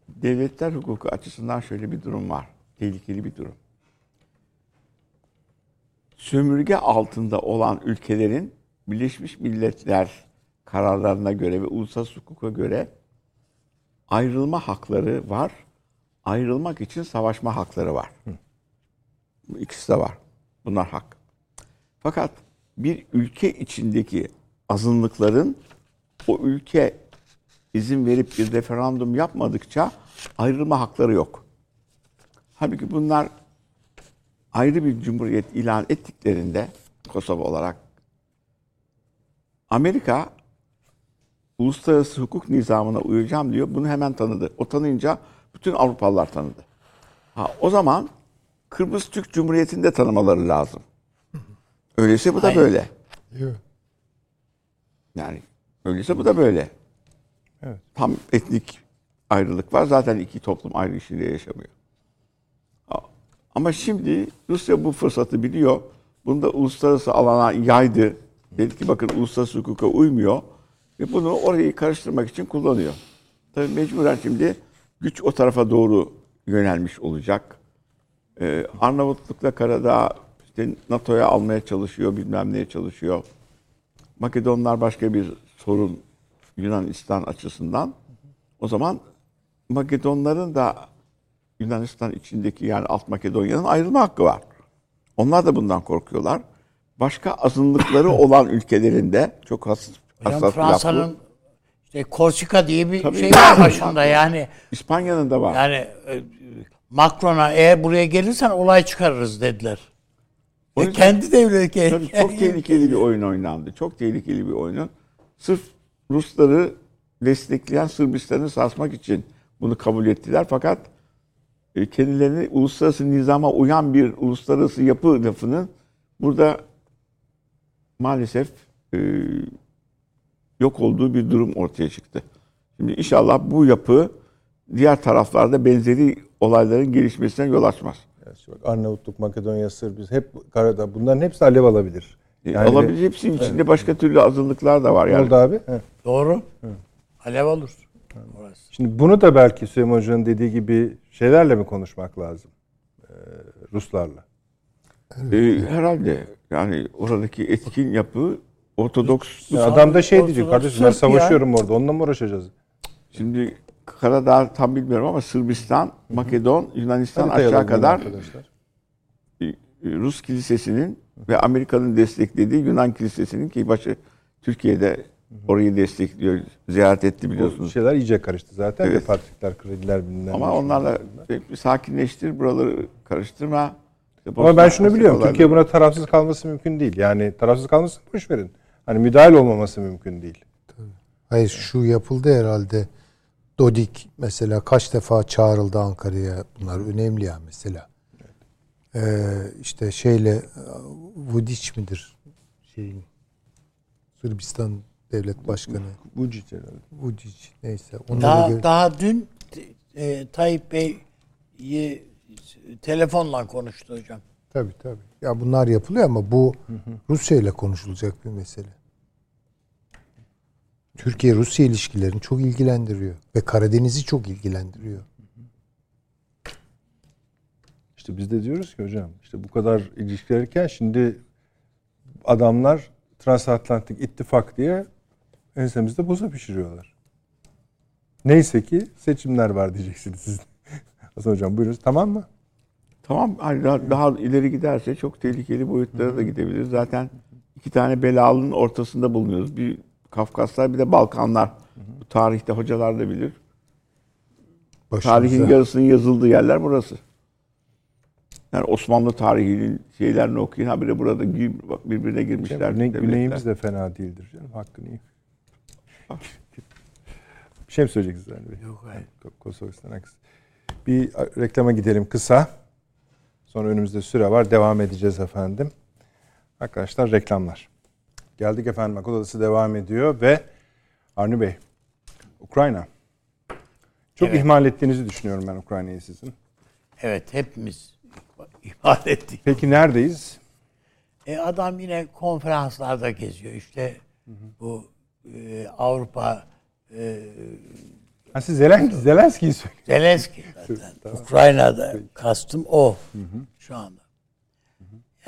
devletler hukuku açısından şöyle bir durum var. Tehlikeli bir durum. Sömürge altında olan ülkelerin Birleşmiş Milletler kararlarına göre ve uluslararası hukuka göre ayrılma hakları var. Ayrılmak için savaşma hakları var. Bu ikisi de var. Bunlar hak. Fakat bir ülke içindeki azınlıkların o ülke izin verip bir referandum yapmadıkça ayrılma hakları yok. Halbuki bunlar ayrı bir cumhuriyet ilan ettiklerinde Kosova olarak Amerika uluslararası hukuk nizamına uyacağım diyor. Bunu hemen tanıdı. O tanıyınca bütün Avrupalılar tanıdı. Ha, o zaman Kıbrıs Türk Cumhuriyeti'ni de tanımaları lazım. Öyleyse bu da Aynen. böyle. Yani öyleyse bu da böyle. Evet. Tam etnik ayrılık var. Zaten iki toplum ayrı içinde yaşamıyor. Ama şimdi Rusya bu fırsatı biliyor. Bunu da uluslararası alana yaydı. Dedi ki bakın uluslararası hukuka uymuyor. Ve bunu orayı karıştırmak için kullanıyor. Tabii mecburen şimdi güç o tarafa doğru yönelmiş olacak. Ee, Arnavutluk'la Karadağ işte NATO'ya almaya çalışıyor, bilmem neye çalışıyor. Makedonlar başka bir sorun Yunanistan açısından. O zaman Makedonların da Yunanistan içindeki yani Alt Makedonya'nın ayrılma hakkı var. Onlar da bundan korkuyorlar. Başka azınlıkları olan ülkelerinde çok hassas, hassas. Fransa'nın işte Korsika diye bir Tabii. şey var başında yani. İspanya'nın da var. Yani e, Macron'a eğer buraya gelirsen olay çıkarırız dediler. O E, yüzden- kendi devleti. Tabii çok tehlikeli bir oyun oynandı. Çok tehlikeli bir oyunun. Sırf Rusları destekleyen Sırbistan'ı sarsmak için bunu kabul ettiler. Fakat e, kendilerini uluslararası nizama uyan bir uluslararası yapı lafının burada maalesef e, yok olduğu bir durum ortaya çıktı. Şimdi inşallah bu yapı diğer taraflarda benzeri olayların gelişmesine yol açmaz. Arnavutluk, Makedonya, Sırbistan hep Karadağ bunların hepsi alev alabilir. E, Olabilir hepsinin içinde başka türlü azınlıklar da var. Yani oldu abi? He. Doğru. Alev olur. Orası. Şimdi bunu da belki Süleyman Hoca'nın dediği gibi şeylerle mi konuşmak lazım? Ee, Ruslarla. E, herhalde yani oradaki etkin yapı Ortodoks. Ya adam da şey diyecek kardeşim ben Sırp ya." savaşıyorum orada onunla mı uğraşacağız? Şimdi Karadağ tam bilmiyorum ama Sırbistan, Makedon, Yunanistan Haritayı aşağı kadar arkadaşlar. Rus kilisesinin ve Amerika'nın desteklediği Yunan kilisesinin ki başı Türkiye'de orayı destekliyor. Ziyaret etti Bu biliyorsunuz. şeyler iyice karıştı zaten. Evet. Partikler, krediler bilmem. Ama onlarla bir sakinleştir buraları karıştırma. İşte Ama ben şunu biliyorum. Türkiye buna tarafsız kalması mümkün değil. Yani tarafsız kalması boş verin. Hani müdahil olmaması mümkün değil. Hayır şu yapıldı herhalde. Dodik mesela kaç defa çağrıldı Ankara'ya. Bunlar önemli ya mesela. Ee, işte şeyle Vudic midir? Şeyin Sırbistan devlet başkanı. Ciddi herhalde. Vudic neyse. Onlara Daha, göre- daha dün e, Tayyip Bey telefonla konuştu hocam. Tabii tabii. Ya bunlar yapılıyor ama bu Rusya ile konuşulacak bir mesele. Türkiye-Rusya ilişkilerini çok ilgilendiriyor. Ve Karadeniz'i çok ilgilendiriyor. İşte biz de diyoruz ki hocam işte bu kadar ilişkilerken şimdi adamlar transatlantik ittifak diye ensemizde boza pişiriyorlar. Neyse ki seçimler var diyeceksiniz siz. Hasan hocam buyurunuz tamam mı? Tamam hani daha, daha ileri giderse çok tehlikeli boyutlara da gidebilir. Zaten iki tane belalının ortasında bulunuyoruz. Bir Kafkaslar bir de Balkanlar. Bu tarihte hocalar da bilir. Tarihin Başımıza- yarısının yazıldığı yerler burası. Yani Osmanlı tarihinin şeylerini okuyun. Habire burada gir, bak birbirine girmişler. Güney, güneyimiz de fena değildir canım. Hakkını yiyeyim. Bir şey mi söyleyeceksiniz Ali Bey? Yok hayır. Kosova'sından. Bir reklama gidelim kısa. Sonra önümüzde süre var. Devam edeceğiz efendim. Arkadaşlar reklamlar. Geldik efendim. Akıl Odası devam ediyor ve Arni Bey, Ukrayna. Çok Evet. ihmal ettiğinizi düşünüyorum ben Ukrayna'yı sizin. Evet hepimiz ihmal ettik. Peki neredeyiz? E adam yine konferanslarda geziyor. İşte bu e, Avrupa e, Ha siz Zelenski, Zelenski'yi söylüyorsunuz. Zelenski zaten. Ukrayna'da kastım o şu anda.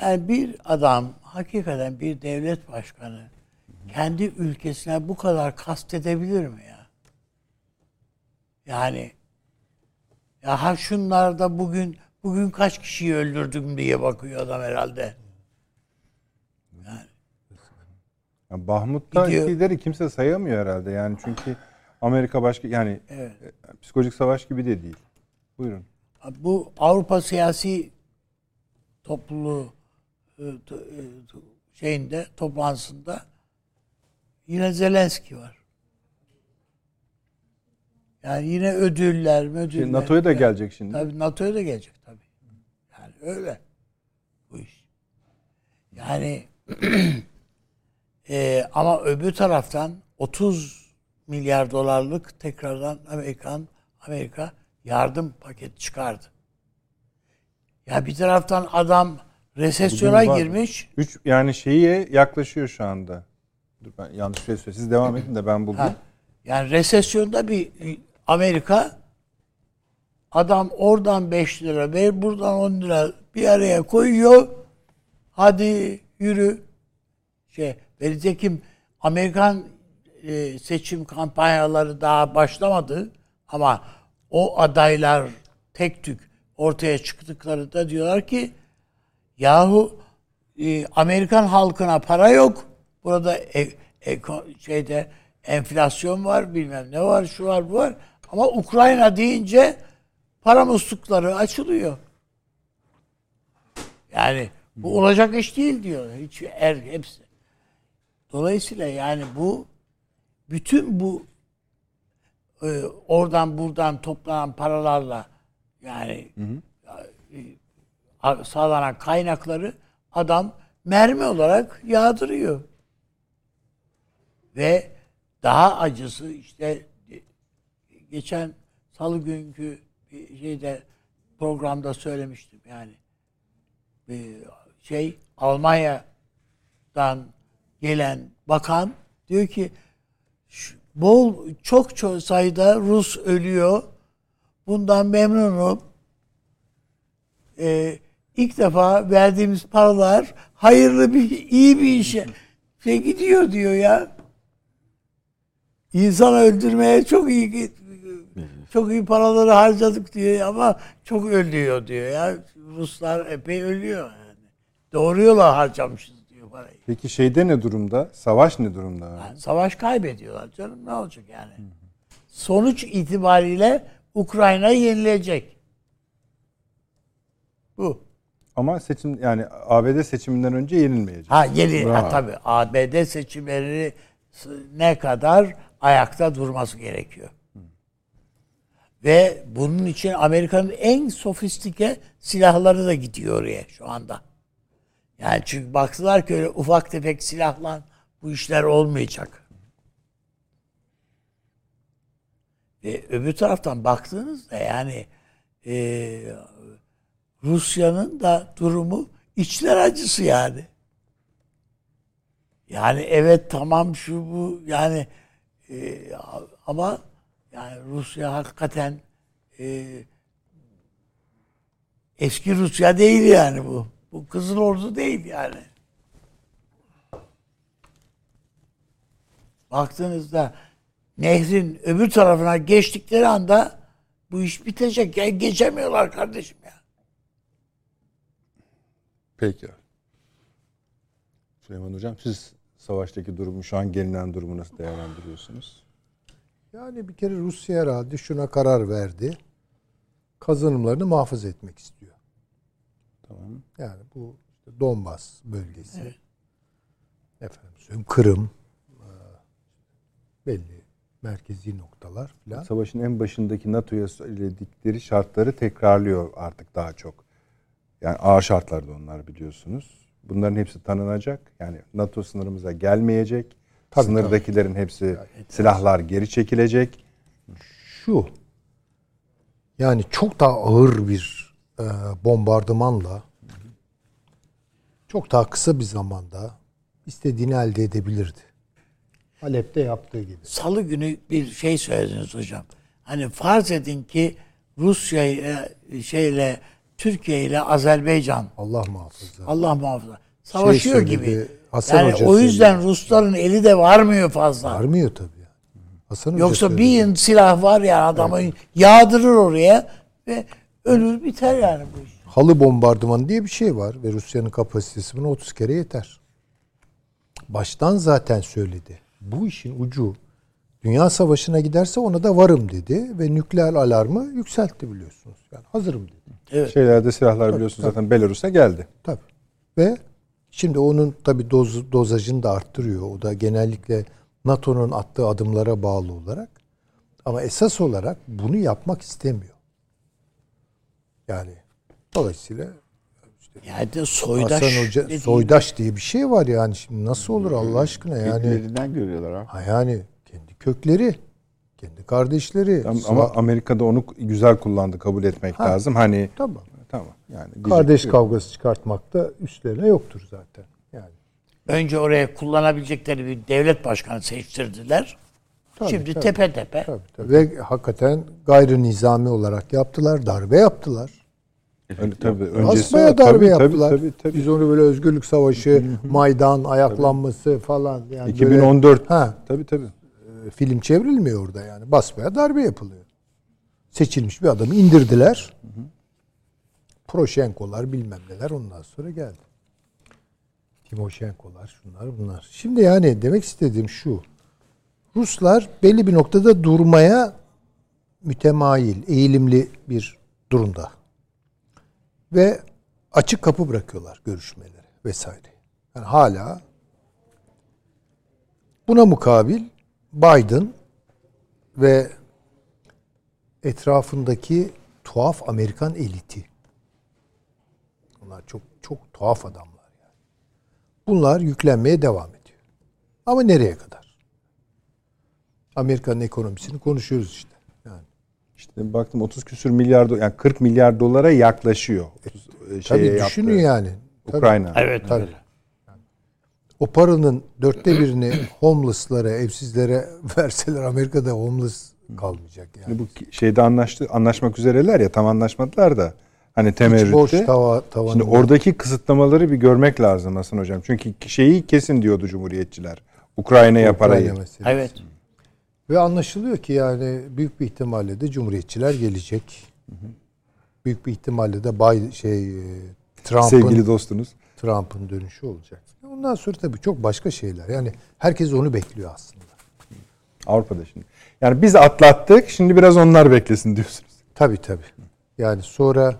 Yani bir adam hakikaten bir devlet başkanı kendi ülkesine bu kadar kastedebilir mi ya? Yani ya ha şunlar da bugün bugün kaç kişiyi öldürdüm diye bakıyor adam herhalde. Yani Bahmut'ta Gidiyor. liderleri kimse sayamıyor herhalde. Yani çünkü Amerika başka yani Evet. e, psikolojik savaş gibi de değil. Buyurun. Bu Avrupa siyasi topluluğu e, e, şeyinde toplantısında yine Zelenski var. Yani yine ödüller, ödüller. Şey, NATO'ya da gelecek şimdi. Tabii NATO'ya da gelecek tabii. Yani öyle bu iş. Yani e, ama öbür taraftan 30 milyar dolarlık tekrardan Amerikan Amerika yardım paketi çıkardı. Ya bir taraftan adam resesyona girmiş. Üç, yani şeye yaklaşıyor şu anda. Dur ben yanlış bir şey söyleyeyim. Siz devam edin de ben bulayım. Ha, yani resesyonda bir Amerika adam oradan 5 lira ver buradan 10 lira bir araya koyuyor. Hadi yürü. Şey, ve nitekim Amerikan e, seçim kampanyaları daha başlamadı ama o adaylar tek tük ortaya çıktıkları da diyorlar ki yahu e, Amerikan halkına para yok. Burada e, eko- şeyde enflasyon var, bilmem ne var, şu var, bu var. Ama Ukrayna deyince para muslukları açılıyor. Yani bu olacak iş değil diyor. Hiç er hepsi. Dolayısıyla yani bu bütün bu e, oradan buradan toplanan paralarla yani e, sağlanan kaynakları adam mermi olarak yağdırıyor. Ve daha acısı işte geçen salı günkü bir şeyde programda söylemiştim yani bir şey Almanya'dan gelen bakan diyor ki "Şu- bol çok çok sayıda Rus ölüyor. Bundan memnunum. Ee, ilk defa verdiğimiz paralar hayırlı bir iyi bir işe şey gidiyor diyor ya. İnsan öldürmeye çok iyi çok iyi paraları harcadık diyor ama çok ölüyor diyor ya. Ruslar epey ölüyor yani. Doğru yola harcamışız diyor parayı. Peki şeyde ne durumda? Savaş ne durumda? Yani savaş kaybediyorlar canım ne olacak yani. Sonuç itibariyle Ukrayna yenilecek. Bu. Ama seçim yani ABD seçiminden önce yenilmeyecek. Ha yeni ha, tabii ABD seçimleri ne kadar ayakta durması gerekiyor. Ve bunun için Amerika'nın en sofistike silahları da gidiyor oraya şu anda. Yani çünkü baktılar ki öyle ufak tefek silahla bu işler olmayacak. Ve öbür taraftan baktığınızda yani e, Rusya'nın da durumu içler acısı yani. Yani evet tamam şu bu yani e, ama yani Rusya hakikaten e, eski Rusya değil yani bu. Bu Kızıl Ordu değil yani. Baktığınızda nehrin öbür tarafına geçtikleri anda bu iş bitecek. Ya geçemiyorlar kardeşim ya. Peki. Süleyman Hocam siz savaştaki durumu şu an gelinen durumu nasıl değerlendiriyorsunuz? Yani bir kere Rusya herhalde şuna karar verdi. Kazanımlarını muhafaza etmek istiyor. Tamam. Yani bu işte Donbas bölgesi. Efendim söyleyeyim Kırım. e, Belli merkezi noktalar falan. Savaşın en başındaki NATO'ya söyledikleri şartları tekrarlıyor artık daha çok. Yani ağır şartlarda onlar biliyorsunuz. Bunların hepsi tanınacak. Yani NATO sınırımıza gelmeyecek. Tabii, Sınırdakilerin hepsi silahlar geri çekilecek. Şu yani çok daha ağır bir e, bombardımanla çok daha kısa bir zamanda istediğini elde edebilirdi. Halep'te yaptığı gibi. Salı günü bir şey söylediniz hocam. Hani farz edin ki Rusya ile şeyle Türkiye ile Azerbaycan Allah muhafaza. Allah muhafaza savaşıyor Şey gibi. Hasan Yani Hoca o yüzden söylüyor. Rusların eli de varmıyor fazla. Varmıyor tabii. Hasan Hoca Yoksa söylüyor. bir silah var ya adamı yağdırır oraya ve ölür biter yani bu iş. halı bombardımanı diye bir şey var ve Rusya'nın kapasitesi buna 30 kere yeter. Baştan zaten söyledi. Bu işin ucu Dünya Savaşı'na giderse ona da varım dedi ve nükleer alarmı yükseltti biliyorsunuz. Yani hazırım dedi. Şeylerde silahlar biliyorsunuz zaten Belarus'a geldi. Tabii. Ve şimdi onun tabii doz, dozajını da arttırıyor. O da genellikle NATO'nun attığı adımlara bağlı olarak. Ama esas olarak bunu yapmak istemiyor. Yani dolayısıyla Yani de soydaş. Hasan Hoca soydaş diye bir şey var yani şimdi nasıl olur Allah aşkına yani Kendilerinden görüyorlar ha. ha yani kendi kökleri kendi kardeşleri Ama, ama Amerika'da onu güzel kullandı kabul etmek Ha. lazım. Hani tamam tamam yani kardeş yok. kavgası çıkartmak da üstlerine yoktur zaten yani Önce oraya kullanabilecekleri bir devlet başkanı seçtirdiler. Tabii, Şimdi tabii. tepe tepe. Tabii, tabii. Ve hakikaten gayri nizami olarak yaptılar. Darbe yaptılar. Öyle, tabii öncesi Basmaya var. darbe Tabii, tabii, yaptılar. tabii, tabii. Biz onu böyle özgürlük savaşı, Maydan, ayaklanması falan. Yani böyle- 2014. ha, Tabii tabii. e, film çevrilmiyor orada yani. Basmaya darbe yapılıyor. Seçilmiş bir adamı indirdiler. Proşenkolar bilmem neler ondan sonra geldi. Timoşenkolar şunlar bunlar. Şimdi yani demek istediğim şu. Ruslar belli bir noktada durmaya mütemayil, eğilimli bir durumda. Ve açık kapı bırakıyorlar görüşmeleri vesaire. Yani hala buna mukabil Biden ve etrafındaki tuhaf Amerikan eliti. Bunlar çok çok tuhaf adamlar yani. Bunlar yüklenmeye devam ediyor. Ama nereye kadar? Amerika'nın ekonomisini konuşuyoruz işte. Yani İşte baktım 30 küsür milyar do- yani 40 milyar dolara yaklaşıyor. Şeye tabii yaptığı düşünün yani. Tabii. Ukrayna. Evet Tabii. öyle. O paranın dörtte birini homeless'lara, evsizlere verseler Amerika'da homeless kalmayacak yani. Şimdi bu şeyde anlaştı anlaşmak üzereler ya tam anlaşmadılar da hani Hiç boş temerrütte. tava, tavanı Şimdi var. oradaki kısıtlamaları bir görmek lazım Hasan hocam. Çünkü şeyi kesin diyordu Cumhuriyetçiler. Ukrayna'ya parayı. Ukrayna meselesi. Evet. Ve anlaşılıyor ki yani büyük bir ihtimalle de Cumhuriyetçiler gelecek. Büyük bir ihtimalle de Biden, şey e, Trump'ın Sevgili dostunuz. Trump'ın dönüşü olacak. Ondan sonra tabii çok başka şeyler. Yani herkes onu bekliyor aslında. Avrupa'da şimdi. Yani biz atlattık. Şimdi biraz onlar beklesin diyorsunuz. Tabii tabii. Yani sonra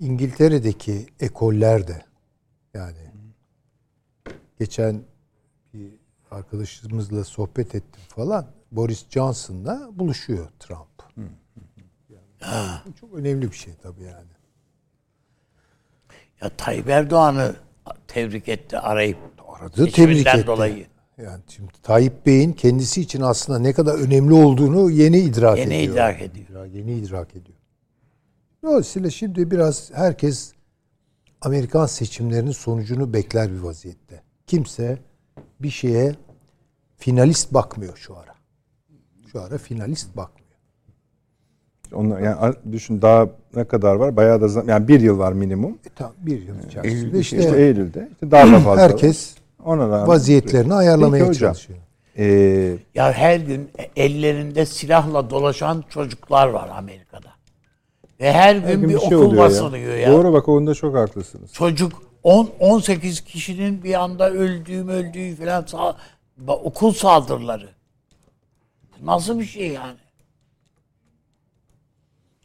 İngiltere'deki ekoller de yani geçen bir arkadaşımızla sohbet ettim falan. Boris Johnson'la buluşuyor Trump. Yani bu çok önemli bir şey tabii yani. Ya Tayyip Erdoğan'ı tebrik etti arayıp. Aradı tebrik etti. dolayı. Yani şimdi Tayyip Bey'in kendisi için aslında ne kadar önemli olduğunu yeni idrak Yeni ediyor. idrak ediyor. Yeni idrak ediyor. Dolayısıyla şimdi biraz herkes Amerikan seçimlerinin sonucunu bekler bir vaziyette. Kimse bir şeye finalist bakmıyor şu ara. Şu ara finalist bakmıyor. Onlar yani düşün daha ne kadar var? Bayağı da yani bir yıl var minimum. E tam bir yıl içerisinde Eylül'de işte, İşte Eylül'de. İşte daha da fazla. herkes Ona rağmen vaziyetlerini ayarlamaya Peki hocam, çalışıyor. Ee, Ya her gün ellerinde silahla dolaşan çocuklar var Amerika'da. Ve her gün her gün bir, bir şey okul basılıyor ya. Doğru bak onda çok haklısınız. Çocuk 10 18 kişinin bir anda öldüğü öldüğü falan sa- ba- okul saldırıları. Nasıl bir şey yani?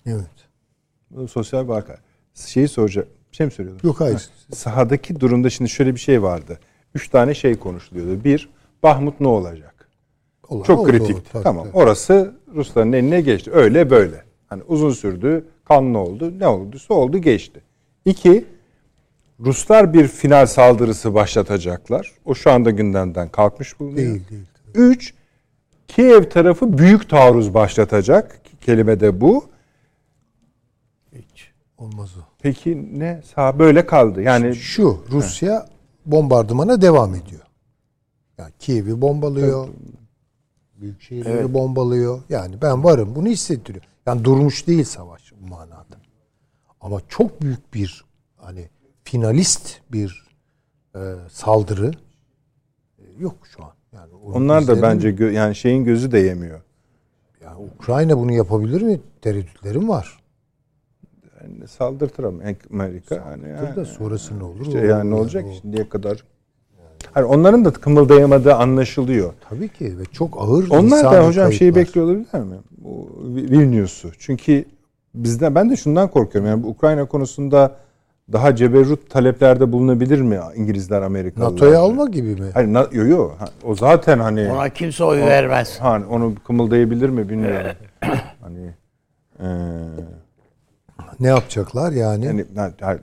Evet. Bu sosyal vaka. Şeyi soracak. Bir şey mi söylüyordun? Yok hayır. Sahadaki durumda şimdi şöyle bir şey vardı. Üç tane şey konuşuluyordu. Bir, Bahmut ne olacak? Olan Çok kritik. tamam. tabii. Orası Rusların eline geçti. Öyle böyle. Hani uzun sürdü, kanlı oldu. Ne olduysa oldu geçti. İki, Ruslar bir final saldırısı başlatacaklar. O şu anda gündemden kalkmış bulunuyor. Değil değil. Üç, Kiev tarafı büyük taarruz başlatacak. Kelime de bu. Hiç olmaz o. Peki ne? Sağ böyle kaldı. Yani Şu Rusya bombardımana devam ediyor. Yani Kiev'i bombalıyor. Büyük şehirleri bombalıyor. Yani ben varım bunu hissettiriyor. Yani durmuş değil savaş bu manada. Ama çok büyük bir hani finalist bir e, saldırı yok şu an. Yani Onlar da bence gö- yani şeyin gözü de yemiyor. yani Ukrayna bunu yapabilir mi? Tereddütlerim var. Yani saldırtır ama Amerika. Hani Saldırtır yani, da sonrası ne olur? işte yani ne olacak o- şimdiye kadar? Hani onların da kımıldayamadığı anlaşılıyor. Tabii ki ve çok ağır Onlar da hocam şeyi bekliyor olabilirler mi? Bu Vi- Vilnius'u. Çünkü bizden ben de şundan korkuyorum. Yani bu Ukrayna konusunda daha ceberrut taleplerde bulunabilir mi İngilizler, Amerikalılar? NATO'ya alma gibi mi? Hayır, na, yo, yo. Ha, O zaten hani Ona kimse oy vermez. hani onu kımıldayabilir mi bilmiyorum. hani eee Ne yapacaklar yani? yani ha- ha-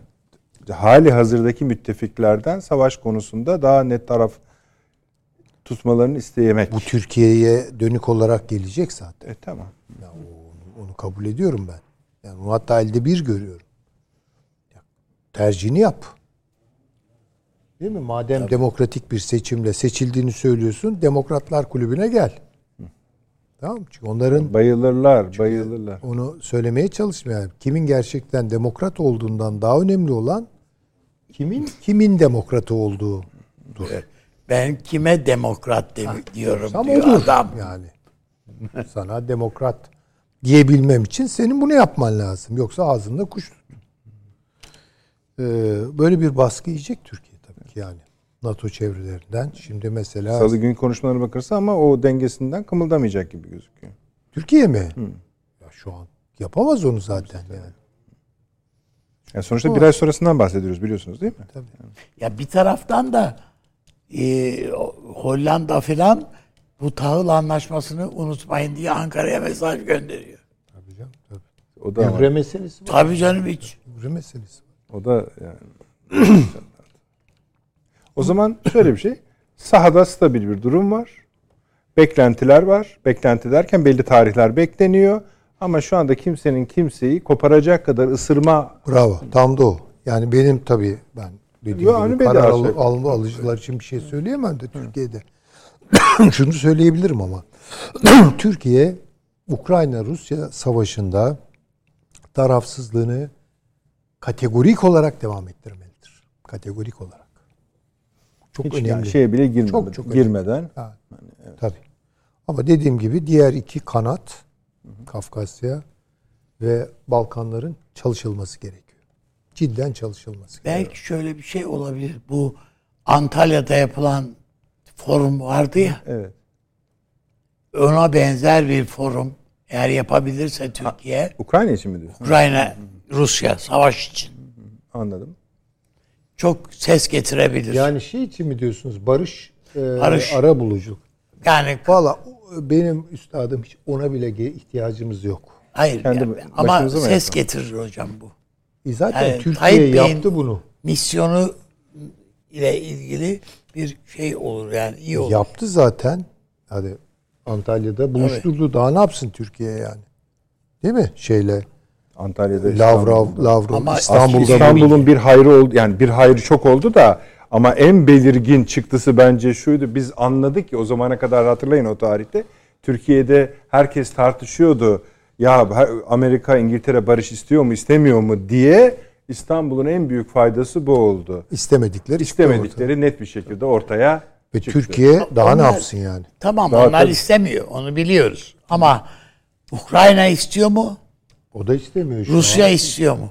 hali hazırdaki müttefiklerden savaş konusunda daha net taraf tutmalarını isteyemek. Bu Türkiye'ye dönük olarak gelecek zaten. E, tamam. Ya onu, onu kabul ediyorum ben. Yani onu hatta elde bir görüyorum. Ya, tercihini yap. Değil mi? Madem demokratik bir seçimle seçildiğini söylüyorsun, Demokratlar Kulübü'ne gel. Tamam mı? Çünkü onların Bayılırlar, bayılırlar. onu söylemeye çalışmıyor. Yani kimin gerçekten demokrat olduğundan daha önemli olan kimin kimin demokratı olduğu. Ben kime demokrat de- diyorum Tam diyor odur adam. yani. Sana demokrat diyebilmem için senin bunu yapman lazım. Yoksa ağzında kuş tut. Ee, böyle bir baskı yiyecek Türkiye tabii ki yani. NATO çevrelerinden. Şimdi mesela Salı gün konuşmalarına bakırsa ama o dengesinden kımıldamayacak gibi gözüküyor. Türkiye mi? Ya şu an yapamaz onu zaten yani. Yani sonuçta bir ay sonrasından bahsediyoruz biliyorsunuz değil mi? Tabii. Ya bir taraftan da e, Hollanda filan bu tahıl anlaşmasını unutmayın diye Ankara'ya mesaj gönderiyor. O da Gübre meselesi var. Tabii canım hiç. Gübre meselesi var. o da yani. o zaman şöyle bir şey. Sahada stabil bir durum var. Beklentiler var. Beklenti derken belli tarihler bekleniyor. Ama şu anda kimsenin kimseyi koparacak kadar ısırma Bravo. Tam da o. Yani benim tabii ben dediğim Yo, gibi hani karar al, alma alıcılar için bir şey söyleyemem de Türkiye'de. Şunu söyleyebilirim ama. Türkiye Ukrayna-Rusya savaşında tarafsızlığını kategorik olarak devam ettirmelidir. Kategorik olarak. Çok hiç önemli. yani şeye bile girmeden, Çok, çok girmeden Ha, Tabii. Ama dediğim gibi diğer iki kanat Kafkasya ve Balkanların çalışılması gerekiyor. Cidden çalışılması gerekiyor. Belki şöyle bir şey olabilir. Bu Antalya'da yapılan forum vardı ya. evet. Ona benzer bir forum eğer yapabilirse Türkiye, Ukrayna için mi diyorsun? Ukrayna, Rusya savaş için Anladım. çok ses getirebilir. Yani, Yani şey için mi diyorsunuz barış, e, Barış. ara buluculuk? Valla benim üstadım hiç ona bile ihtiyacımız yok. hayır kendi yani, ama ses yapalım? getirir hocam bu. E zaten Yani Türkiye Tayyip Bey'in- yaptı bunu. Misyonu ile ilgili bir şey olur yani iyi olur. Yaptı zaten. Hadi Antalya'da buluşturdu. Daha ne yapsın Türkiye yani? Değil mi? Şeyle Antalya'da Lavrov. Lavrov Ama İstanbul'da İstanbul'un bir hayrı oldu yani bir hayrı çok oldu da ama en belirgin çıktısı bence şuydu. Biz anladık ki o zamana kadar hatırlayın o tarihte Türkiye'de herkes tartışıyordu. Ya Amerika İngiltere barış istiyor mu istemiyor mu diye İstanbul'un en büyük faydası bu oldu. istemedikleri. İstemedikleri net bir şekilde ortaya Ve çıktı. Türkiye daha ne Onlar- yapsın yani? Tamam Daha onlar tabii. istemiyor onu biliyoruz. Ama Ukrayna istiyor mu? O da istemiyor Rusya an. istiyor mu?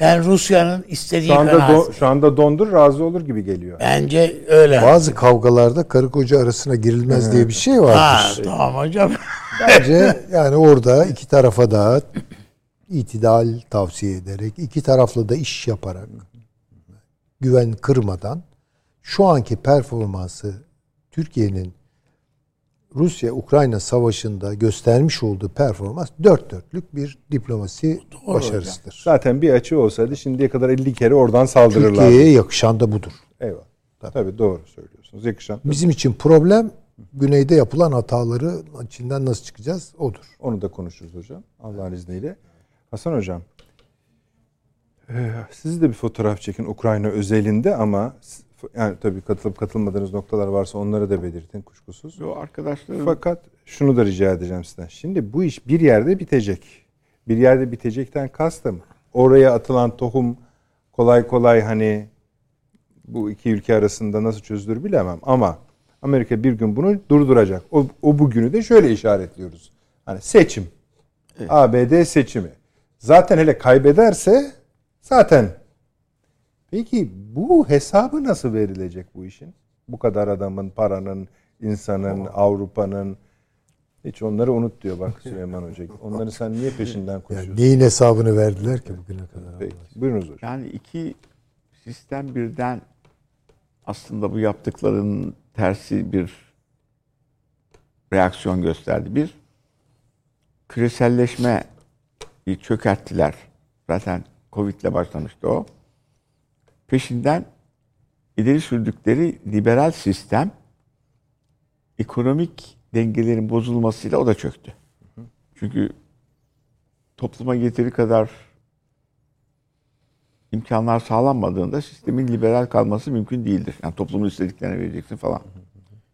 Ben Rusya'nın istediği şu anda do- şu anda dondur razı olur gibi geliyor. Bence öyle. Bazı kavgalarda karı koca arasına girilmez diye bir şey vardır. ha, tamam hocam. Bence yani orada iki tarafa da itidal tavsiye ederek, iki taraflı da iş yaparak, güven kırmadan şu anki performansı Türkiye'nin Rusya-Ukrayna savaşında göstermiş olduğu performans dört dörtlük bir diplomasi başarısıdır. Zaten bir açı olsaydı şimdiye kadar 50 kere oradan saldırırlardı. Türkiye'ye yakışan da budur. Eyvallah. Tabii doğru söylüyorsunuz. Yakışan. Bizim için problem güneyde yapılan hataları içinden nasıl çıkacağız odur. Onu da konuşuruz hocam. Allah'ın izniyle. Hasan hocam. eee, Siz de bir fotoğraf çekin Ukrayna özelinde ama yani tabii katılıp katılmadığınız noktalar varsa onları da belirtin kuşkusuz. O arkadaşlarım Fakat şunu da rica edeceğim sizden. Şimdi bu iş bir yerde bitecek. Bir yerde bitecekten kastım. Oraya atılan tohum kolay kolay hani bu iki ülke arasında nasıl çözülür bilemem ama Amerika bir gün bunu durduracak. O, o bugünü de şöyle işaretliyoruz. Hani seçim. Evet. ABD seçimi. Zaten hele kaybederse zaten Peki bu hesabı nasıl verilecek bu işin? Bu kadar adamın, paranın, insanın, Avrupa'nın hiç onları unut diyor bak Süleyman Hoca. Onları sen niye peşinden koşuyorsun? Yani neyin hesabını verdiler ki bugüne kadar? Peki. Buyurunuz hocam. Yani iki sistem birden aslında bu yaptıkların tersi bir reaksiyon gösterdi. Bir, küreselleşme çökerttiler. Zaten Covid ile başlamıştı o. Peşinden ileri sürdükleri liberal sistem ekonomik dengelerin bozulmasıyla o da çöktü. Çünkü topluma yeteri kadar imkanlar sağlanmadığında sistemin liberal kalması mümkün değildir. Yani toplumun istediklerine vereceksin falan.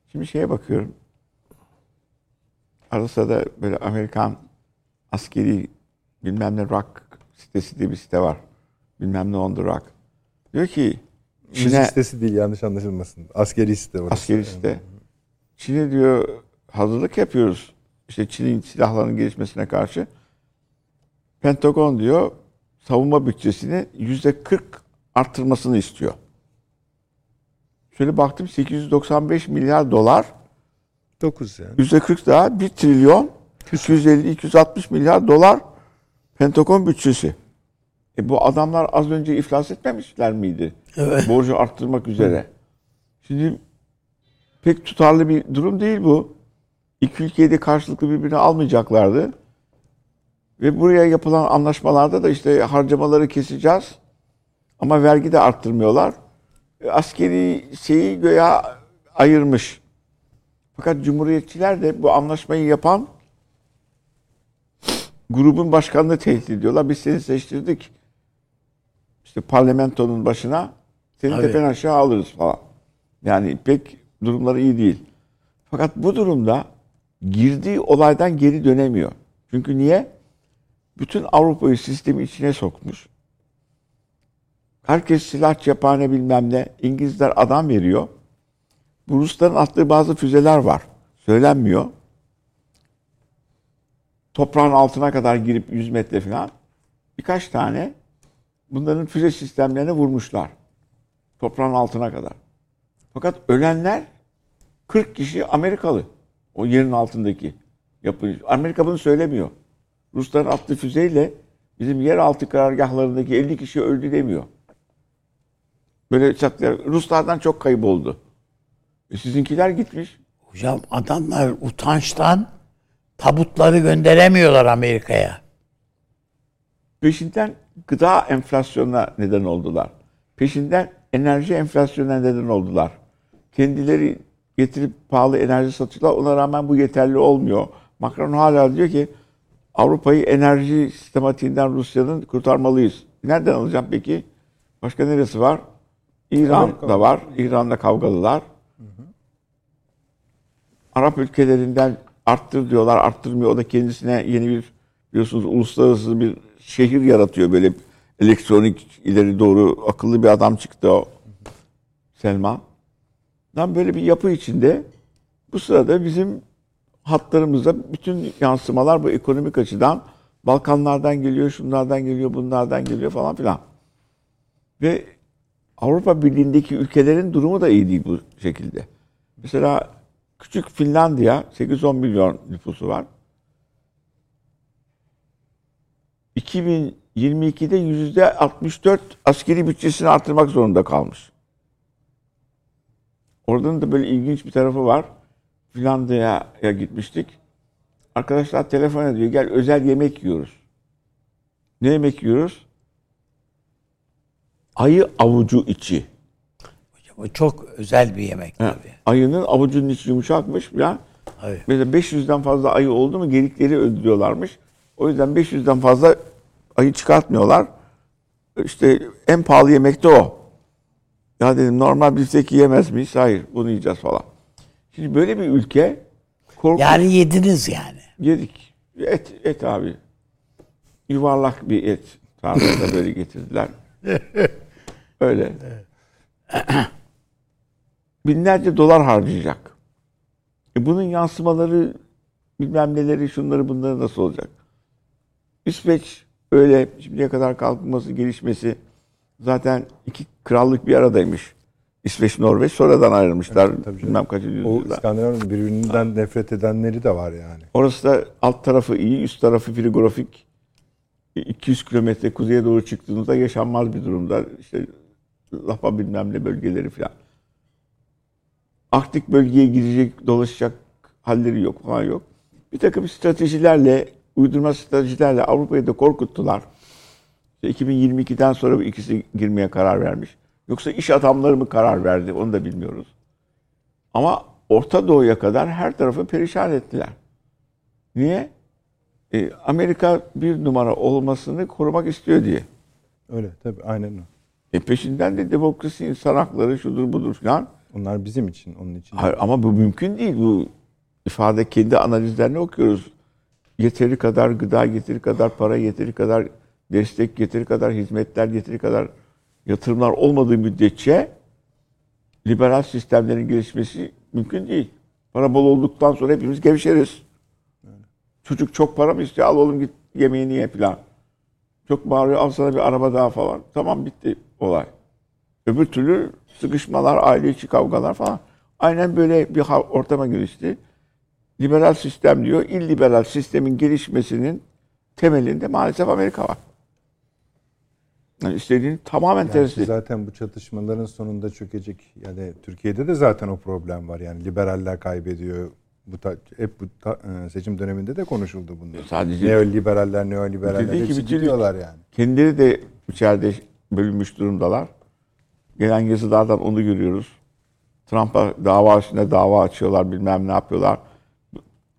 Şimdi şeye bakıyorum. Arada da böyle Amerikan askeri bilmem ne rock sitesi diye bir site var. Bilmem ne on the rock. Diyor ki Çin'e... Müzik sitesi değil yanlış anlaşılmasın. Askeri site orası. Askeri site. Çin'e diyor hazırlık yapıyoruz. İşte Çin'in silahlarının gelişmesine karşı. Pentagon diyor savunma bütçesini yüzde 40 arttırmasını istiyor. Şöyle baktım 895 milyar dolar. 9 yani. Yüzde 40 daha 1 trilyon 250-260 milyar dolar Pentagon bütçesi. E bu adamlar az önce iflas etmemişler miydi? Evet. Borcu arttırmak üzere. Şimdi pek tutarlı bir durum değil bu. İki ülkeyi de karşılıklı birbirine almayacaklardı. Ve buraya yapılan anlaşmalarda da işte harcamaları keseceğiz. Ama vergi de arttırmıyorlar. E, askeri şeyi göya ayırmış. Fakat Cumhuriyetçiler de bu anlaşmayı yapan grubun başkanını tehdit ediyorlar. Biz seni seçtirdik. İşte parlamentonun başına seni Abi. tepen aşağı alırız falan. Yani pek durumları iyi değil. Fakat bu durumda girdiği olaydan geri dönemiyor. Çünkü niye? Bütün Avrupa'yı sistemi içine sokmuş. Herkes silah cephane bilmem ne. İngilizler adam veriyor. Bu Rusların attığı bazı füzeler var. Söylenmiyor. Toprağın altına kadar girip 100 metre falan. Birkaç tane bunların füze sistemlerine vurmuşlar. Toprağın altına kadar. Fakat ölenler 40 kişi Amerikalı. O yerin altındaki yapı. Amerika bunu söylemiyor. Rusların attığı füzeyle bizim yeraltı karargahlarındaki 50 kişi öldü demiyor. Böyle çatlayan. Ruslardan çok kayıp oldu. E sizinkiler gitmiş. Hocam adamlar utançtan tabutları gönderemiyorlar Amerika'ya. Peşinden gıda enflasyonuna neden oldular. Peşinden enerji enflasyonuna neden oldular. Kendileri getirip pahalı enerji satıyorlar. Ona rağmen bu yeterli olmuyor. Macron hala diyor ki Avrupa'yı enerji sistematiğinden Rusya'nın kurtarmalıyız. Nereden alacağım peki? Başka neresi var? İran'da var. İran'da kavgalılar. Arap ülkelerinden arttır diyorlar, arttırmıyor. O da kendisine yeni bir biliyorsunuz uluslararası bir şehir yaratıyor. Böyle elektronik ileri doğru akıllı bir adam çıktı o Selman. Tam böyle bir yapı içinde bu sırada bizim hatlarımızda bütün yansımalar bu ekonomik açıdan Balkanlardan geliyor, şunlardan geliyor, bunlardan geliyor falan filan. Ve Avrupa Birliği'ndeki ülkelerin durumu da iyi değil bu şekilde. Mesela küçük Finlandiya 8-10 milyon nüfusu var. 2022'de yüzde 64 askeri bütçesini artırmak zorunda kalmış. Oradan da böyle ilginç bir tarafı var. Finlandiya'ya gitmiştik. Arkadaşlar telefon ediyor. Gel özel yemek yiyoruz. Ne yemek yiyoruz? Ayı avucu içi. O çok özel bir yemek tabii. Ayının avucunun içi yumuşakmış falan. Evet. Mesela 500'den fazla ayı oldu mu gedikleri öldürüyorlarmış. O yüzden 500'den fazla ayı çıkartmıyorlar. İşte en pahalı yemek de o. Ya dedim normal biftek yiyemez miyiz? Hayır bunu yiyeceğiz falan. Şimdi böyle bir ülke korkunç. Yani yediniz yani. Yedik. Et, et abi. Yuvarlak bir et. Tarlada böyle getirdiler. Öyle. binlerce dolar harcayacak. E bunun yansımaları bilmem neleri şunları bunları nasıl olacak? İsveç öyle şimdiye kadar kalkınması, gelişmesi zaten iki krallık bir aradaymış. İsveç, Norveç sonradan ayrılmışlar. Evet, tabii bilmem kaç O yüzyılda. İskandinav'ın birbirinden nefret edenleri de var yani. Orası da alt tarafı iyi, üst tarafı frigorifik. 200 kilometre kuzeye doğru çıktığınızda yaşanmaz bir durumda. İşte Lapa bilmem ne bölgeleri falan. Arktik bölgeye girecek, dolaşacak halleri yok falan yok. Bir takım stratejilerle, uydurma stratejilerle Avrupa'yı da korkuttular. İşte 2022'den sonra bu ikisi girmeye karar vermiş. Yoksa iş adamları mı karar verdi onu da bilmiyoruz. Ama Orta Doğu'ya kadar her tarafı perişan ettiler. Niye? E, Amerika bir numara olmasını korumak istiyor diye. Öyle tabii aynen o. E peşinden de demokrasi, insan hakları, şudur budur falan. Onlar bizim için, onun için. Hayır, ama bu mümkün değil. Bu ifade kendi analizlerini okuyoruz. Yeteri kadar gıda, yeteri kadar para, yeteri kadar destek, yeteri kadar hizmetler, yeteri kadar yatırımlar olmadığı müddetçe liberal sistemlerin gelişmesi mümkün değil. Para bol olduktan sonra hepimiz gevşeriz. Çocuk çok para mı istiyor? Al oğlum git yemeğini ye falan. Çok bağırıyor al sana bir araba daha falan. Tamam bitti olay. Öbür türlü sıkışmalar, aile içi kavgalar falan. Aynen böyle bir ortama gelişti. Liberal sistem diyor. İlliberal sistemin gelişmesinin temelinde maalesef Amerika var. Yani istediğini tamamen Yani tersi. zaten bu çatışmaların sonunda çökecek. Yani Türkiye'de de zaten o problem var. Yani liberaller kaybediyor. Bu ta- hep bu ta- e, seçim döneminde de konuşuldu bunlar. Sadece- neoliberaller, neoliberaller hepsi gibi gidiyorlar yani. Kendileri de içeride bölünmüş durumdalar. Gelen yazılardan onu görüyoruz. Trump'a dava üstüne dava açıyorlar, bilmem ne yapıyorlar.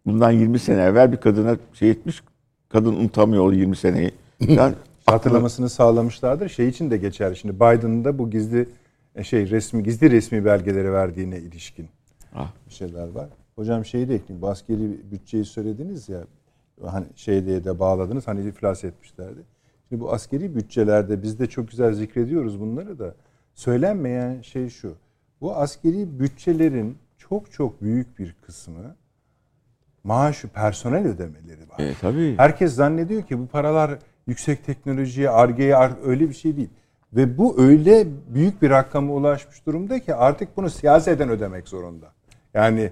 Bundan 20 sene evvel bir kadına şey etmiş, kadın unutamıyor o 20 seneyi. Yani Hatırlamasını sağlamışlardır. Şey için de geçer. Şimdi Biden'ın da bu gizli e, şey resmi gizli resmi belgeleri verdiğine ilişkin Ah. bir şeyler var. Hocam şeyi de ekleyeyim. Bu askeri bütçeyi söylediniz ya hani şey diye de bağladınız. Hani iflas etmişlerdi. Şimdi bu askeri bütçelerde biz de çok güzel zikrediyoruz bunları da. Söylenmeyen şey şu. Bu askeri bütçelerin çok çok büyük bir kısmı maaşı personel ödemeleri var. E, tabii. Herkes zannediyor ki bu paralar yüksek teknolojiye, argeye ar- öyle bir şey değil. Ve bu öyle büyük bir rakama ulaşmış durumda ki artık bunu siyaseten ödemek zorunda. Yani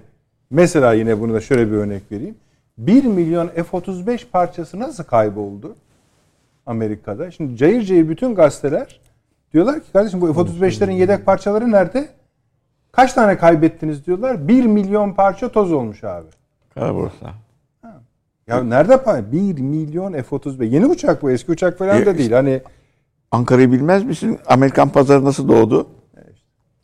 mesela yine bunu da şöyle bir örnek vereyim. 1 milyon F-35 parçası nasıl kayboldu Amerika'da? Şimdi cayır cayır bütün gazeteler diyorlar ki kardeşim bu F-35'lerin yedek parçaları nerede? Kaç tane kaybettiniz diyorlar. 1 milyon parça toz olmuş abi. Kara borsa. Ya nerede pa- 1 milyon F-35. Yeni uçak bu eski uçak falan da E, değil. Hani Ankara'yı bilmez misin? Amerikan pazarı nasıl doğdu?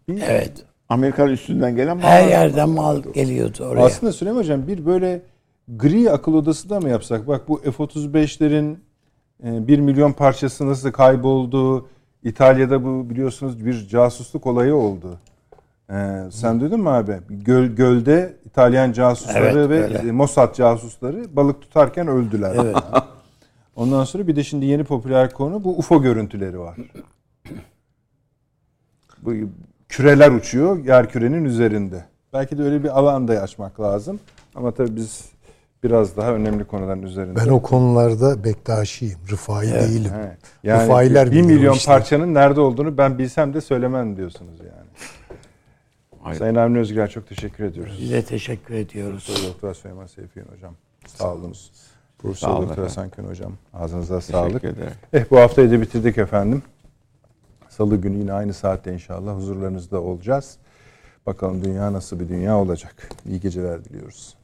Evet. Amerikan üstünden gelen Her mallar. yerden mal geliyordu oraya. aslında Süleyman Hocam bir böyle gri akıl odası da mı yapsak? Bak bu F-35'lerin 1 milyon parçası nasıl kayboldu? İtalya'da bu biliyorsunuz bir casusluk olayı oldu. Ee, sen duydun mu abi? Göl, gölde İtalyan casusları Evet, ve öyle. Mossad casusları balık tutarken öldüler. Evet. Ondan sonra bir de şimdi yeni popüler konu bu UFO görüntüleri var. Bu küreler uçuyor yer kürenin üzerinde. Belki de öyle bir alan da açmak lazım. Ama tabii biz biraz daha önemli konuların üzerinde. Ben o konularda Bektaşiyim. Rıfai değilim. Evet. Yani Rıfailer bir milyon işte. parçanın nerede olduğunu ben bilsem de söylemem diyorsunuz yani. Hayır. Sayın Avni Özgür çok teşekkür ediyoruz. Size teşekkür ediyoruz. Profesör Doktor Süleyman Seyfiyen hocam. Sağ olunuz. Profesör Doktor. Hasan Kön hocam. Ağzınıza sağlık. Teşekkür ederim. Eh bu haftayı da bitirdik efendim. Salı günü yine aynı saatte inşallah huzurlarınızda olacağız. Bakalım dünya nasıl bir dünya olacak. İyi geceler diliyoruz.